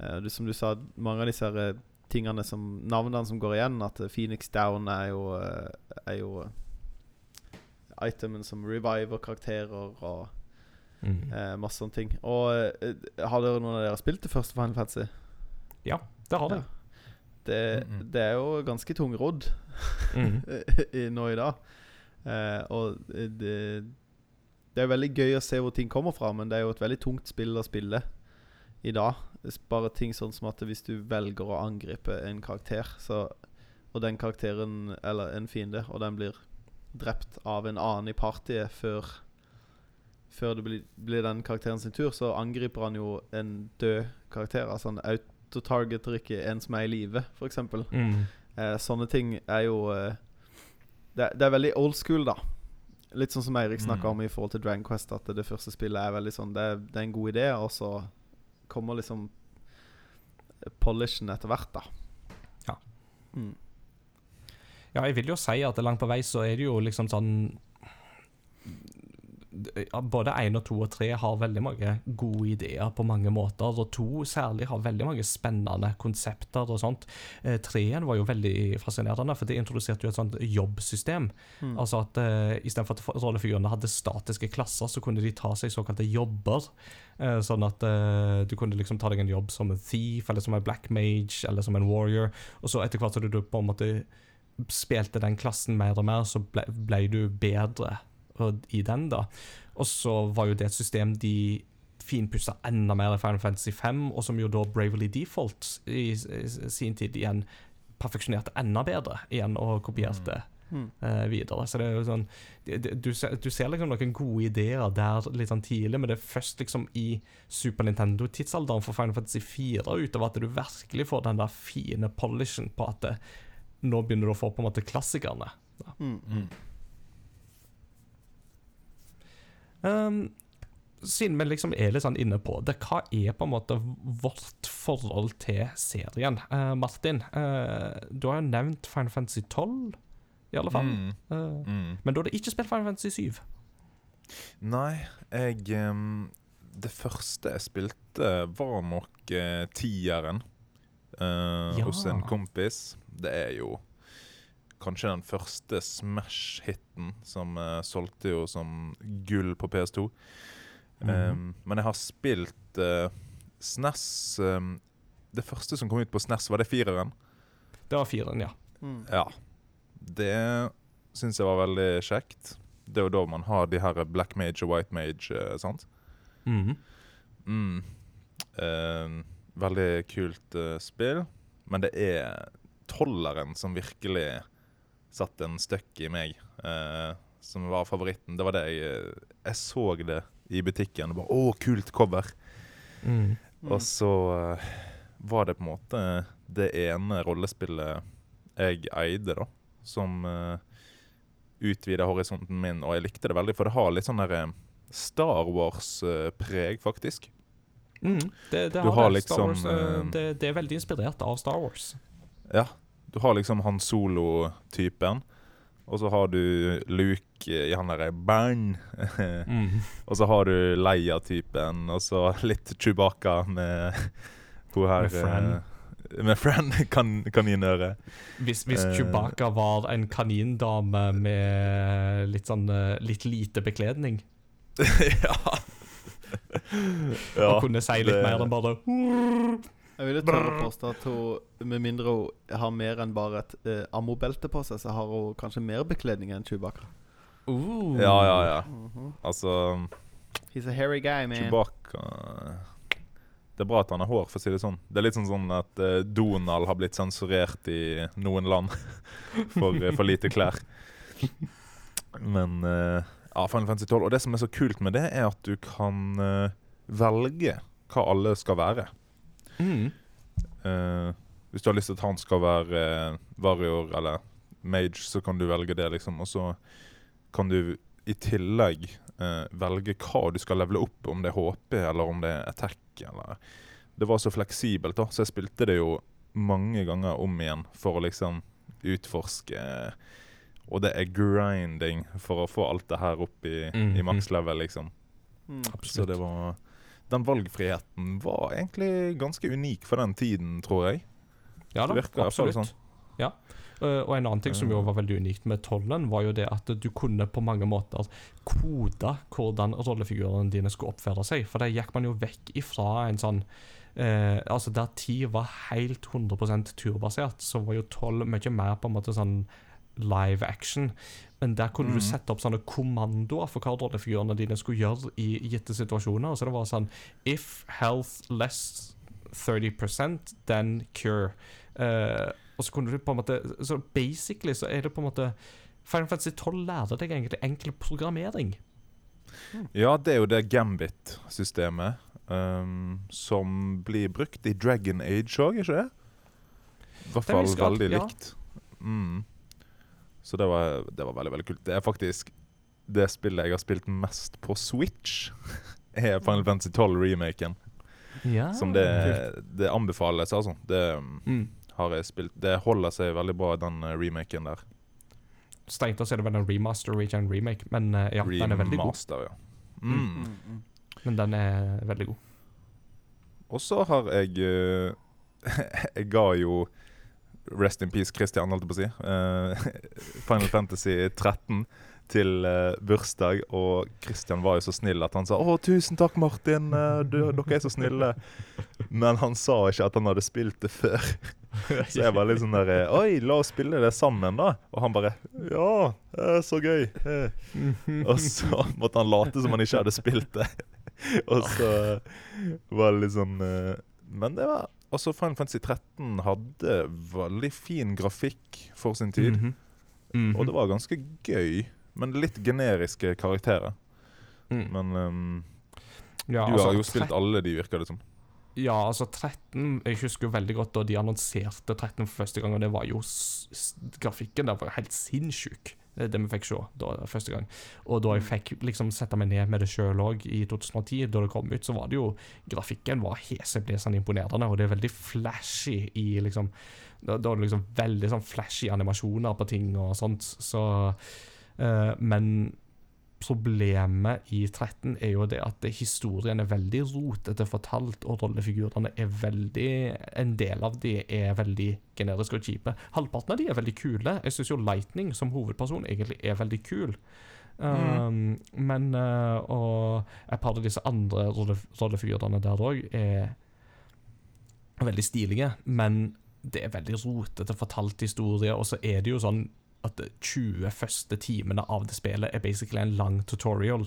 eh, du, som du sa, mange av disse eh, tingene som navnene som går igjen, at eh, Phoenix Down er jo, eh, er jo itemen som reviver karakterer og
Mm.
eh, masse sånne ting. Og har dere noen av dere spilt det første Final Fantasy?
Ja, det har det.
Det,
Mm, mm.
det er jo ganske tungrodd
Mm.
i, nå i dag. Eh, og det, det er veldig gøy å se hvor ting kommer fra, men det er jo et veldig tungt spill å spille i dag. Bare ting sånn som at hvis du velger å angripe en karakter, så, og den karakteren, eller en fiende, og den blir drept av en annen i partiet før Før det blir, blir den karakteren sin tur, så angriper han jo en død karakter. Altså han autotargeter ikke en som er i live, f.eks.
Mm.
Eh, sånne ting er jo eh, det, det er veldig old school, da. Litt sånn som Eirik snakka
Mm.
om i forhold til Dragon Quest, at det første spillet er veldig sånn Det, det er en god idé, og så kommer liksom polishen etter hvert, da.
Ja.
Mm.
Ja, jeg vil jo si at langt på vei så er det jo liksom sånn Både én og to og tre har veldig mange gode ideer på mange måter, og to særlig har veldig mange spennende konsepter og sånt. Eh, Treen var jo veldig fascinerende, for det introduserte jo et sånt jobbsystem.
Mm.
Altså at eh, istedenfor at rollefigurene hadde statiske klasser, så kunne de ta seg såkalte jobber. Eh, sånn at eh, du kunne liksom ta deg en jobb som en thief, eller som en black mage, eller som en warrior. Og så etter hvert som du på en måte spilte den klassen mer og mer, så ble, ble du bedre i den, da. Og så var jo det et system de finpussa enda mer i Final Fantasy 5, og som jo da Bravely Default i, i sin tid igjen perfeksjonerte enda bedre igjen og kopierte
Mm.
uh, videre. Så det er jo sånn det- det- du, du ser liksom noen gode ideer der litt sånn tidlig, men det er først liksom i Super Nintendo-tidsalderen for Final Fantasy 4 utover at du virkelig får den der fine polishen på at det, nå begynner du å få på en måte klassikerne.
Mm.
Mm.
Um, siden vi liksom er litt sånn inne på det, hva er på en måte vårt forhold til serien? Eh, Martin, uh, du har jo nevnt Final Fantasy 12, i alle fall.
Mm.
Uh,
Mm.
Men du hadde ikke spilt Final Fantasy 7.
Nei, jeg um, Det første jeg spilte, var nok uh, tieren
Ja.
hos en kompis. Det er jo kanskje den første Smash-hiten som uh, solgte jo som gull på PS2.
Mhm.
Um, men jeg har spilt uh, SNES um, Det første som kom ut på SNES, var det fireren?
Det var fireren, ja.
Mm.
Ja. Det syns jeg var veldig kjekt. Det er jo da man har de her black mage og white mage, uh, sant?
Mhm.
Mm. Eh, veldig kult eh, spill. Men det er tolleren som virkelig satte en støkk i meg, eh, som var favoritten. Det var det jeg eh, Jeg så det i butikken og bare Å, kult cover!
Mm.
Mm.
Og så eh, var det på en måte det ene rollespillet jeg eide, da, som uh, utvida horisonten min, og jeg likte det veldig, for det har litt sånn der eh, Star Wars-preg, faktisk.
Mm. Det, det, har
har
det. Star
liksom,
Wars, eh,
eh,
det, det er veldig inspirert av Star Wars.
Ja. Du har liksom han Solo-typen, og så har du Luke i han derre Bang.
Mm.
og så har du Leia-typen, og så litt Chewbacca med hun her
Med Fran.
eh, med Fran kan, kaninøre.
Hvis, hvis
uh,
Chewbacca var en kanindame med litt sånn eh, litt lite bekledning,
ja.
og kunne si litt
det-
mer enn bare
Jeg vil jo tørre å påstå at hun, med mindre hun har mer enn bare et uh, ammobelte på seg, så har hun kanskje mer bekledning enn Chewbacca.
uh.
Ja, ja, ja.
Mhm.
Altså
He's a hairy guy, man.
Chewbacca Det er bra at han har hår, for å si det sånn. Det er litt sånn, sånn at uh, Donald har blitt sensurert i noen land for eh, for lite klær. Men uh, ja, Final Fantasy 12. Og det som er så kult med det, er at du kan eh, velge hva alle skal være.
Mm.
Uh, hvis du har lyst til at han skal være uh, varior eller mage, så kan du velge det, liksom. Og så kan du i tillegg uh, velge hva du skal levele opp, om det er HP eller om det er attack. Eller. Det var så fleksibelt, da, så jeg spilte det jo mange ganger om igjen for å liksom utforske. Og det er grinding for å få alt det her opp i, i
Mhm.
maks level, liksom.
Mm.
Så det var Den valgfriheten var egentlig ganske unik for den tiden, tror jeg.
Ja da,
virker
absolutt.
sånn.
Ja. Eh, og en annen ting som jo var veldig unikt med tollen, var jo det at du kunne på mange måter kode hvordan rollefigurene dine skulle oppføre seg. For der gikk man jo vekk ifra en sånn eh, Altså der ti var helt 100% turbasert, så var jo tolv mye mer på en måte sånn live action. Men der kunne
mm.
du sette opp sånne kommandoer for hva rollefigurene dine skulle gjøre i gitte situasjoner. Så det var sånn If health less 30% then cure. Uh, og så kunne du på en måte Så basically så er det på en måte Final Fantasy 12 lærer deg egentlig enkel programmering.
Ja, det er jo det Gambit-systemet um, som blir brukt i Dragon Age òg, ikke det? I hvert
er
fall veldig
ja.
likt. Mm. Så det var, det var veldig veldig kult. Det er faktisk det spillet jeg har spilt mest på Switch, er Final Fantasy 12-remaken.
Ja.
Som det, det anbefales, altså. Det
mm.
har jeg spilt Det holder seg veldig bra, den eh, remaken der.
Strengt tatt er det vel en remaster og ikke en remake, men ja, ja, den er veldig god.
Remaster, ja. Mm.
Mm, mm.
Men den er veldig god.
Og så har jeg eh, Jeg ga jo Rest in peace Christian, holdt jeg på å si. Uh, Final Fantasy 13 til uh, bursdag, og Christian var jo så snill at han sa 'Å, tusen takk, Martin. eh, du, dere er så snille'. Men han sa ikke at han hadde spilt det før. Så jeg var litt sånn der 'Oi, la oss spille det sammen, da'. Og han bare 'Ja, så gøy'. Og så måtte han late som han ikke hadde spilt det. Og så var det litt sånn Men det var Altså, Final Fantasy 13 hadde veldig fin grafikk for sin tid.
Mhm. Mhm.
Og det var ganske gøy, men litt generiske karakterer.
Mm.
Men um,
ja,
du
altså,
har jo spilt alle de, virker det som.
Ja, altså 13 Jeg husker jo veldig godt da de annonserte 13 for første gang, og det var jo Grafikken der var helt sinnssyk, det, det vi fikk se da første gang. Og da jeg fikk liksom sette meg ned med det sjøl òg, i 2010, da det kom ut, så var det jo Grafikken var heseblesende imponerende, og det er veldig flashy i liksom Da, da er det liksom veldig sånn flashy animasjoner på ting og sånt, så uh, Men problemet i 13 er jo det at historien er veldig rotete fortalt, og rollefigurene er veldig En del av de er veldig generiske og kjipe. Halvparten av de er veldig kule. Jeg syns jo Lightning som hovedperson egentlig er veldig kul. Um, Men uh, Og et par av disse andre rolle, rollefigurene der òg er veldig stilige, men det er veldig rotete fortalt historie, og så er det jo sånn at de 20 første timene av det spillet er basically en lang tutorial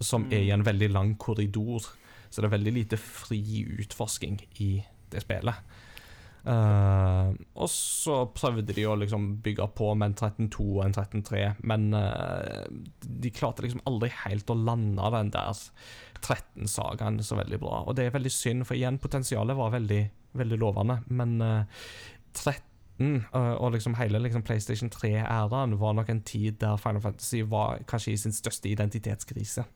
som er i en veldig lang korridor. Så det er veldig lite fri utforsking i det spillet. Uh, og så prøvde de å liksom bygge på med en 13.2 og en 13.3, men uh, de klarte liksom aldri helt å lande den der 13-sagaen så veldig bra. Og det er veldig synd, for igjen, potensialet var veldig, veldig lovende, men uh, 13 Uh, og liksom hele liksom PlayStation 3-æraen var nok en tid der Final Fantasy var kanskje i sin største identitetskrise.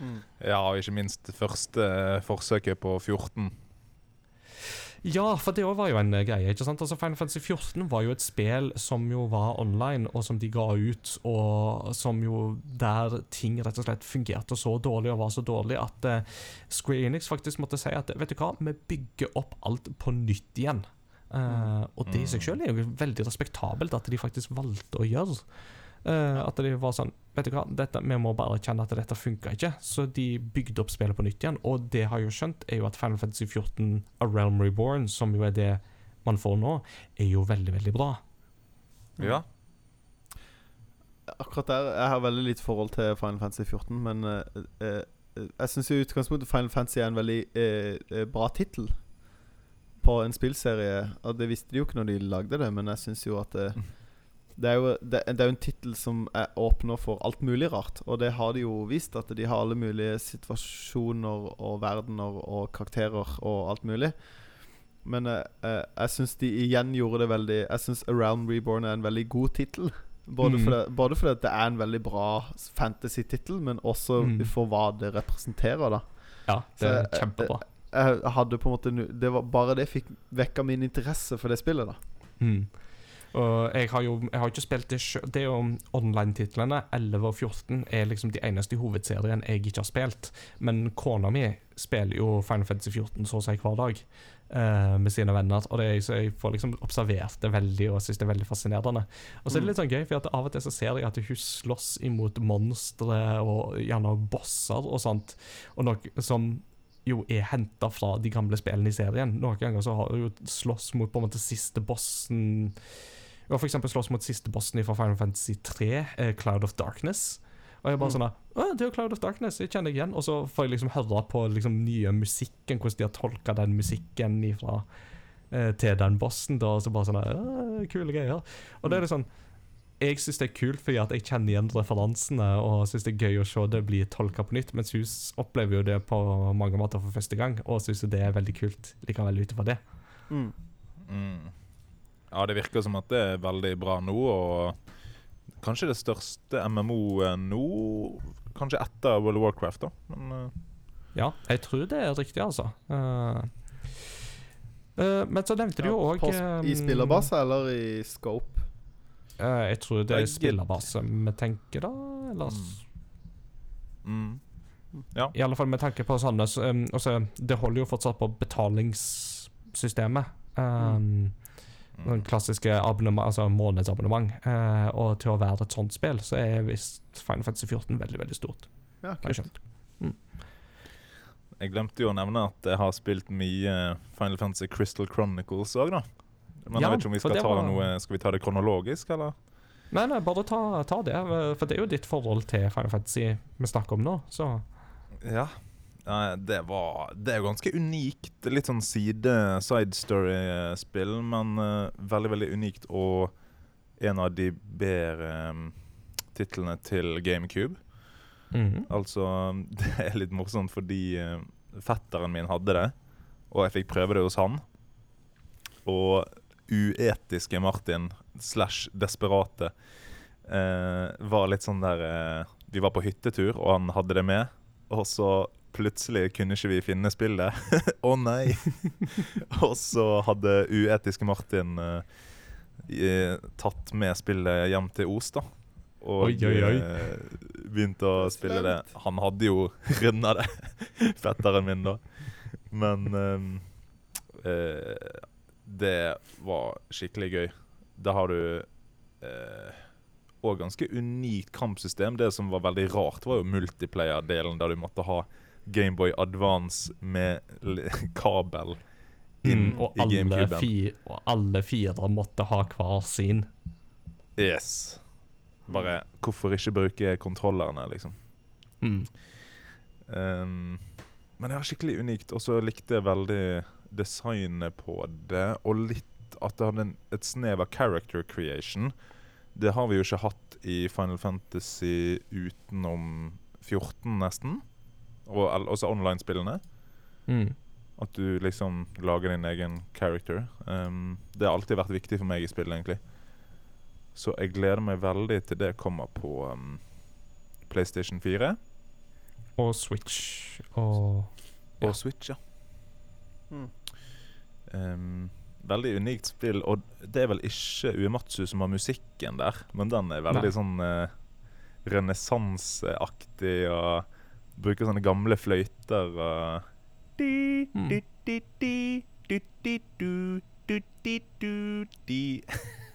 Mm.
Ja, og ikke minst første eh, forsøket på 14.
Ja, for det òg var jo en eh, greie. ikke sant? Altså Final Fantasy 14 var jo et spill som jo var online, og som de ga ut, og som jo der ting rett og slett fungerte så dårlig og var så dårlig at eh, Square Enix faktisk måtte si at vet du hva, vi bygger opp alt på nytt igjen. Eh, og det i seg selv er jo veldig respektabelt at de faktisk valgte å gjøre. Uh, at de var sånn Vet du hva, dette, vi må bare kjenne at dette funka ikke. Så de bygde opp spillet på nytt igjen. Og det jeg har jo skjønt, er jo at Final Fantasy 14 A Realm Reborn, som jo er det man får nå, er jo veldig, veldig bra.
Ja.
Akkurat der Jeg har veldig lite forhold til Final Fantasy 14, men uh, eh, jeg syns i utgangspunktet Final Fantasy er en veldig bra tittel på en spillserie. Og det visste de jo ikke når de lagde det, men jeg syns jo at det, det er jo det, det er jo en tittel som er åpner for alt mulig rart. Og det har de jo vist, at de har alle mulige situasjoner og verdener og karakterer og alt mulig. Men eh, eh, jeg syns de igjen gjorde det veldig Jeg syns Around Reborn er en veldig god tittel. Både,
Mm.
fordi, både fordi det er en veldig bra fantasy-tittel, men også
Mm.
for hva det representerer. da
Ja, det er
eh,
kjempebra.
Jeg hadde på en måte Det var Bare det fikk vekka min interesse for det spillet. da
Mm. Og jeg har jo jeg har ikke spilt det sjøl. Det er jo online-titlene 11 og 14 er liksom de eneste i hovedserien jeg ikke har spilt. Men kona mi spiller jo Final Fantasy 14 så å si hver dag uh, med sine venner. Og det er, så jeg får liksom observert det veldig og synes det er veldig fascinerende. Og så er det litt sånn gøy, for at av og til så ser jeg at hun slåss imot monstre og gjerne bosser og sånt, og noe som jo er henta fra de gamle spillene i serien. Noen ganger så har du jo slåss mot på en måte siste bossen Du har eksempel slåss mot siste bossen fra Final Fantasy 3, eh, Cloud of Darkness. Og jeg bare
Mm.
sånn Å, det er jo Cloud of Darkness, jeg kjenner deg igjen. Og så får jeg liksom høre på liksom nye musikken, hvordan de har tolka den musikken ifra, eh, til den bossen. Da, og så bare sånn «Å, Kule greier. Og det er litt sånn jeg syns det er kult fordi at jeg kjenner igjen referansene og syns det er gøy å se det bli tolka på nytt, mens hun opplever jo det på mange måter for første gang, og syns det er veldig kult likevel ut ifra det.
mm.
Mm. Ja, det virker som at det er veldig bra nå, og kanskje det største MMO-et nå. Kanskje etter World of Warcraft, da. Men uh.
Ja, jeg tror det er riktig, altså. Uh, uh, men så nevnte du jo òg
I spillerbase eller i scope?
Jeg tror det er spillerbase vi tenker, da. ellers
mm.
I alle fall med tanke på sånne så, um, altså, Det holder jo fortsatt på betalingssystemet. Um,
Mm.
Den klassiske altså månedsabonnement. Uh, og til å være et sånt spill, så er visst Final Fantasy 14 veldig, veldig stort.
Ja, kult.
skjønt.
Jeg glemte jo å nevne at jeg har spilt mye Final Fantasy Crystal Chronicles òg, da. Men
Ja,
jeg vet ikke om vi skal ta
var-
noe Skal vi ta det kronologisk, eller?
Nei, nei, bare ta, ta det, for det er jo ditt forhold til Final Fantasy vi snakker om nå, så
Ja. Det var Det er ganske unikt. Litt sånn side side story-spill, men eh, veldig, veldig unikt. Og en av de bedre um, titlene til GameCube.
mhm.
Altså, det er litt morsomt fordi eh, fetteren min hadde det, og jeg fikk prøve det hos han. Og uetiske Martin slash desperate eh, var litt sånn der eh, Vi var på hyttetur, og han hadde det med. Og så plutselig kunne ikke vi finne spillet. Å nei! og så hadde uetiske Martin eh, eh, tatt med spillet hjem til Os, da. Og
Oi, oi, oi.
eh, begynte å spille det. Han hadde jo runda det, fetteren min, da. Men eh, eh, det var skikkelig gøy. Da har du òg ganske unikt kampsystem. Det som var veldig rart, var jo multiplayer-delen, der du måtte ha Gameboy Advance med kabel inn
Mm,
i GameCuben.
og alle fire måtte ha hver sin.
Yes. Bare hvorfor ikke bruke kontrollerne, liksom.
Mm.
Um, men det var skikkelig unikt. Og så likte jeg veldig designet på det, og litt at det hadde en, et snev av character creation. Det har vi jo ikke hatt i Final Fantasy utenom 14, nesten. Og også online-spillene.
Mm.
At du liksom lager din egen character. Um, det har alltid vært viktig for meg i spill, egentlig. Så jeg gleder meg veldig til det kommer på um, PlayStation 4
Og Switch og Ja.
og Switch, ja.
Mm.
Um, veldig unikt spill, og det er vel ikke Uematsu som har musikken der, men den er veldig
Nei.
sånn uh, renessanseaktig og bruker sånne gamle fløyter og
Mm.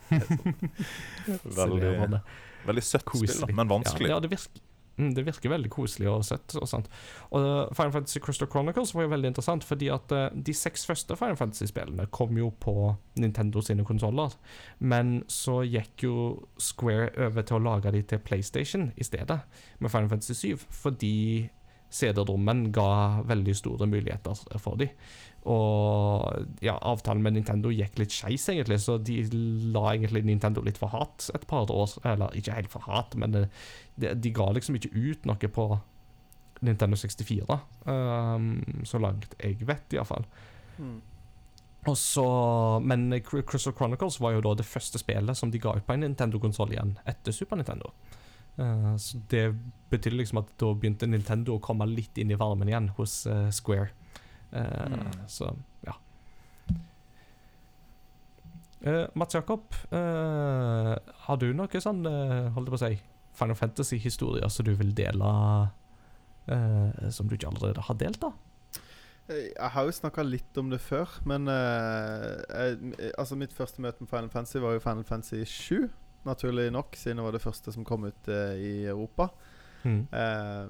veldig,
Veldig
søtt spill, men vanskelig.
Ja, det, virker, det virker veldig koselig og søtt. Og sånt. Og uh, Final Fantasy Crystal Chronicles var jo veldig interessant, fordi at uh, de seks første Final Fantasy-spillene kom jo på Nintendo sine konsoller. Men så gikk jo Square over til å lage de til PlayStation i stedet, med Final Fantasy 7, fordi CD-rommen ga veldig store muligheter for dem. Og ja, avtalen med Nintendo gikk litt skeis, egentlig, så de la egentlig Nintendo litt for hat et par år. Eller ikke helt for hat, men eh, de, de ga liksom ikke ut noe på Nintendo 64, um, så langt jeg vet, iallfall.
Mm.
Og så, men Crystal Chronicles var jo da det første spillet som de ga ut på en Nintendo-konsoll igjen etter Super Nintendo. Uh, så det betydde liksom at da begynte Nintendo å komme litt inn i varmen igjen hos uh, Square. Eh,
Mm.
Så ja. Eh, Mats Jakob, eh, har du noe sånn, uh, holdt jeg på å si, Final Fantasy-historier som du vil dele eh, som du ikke allerede har delt, da?
Jeg har jo snakka litt om det før, men uh, jeg, altså mitt første møte med Final Fantasy var jo Final Fantasy 7. Naturlig nok, siden det var det første som kom ut uh, i Europa.
Mm.
Uh,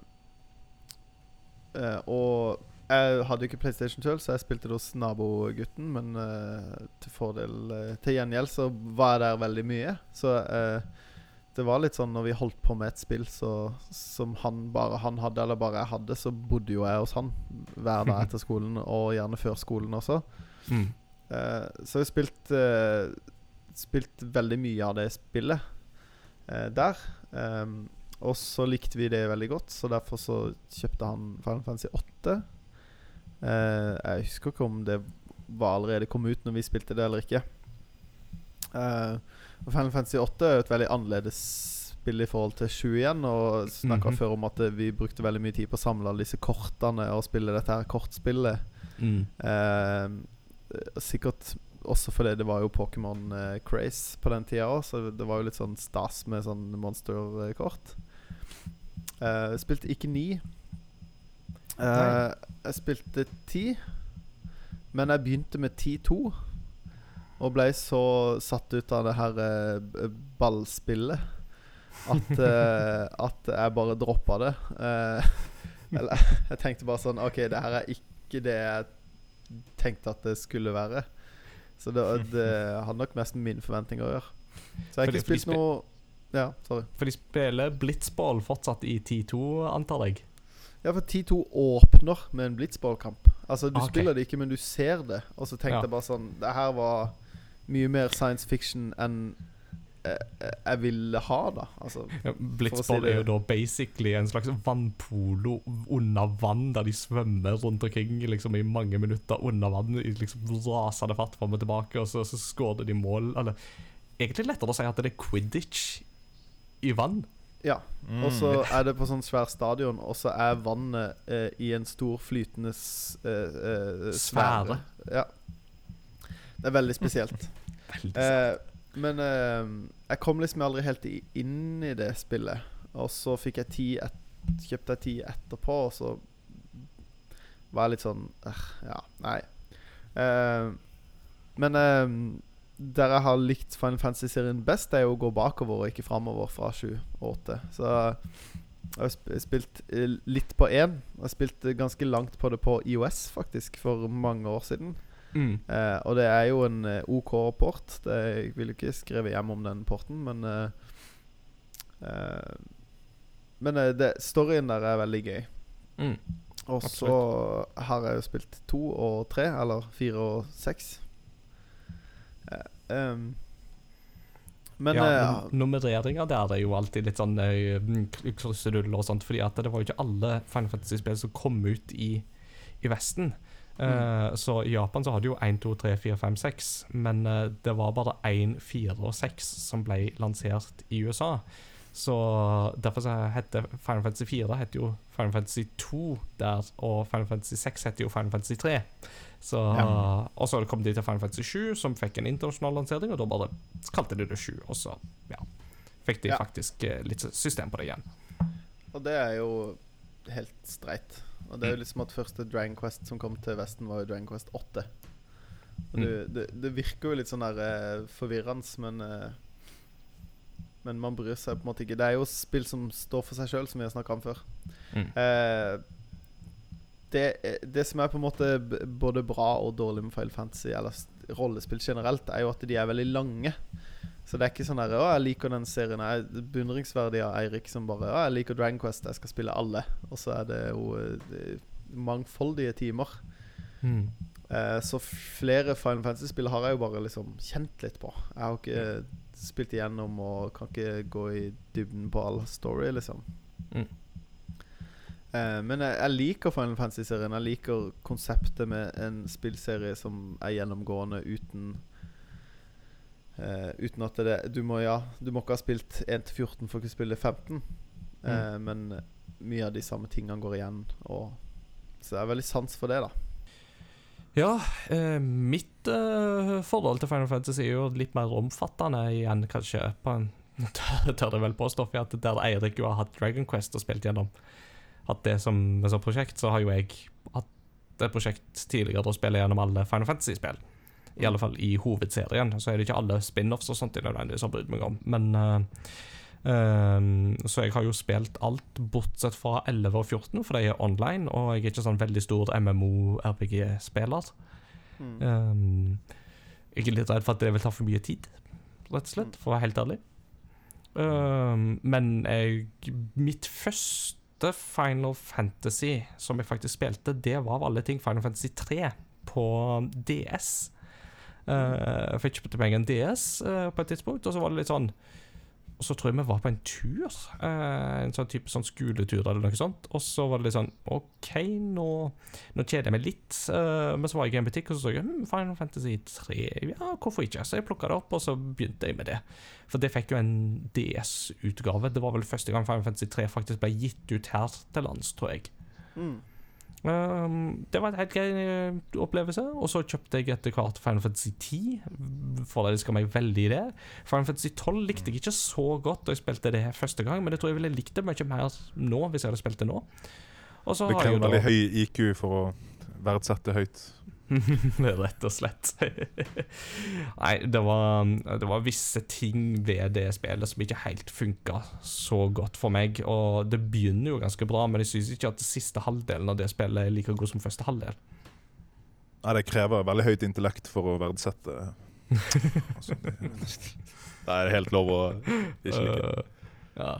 eh, og jeg hadde jo ikke PlayStation sjøl, så jeg spilte det hos nabogutten. Men uh, til fordel uh, Til gjengjeld så var jeg der veldig mye. Så uh, det var litt sånn når vi holdt på med et spill så, som han bare han hadde, eller bare jeg hadde, så bodde jo jeg hos han hver dag etter skolen, og gjerne før skolen også.
Mm.
Så jeg spilte spilt, veldig mye av det spillet der. Um, og så likte vi det veldig godt, så derfor så kjøpte han Final Fantasy 8. Uh, jeg husker ikke om det var allerede kom ut når vi spilte det eller ikke. Uh, Final Fantasy 8 er et veldig annerledes spill i forhold til 7 igjen. Og snakka
mm -hmm.
før om at eh, vi brukte veldig mye tid på å samle alle disse kortene og spille dette her kortspillet.
Mm.
Uh, sikkert også fordi det var jo Pokémon uh, Craze på den tida òg, så det var jo litt sånn stas med sånn monsterkort. Uh, spilte ikke 9. Eh, jeg spilte ti, men jeg begynte med ti-to. Og ble så satt ut av det her uh, ballspillet at, uh, at, jeg bare droppa det. eller jeg tenkte bare sånn OK, det her er ikke det jeg tenkte at det skulle være. Så det, det hadde nok mest med mine forventninger å gjøre. Så jeg har ikke spilt noe Ja, sorry.
For de spiller blitzball fortsatt i 10-2, antar jeg?
Ja, for 10-2 åpner med en blitzballkamp. Altså, du
okay.
spiller det ikke, men du ser det. Og så tenkte
Ja.
jeg bare sånn Det her var mye mer science fiction enn jeg ville ha, da. Altså
Ja, Blitzball
si
er jo da basically en slags vannpolo under vann, der de svømmer rundt omkring liksom, i mange minutter under vann i liksom rasende fart fram og tilbake, og så, så skårer de mål. Eller egentlig lettere å si at det er quidditch i vann.
Ja.
Mm.
Og så er det på sånn svær stadion, og så er vannet eh, i en stor flytende s- eh, eh,
Sfære.
Ja. Det er veldig spesielt.
Veldig
Eh, men eh, jeg kom liksom aldri helt inn i det spillet. Og så fikk jeg ti et, kjøpte jeg ti etterpå, og så var jeg litt sånn eh, Ja, nei. Eh, men eh, der jeg har likt Final Fantasy-serien best, er jo å gå bakover og ikke framover fra 7 og 8. Så jeg har spilt eh, litt på én. Jeg har spilt eh, ganske langt på det på IOS, faktisk, for mange år siden.
Mm.
Eh, og det er jo en eh, OK port. Det, jeg vil ikke skrive hjem om den porten, men eh, eh, Men det, storyen der er veldig gøy.
Mm.
Og så har jeg jo spilt to og tre, eller fire og seks. Em, men
ja,
eh,
num- der er jo alltid litt sånn eh, krusedull og sånt, fordi at det var jo ikke alle Final Fantasy-spill som kom ut i, i Vesten. Eh, Så i Japan så hadde jo 1, 2, 3, 4, 5, 6, men uh, det var bare 1, 4 og 6 som ble lansert i USA. Så derfor så heter Final Fantasy 4 heter jo Final Fantasy 2 der, og Final Fantasy 6 heter jo Final Fantasy 3. Så, Og så kom de til Final Fantasy 7, som fikk en internasjonal lansering, og da bare kalte de det 7, og så ja, fikk de
Ja.
faktisk eh, litt system på det igjen.
Og det er jo helt streit. Og det er jo liksom at første Dragon Quest som kom til Vesten, var jo Dragon Quest 8. Og det, det, det virker jo litt sånn der eh, forvirrende, men eh, Men man bryr seg på en måte ikke. Det er jo spill som står for seg sjøl, som vi har snakka om før.
Mm.
Eh, det, er- det som er på en måte både bra og dårlig med Final Fantasy, eller rollespill generelt, er jo at de er veldig lange. Så det er ikke sånn der, 'Å, jeg liker den serien'. Jeg er beundringsverdig av Eirik som bare 'Å, jeg liker Dragon Quest, jeg skal spille alle'. Og så er det jo eh, det mangfoldige timer.
Mm.
Eh, så flere Final Fantasy-spill har jeg jo bare liksom kjent litt på. Jeg har ikke spilt igjennom og kan ikke gå i dybden på all story, liksom.
Mm.
Eh, men jeg, jeg liker Final Fantasy-serien. Jeg liker konseptet med en spillserie som er gjennomgående uten eh, Uten at det Du må ja Du må ikke ha spilt 1-14 for å kunne spille 15. Eh, Men mye av de samme tingene går igjen. Og, så jeg har veldig sans for det, da.
Ja, eh, mitt eh, forhold til Final Fantasy er jo litt mer omfattende igjen, kanskje. På en, tør jeg vel påstå, for at der Eirik jo har hatt Dragon Quest og spilt gjennom hatt det som, som prosjekt, så har jo jeg hatt et prosjekt tidligere å spille gjennom alle Final Fantasy-spill. I alle fall i hovedserien. Så er det ikke alle spin-offs og sånt jeg nødvendigvis har brydd meg om. Men uh, Um, så jeg har jo spilt alt bortsett fra 11 og 14, for de er online, og jeg er ikke sånn veldig stor MMO-RPG-spiller.
Mm.
Um, jeg er litt redd for at det vil ta for mye tid, rett og slett, for å være helt ærlig. Um, men jeg, mitt første Final Fantasy som jeg faktisk spilte, det var av alle ting Final Fantasy 3 på DS. Uh, jeg fikk kjøpt meg en DS uh, på et tidspunkt, og så var det litt sånn og så tror jeg vi var på en tur. eh, en sånn type sånn skoletur eller noe sånt. Og så var det litt sånn OK, nå, nå kjeder jeg meg litt. men så var jeg i en butikk og så så jeg hm, Final Fantasy 3. Ja, hvorfor ikke? Så jeg plukka det opp, og så begynte jeg med det. For det fikk jo en DS-utgave. Det var vel første gang Final Fantasy 3 faktisk ble gitt ut her til lands, tror jeg.
Mm.
Um, det var en helt grei eh, opplevelse. Og så kjøpte jeg etter hvert Final Fantasy 10. Forelska meg veldig i det. Final Fantasy 12 likte jeg ikke så godt da jeg spilte det første gang, men jeg tror jeg ville likt det mye mer nå hvis jeg hadde spilt det nå.
Det krever veldig høy IQ for å verdsette høyt.
Rett og slett. Nei, det var, det var visse ting ved det spillet som ikke helt funka så godt for meg. Og det begynner jo ganske bra, men jeg syns ikke at siste halvdelen av det spillet er like god som første halvdel.
Nei, det krever veldig høyt intellekt for å verdsette altså, det, det er helt lov å ikke like.
Uh, ja.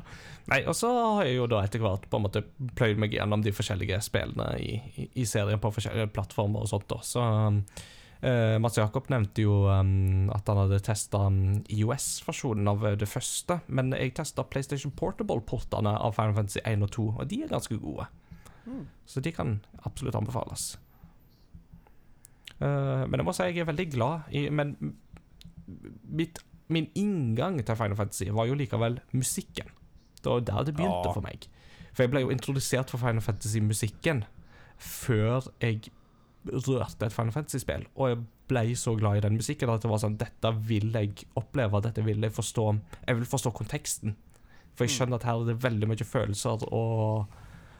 Nei, og så har jeg jo da etter hvert på en måte pløyd meg gjennom de forskjellige spillene i, i, i serien på forskjellige plattformer og sånt. da. Så uh, Mats Jakob nevnte jo um, at han hadde testa um, IOS-versjonen av det første, men jeg testa PlayStation Portable-portene av Final Fantasy 1 og 2, og de er ganske gode.
Mm.
Så de kan absolutt anbefales. Uh, men jeg må si jeg er veldig glad i Men mitt, min inngang til Final Fantasy var jo likevel musikken. Det var der det begynte
Ja.
for meg. For jeg ble jo introdusert for Final Fantasy-musikken før jeg rørte et Final Fantasy-spill. Og jeg ble så glad i den musikken at det var sånn Dette vil jeg oppleve, dette vil jeg forstå. Jeg vil forstå konteksten. For jeg
Mm.
skjønner at her er det veldig mye følelser og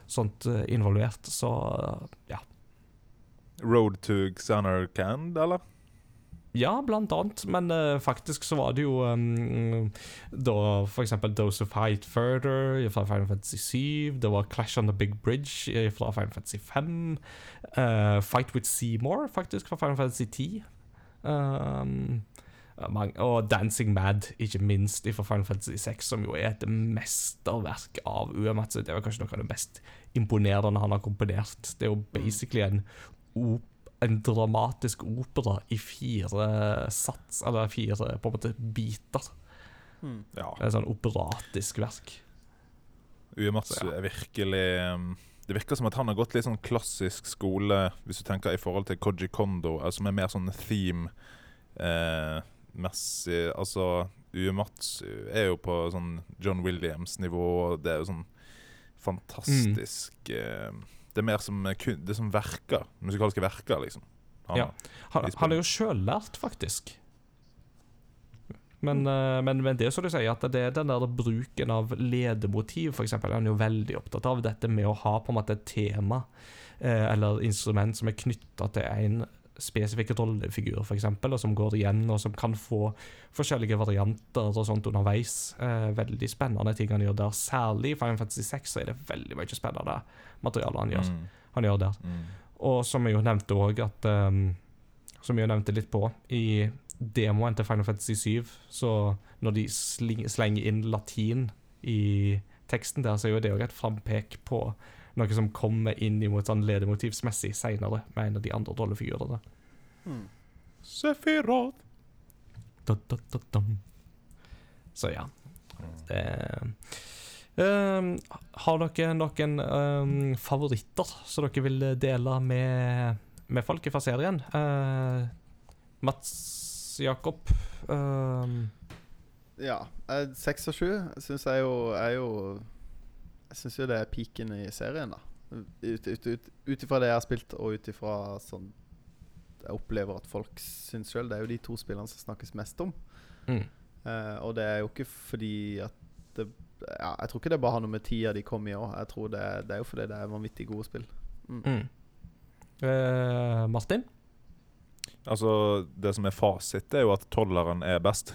sånt eh, involvert. Så ja.
Road to Xanarkand, eller?
Ja, blant annet, men uh, faktisk så var det jo um, da for eksempel Dose of Fight Further fra Final Fantasy 7, det var Clash on the Big Bridge i fra Final Fantasy 5, uh, Fight with Seymour faktisk fra Final Fantasy 10, um, og Dancing Mad, ikke minst, fra Final Fantasy 6, som jo er et mesterverk av Uematsu. Det var kanskje noe av det mest imponerende han har komponert. Det er jo basically en op en dramatisk opera i fire sats, eller fire på en måte biter.
Mm.
Ja.
Et sånn operatisk verk.
Uematsu er virkelig um, Det virker som at han har gått litt sånn klassisk skole, hvis du tenker i forhold til Koji Kondo, altså som er mer sånn theme-messig. altså Uematsu er jo på sånn John Williams-nivå, og det er jo sånn fantastisk eh, Det er mer som, eh, det er som verker. Musikalske verker, liksom. Han,
Ja. Han, han er jo sjøllært, faktisk. Men, eh, men, men det er som du sier, at det er den der bruken av ledemotiv, eksempel, han er jo veldig opptatt av dette med å ha på en måte et tema eh, eller instrument som er knytta til en spesifikk rollefigur, eksempel, og som går igjen, og som kan få forskjellige varianter og sånt underveis. Eh, veldig spennende ting han gjør der. Særlig i Final Fantasy 6 er det veldig mye spennende materiale han gjør,
Mm,
han gjør der.
mm.
Og som jeg jo nevnte òg, at um, Som jeg jo nevnte litt på, i demoen til Final Fantasy 7, så når de slenger inn latin i teksten der, så er jo det òg et frampek på noe som kommer inn imot sånn ledemotivsmessig seinere, med en av de andre rollefigurene.
Mm.
Da, da, da, dam. Så ja. Det um, Har dere noen um, favoritter som dere vil dele med, med folk fra serien? Uh, Mats Jakob um,
Ja. eh, Seks og sju syns jeg jo er jo Jeg syns jo det er peaken i serien, da. Ut ut- ut- Ut ifra det jeg har spilt, og ut ifra sånn jeg opplever at folk syns sjøl. Det er jo de to spillene som snakkes mest om.
mm.
Uh, og det er jo ikke fordi at det ja, Jeg tror ikke det bare har noe med tida de kom i òg. Jeg tror det, det er jo fordi det er vanvittig gode spill. Mm.
Mm. Eh, Martin?
Altså, det som er fasit, er jo at tolleren er best,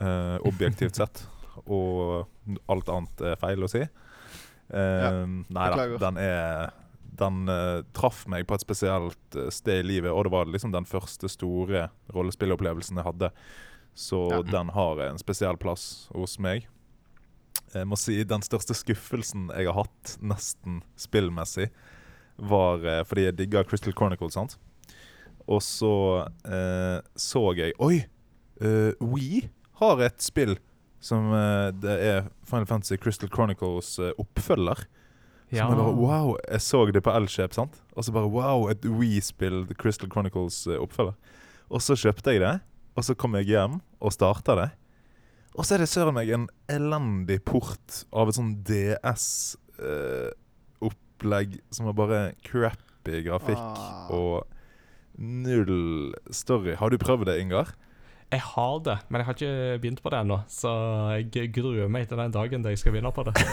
eh, objektivt sett. Og alt annet er feil å si. Eh, Nei da, den er Den uh, traff meg på et spesielt eh, sted i livet, og det var liksom den første store rollespillopplevelsen jeg hadde. Så
Ja.
den har en spesiell plass hos meg. Jeg må si den største skuffelsen jeg har hatt, nesten spillmessig, var eh, fordi jeg digga Crystal Chronicle, sant? Og så eh, så jeg Oi! Uh, We har et spill Som eh, det er Final Fantasy Crystal Chronicles eh, oppfølger.
Ja.
Som jeg bare, wow, jeg så det på Elkjøp, sant? Og så bare wow, et We-spill Crystal Chronicles eh, oppfølger. Og så kjøpte jeg det, og så kom jeg hjem og starta det. Og så er det søren meg en elendig port av et sånn DS-opplegg som er bare crappy grafikk
Ah.
og null story. Har du prøvd det, Ingar?
Jeg har det, men jeg har ikke begynt på det ennå. Så jeg gruer meg til den dagen da jeg skal begynne på det.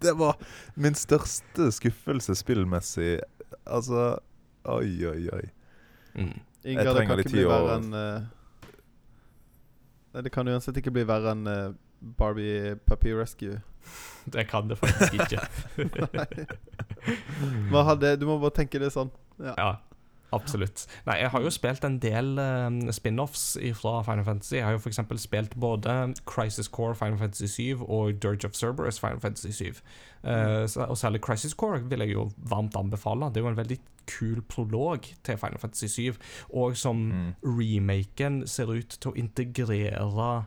Det var min største skuffelse spillmessig. Altså Oi, oi, oi.
Mm.
Ingar, det
trenger
kan
litt
ikke bli
tid å-
verre enn eh, Nei, Det kan uansett ikke bli verre enn eh, Barbie Puppy Rescue.
Det kan det faktisk ikke.
Hva hadde, du må bare tenke det sånn. Ja.
Ja, absolutt. Nei, jeg har jo spilt en del uh, spin-offs fra Final Fantasy. Jeg har jo f.eks. spilt både Crisis Core Final Fantasy 7 og Dirge of Cerberus Final Fantasy 7. Uh, og særlig Crisis Core vil jeg jo varmt anbefale. Det er jo en veldig kul prolog til Final Fantasy 7, og som
Mm.
remaken ser ut til å integrere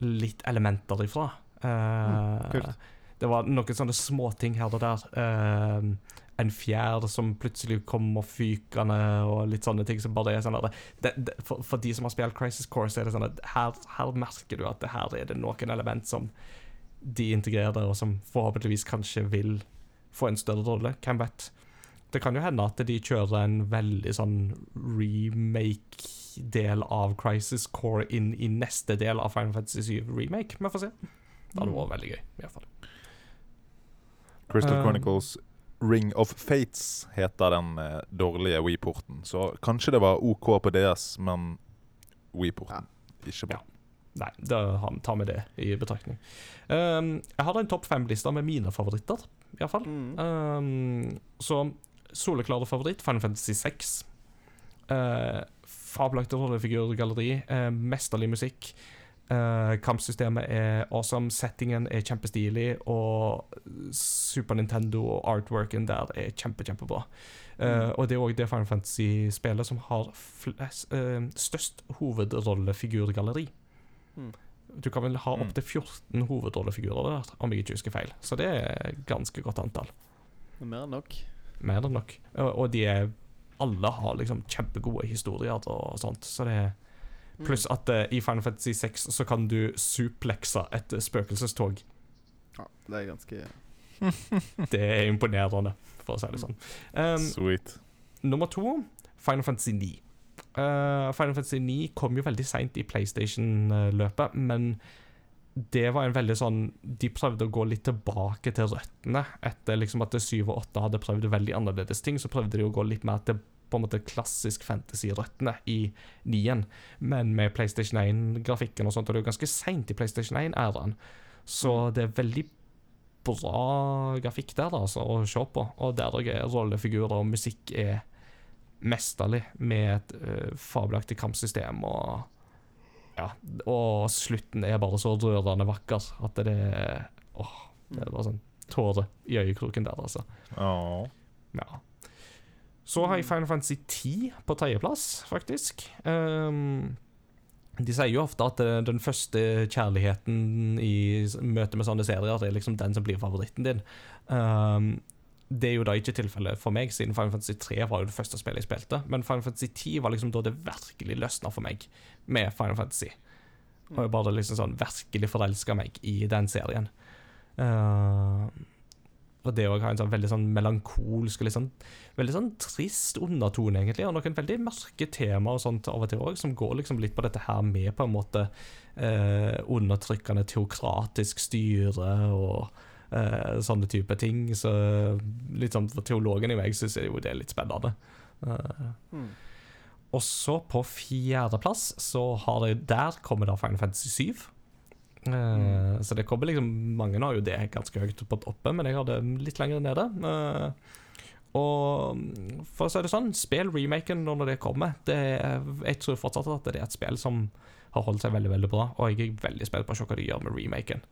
litt elementer ifra. Uh,
Mm, kult.
det var noen sånne småting her og der. Eh, en fjær som plutselig kommer fykende, og litt sånne ting som bare er sånn at det, det, for, for de som har spilt Crisis Core, så er det sånn at her, her merker du at det her er det noen element som de integrerer, og som forhåpentligvis kanskje vil få en større rolle. Hvem vet? Det kan jo hende at de kjører en veldig sånn remake-del av Crisis Core inn i neste del av Final Fantasy 7 Remake. Vi får se. Det hadde vært veldig gøy, i hvert fall.
Crystal
Um,
Chronicles Ring of Fates heter den eh, dårlige WePorten. Så kanskje det var OK på DS, men WePorten ja. ikke bra.
Nei, da tar vi det i betraktning. Um, jeg har en topp fem-liste med mine favoritter, iallfall.
Mm.
Um, så soleklare favoritt, Final Fantasy 6. Uh, fabelaktig rollefigurgalleri, uh, mesterlig musikk. Uh, kampsystemet er awesome, settingen er kjempestilig, og Super Nintendo og artworken der er kjempe, kjempebra. Uh, og det er òg det Final Fantasy-spillet som har flest, uh, størst hovedrollefigurgalleri.
Mm.
Du kan vel ha
Mm.
opptil 14 hovedrollefigurer der, om jeg ikke husker feil. Så det er ganske godt antall.
Er Mer enn nok.
Mer enn nok. Og, de er Alle har liksom kjempegode historier og sånt, så det er
Mm.
Pluss at uh, i Final Fantasy 6 så kan du suplekse et spøkelsestog.
Ja, det er ganske
Det er imponerende, for å si det sånn. Um,
Sweet.
nummer to, Final Fantasy 9. Uh, Final Fantasy 9 kom jo veldig seint i PlayStation-løpet, men det var en veldig sånn De prøvde å gå litt tilbake til røttene. Etter liksom at 7 og 8 hadde prøvd veldig annerledes ting, så prøvde de å gå litt mer til på en måte klassisk fantasy-røttene i 9-en. Men med PlayStation 1-grafikken og sånt, og det er jo ganske seint i PlayStation 1-æraen, så det er veldig bra grafikk der, da, altså, å se på. Og der òg er rollefigurer og musikk er mesterlig, med et uh, fabelaktig kampsystem og Ja, og slutten er bare så rørende vakker at det er Åh, det er bare sånn tåre i øyekroken der, altså.
Aww.
Ja. Så har jeg Final Fantasy 10 på tredjeplass, faktisk. Um, de sier jo ofte at eh, den første kjærligheten i møte med sånne serier Det er liksom den som blir favoritten din. Um, det er jo da ikke tilfellet for meg, siden Final Fantasy 3 var jo det første spillet jeg spilte. Men Final Fantasy 10 var liksom da det virkelig løsna for meg med Final Fantasy. Og jeg bare liksom sånn virkelig forelska meg i den serien. Ehm, og det òg har en sånn veldig sånn melankolsk litt sånn veldig sånn trist undertone, egentlig. Og noen veldig mørke temaer og sånt av og til òg, som går liksom litt på dette her med på en måte eh, undertrykkende teokratisk styre og eh, sånne type ting. Så litt sånn for teologen i meg syns jeg jo det er litt spennende. Eh,
Mm.
og så på fjerdeplass så har jeg Der kommer da Final Fantasy 7. Eh, Så det kommer liksom Mange har jo det ganske høyt oppe, men jeg har det litt lenger nede. Eh, og mm, for å si det sånn, spill remaken når det kommer. Det er, jeg tror fortsatt at det er et spill som har holdt seg veldig veldig bra, og jeg er veldig spent på å se hva de gjør med remaken.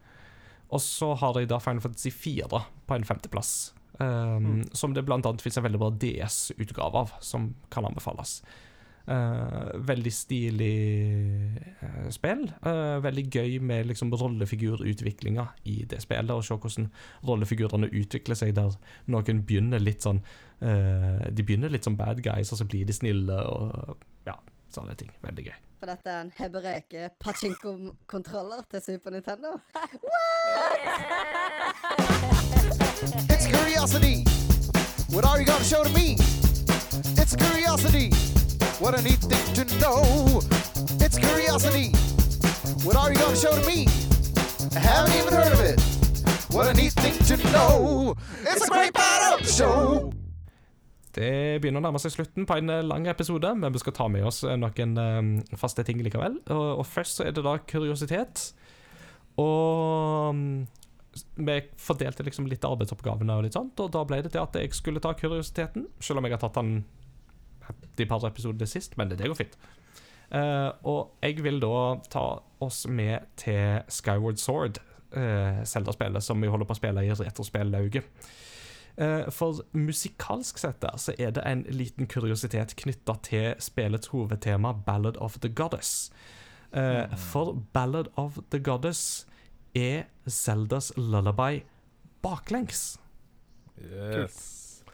Og så har de da Final Fantasy 4 på en femteplass. Um,
Mm.
Som det blant annet finnes en veldig bra DS-utgave av, som kan anbefales. Eh, veldig stilig uh, spill. Uh, veldig gøy med liksom rollefigurutviklinga i det spillet, og se hvordan rollefigurene utvikler seg der noen begynner litt sånn eh, De begynner litt som bad guys, og så blir de snille, og ja, sånne ting. Veldig gøy.
For dette er en hebreke pachinko-kontroller til Super Nintendo.
It's curiosity. What are you gonna show to me? It's curiosity. What a neat thing to know. It's curiosity. What are you gonna show to me? I haven't even heard of it. What a neat thing to know. It's a great part of the show.
Det begynner å nærme seg slutten på en eh, lang episode, men vi skal ta med oss eh, noen eh, faste ting likevel. Og, først så er det da kuriositet. Og mm, vi fordelte liksom litt arbeidsoppgavene, og litt sånt, og da ble det til at jeg skulle ta kuriositeten. Selv om jeg har tatt den de par episodene sist, men det, det går fint. Uh, og jeg vil da ta oss med til Skyward Sword, uh, Zelda-spillet som vi holder på å spille i retrospellauget. Uh, for musikalsk sett der, så er det en liten kuriositet knytta til spillets hovedtema, Ballad of the Goddess. Uh, For Ballad of the Goddess er Zeldas lullaby baklengs.
Yes.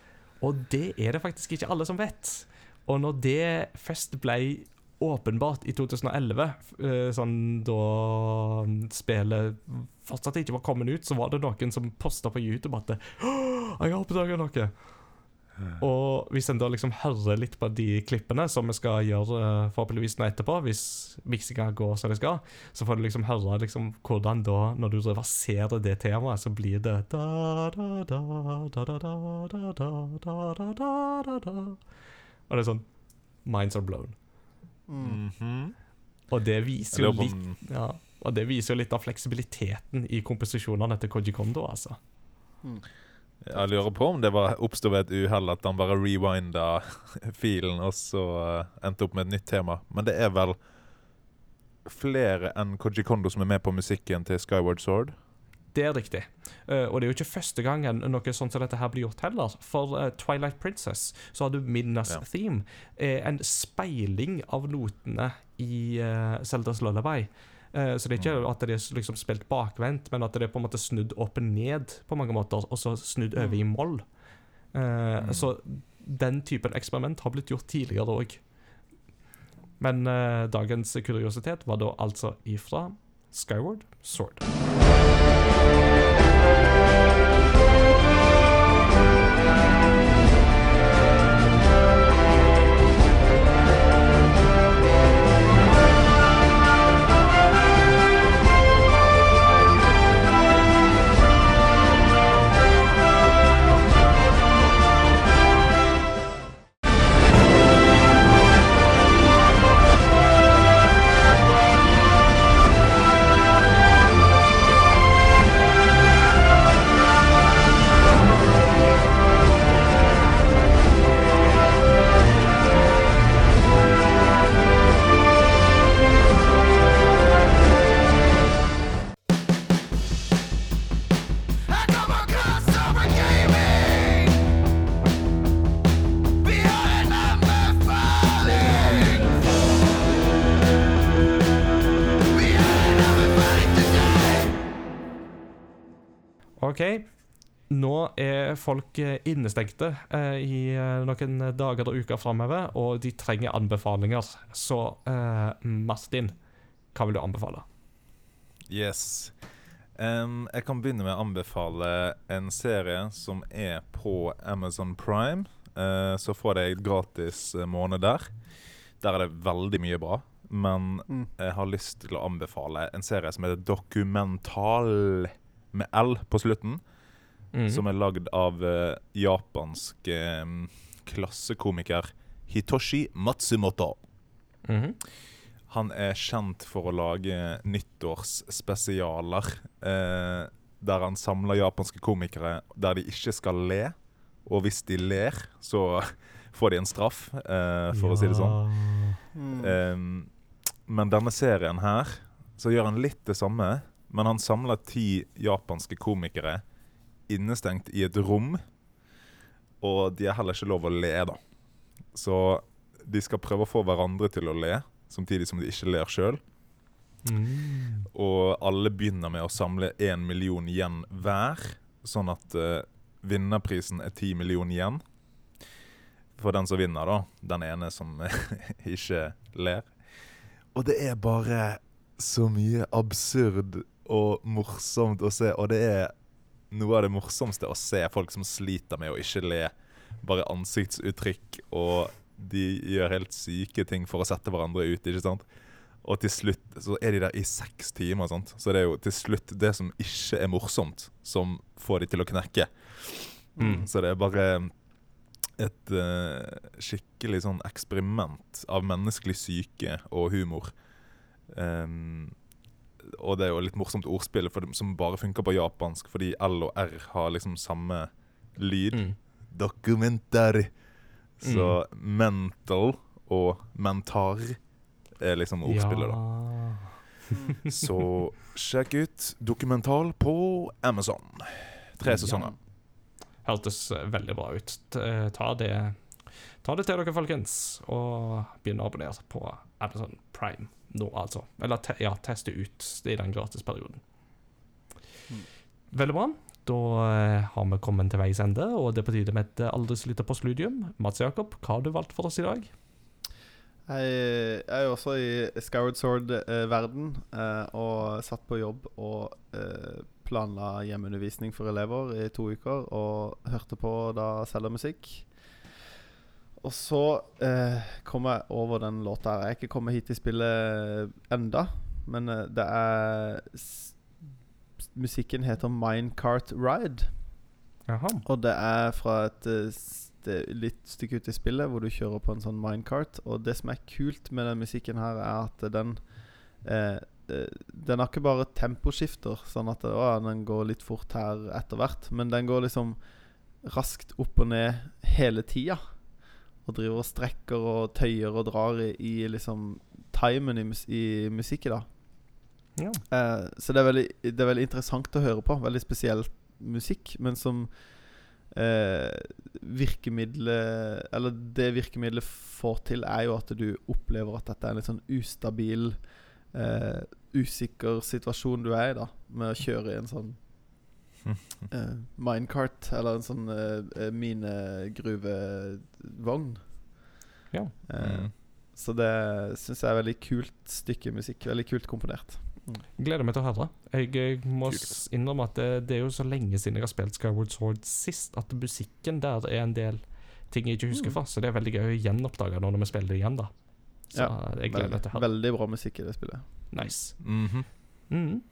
Og det er det faktisk ikke alle som vet. Og når det først ble åpenbart i 2011, eh, sånn da spillet fortsatt ikke var kommet ut, så var det noen som posta på YouTube at «Åh, jeg har oppdaga noe. Og hvis en da liksom hører litt på de klippene, som vi skal gjøre eh, forhåpentligvis nå etterpå, hvis miksinga går som det skal, så får du liksom høre liksom hvordan da, når du reverserer det temaet, så blir det da, da, da, da, da, da, da, da, da, da, da, da. Og det er sånn Minds are blown.
Mhm.
Og det viser jo litt ja, Og det viser jo litt av fleksibiliteten i komposisjonene til Koji Kondo, altså.
Jeg lurer på om det oppsto ved et uhell at han bare rewinda filen og så eh, endte opp med et nytt tema. Men det er vel flere enn Koji Kondo som er med på musikken til Skyward Sword.
Det er riktig. Uh, og det er jo ikke første gangen noe sånt som dette her blir gjort heller. For uh, Twilight Princess så har du Minnas
Ja.
Theme. Uh, en speiling av notene i uh, Zeldas Lullaby. Så det er ikke at det er liksom spilt bakvendt, men at det er på en måte snudd opp og ned på mange måter, og så snudd over i moll. Mm. Så den typen eksperiment har blitt gjort tidligere òg. Men dagens kuriositet var da altså ifra Skyward Sword. Folk eh, innestengte eh, i eh, noen dager og uker framover, og de trenger anbefalinger. Så eh, Martin, hva vil du anbefale?
Yes. Um, jeg kan begynne med å anbefale en serie som er på Amazon Prime. Uh, så får jeg gratis måned der. Der er det veldig mye bra. Men
Mm.
jeg har lyst til å anbefale en serie som heter Dokumental med L på slutten.
Mhm.
Som er lagd av uh, japansk eh, klassekomiker Hitoshi Matsumoto.
Mhm.
Han er kjent for å lage nyttårsspesialer eh, der han samler japanske komikere der de ikke skal le. Og hvis de ler, så får de en straff, eh, for å si det sånn.
Mm.
Em, men denne serien her, så gjør han litt det samme. Men han samler ti japanske komikere innestengt i et rom. Og de har heller ikke lov å le, da. Så de skal prøve å få hverandre til å le, samtidig som de ikke ler sjøl.
Mm.
Og alle begynner med å samle én million igjen hver, sånn at uh, vinnerprisen er ti millioner igjen. For den som vinner, da. Den ene som ikke ler. Og det er bare så mye absurd og morsomt å se. Og det er noe av det morsomste å se folk som sliter med å ikke le. Bare ansiktsuttrykk, og de gjør helt syke ting for å sette hverandre ut. ikke sant? Og til slutt så er de der i seks timer. Sant? Så det er jo til slutt det som ikke er morsomt, som får de til å knekke.
Mm.
Så det er bare et uh, skikkelig sånn eksperiment av menneskelig syke og humor. Em, og det er jo litt morsomt ordspill for, som bare funker på japansk, fordi L og R har liksom samme lyd.
Mm.
Dokumentar. Så mental og mentar er liksom ordspillet, da. Så sjekk ut Dokumental på Amazon. Tre
Ja.
sesonger.
Hørtes eh, veldig bra ut. Eh, Ta det, ta det til dere, folkens, og begynn å abonnere på Amazon Prime nå, altså. Eller te ja, teste ut i den gratisperioden.
Mm.
Veldig bra. Da eh, har vi kommet til veis ende, og det er på tide med et eh, aldri så lite postludium. Mats Jakob, hva har du valgt for oss i dag?
Jeg er jo også i Scoured Sword-verden, eh, og satt på jobb og eh, planla hjemmeundervisning for elever i to uker, og hørte på da selger musikk. Og så eh, kom jeg over den låta her. Jeg er ikke kommet hit til spillet enda, men eh, det er Musikken heter Minecart Ride.
Aha.
Og det er fra et eh, st litt stykke ut i spillet, hvor du kjører på en sånn minecart. Og det som er kult med den musikken her, er at den eh, eh, Den har ikke bare temposkifter, sånn at å, den går litt fort her etter hvert. Men den går liksom raskt opp og ned hele tida. Og driver og strekker og tøyer og drar i, i liksom timen i, mus i musikken, da.
Ja.
Eh, så det er, veldig, det er veldig interessant å høre på. Veldig spesiell musikk, men som eh, virkemidlet Eller det virkemidlet får til, er jo at du opplever at dette er en litt sånn ustabil, eh, usikker situasjon du er i, da. Med å kjøre i en sånn eh, minecart, eller en sånn uh, minegruvevogn.
Ja.
Eh,
Mm.
Så det syns jeg er veldig kult stykke musikk. Veldig kult komponert.
Gleder meg til å høre. Jeg jeg må
Kult.
innrømme at det, det er jo så lenge siden jeg har spilt Skyward Sword sist, at musikken der er en del ting jeg ikke husker
Mm.
fra. Så det er veldig gøy å gjenoppdage nå når vi spiller det igjen, da. Så
Ja,
jeg gleder meg til å høre.
Veldig bra musikk i det spillet.
Nice.
Mhm.
Mhm.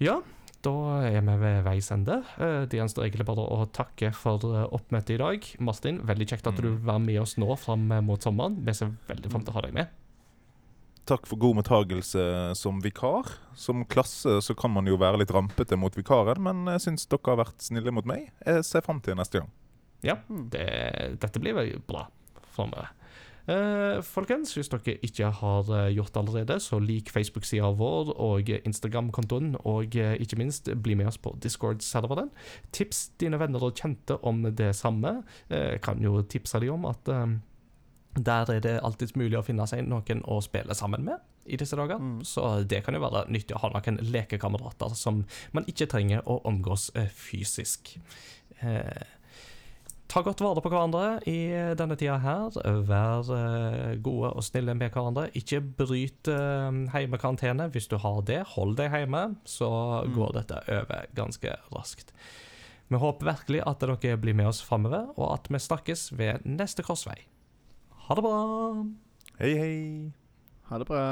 Ja, da er vi ved veis ende. Eh, Det gjenstår egentlig bare å takke for eh, oppmøtet i dag. Martin, veldig kjekt at du var med oss nå fram eh, mot sommeren. Vi ser veldig fram til å ha deg med.
Takk for god mottagelse som vikar. Som klasse så kan man jo være litt rampete mot vikaren, men jeg syns dere har vært snille mot meg. Jeg ser fram til neste gang.
Ja,
Mm.
det, dette blir veldig bra framover. Eh, folkens, hvis dere ikke har eh, gjort det allerede, så lik Facebook-sida vår og Instagram-kontoen, og eh, ikke minst bli med oss på Discord-serveren. Tips dine venner og kjente om det samme. Eh, kan jo tipse dem om at eh, der er det alltids mulig å finne seg noen å spille sammen med i disse dager.
Mm.
Så det kan jo være nyttig å ha noen lekekamerater som man ikke trenger å omgås eh, fysisk. Eh, Ta godt vare på hverandre i denne tida her. Vær eh, gode og snille med hverandre. Ikke bryt uh, heimekarantene. Hvis du har det, hold deg hjemme, så
Mm.
går dette over ganske raskt. Vi håper virkelig at dere blir med oss framover, og at vi snakkes ved neste korsvei. Ha det bra!
Hei, hei.
Ha det bra.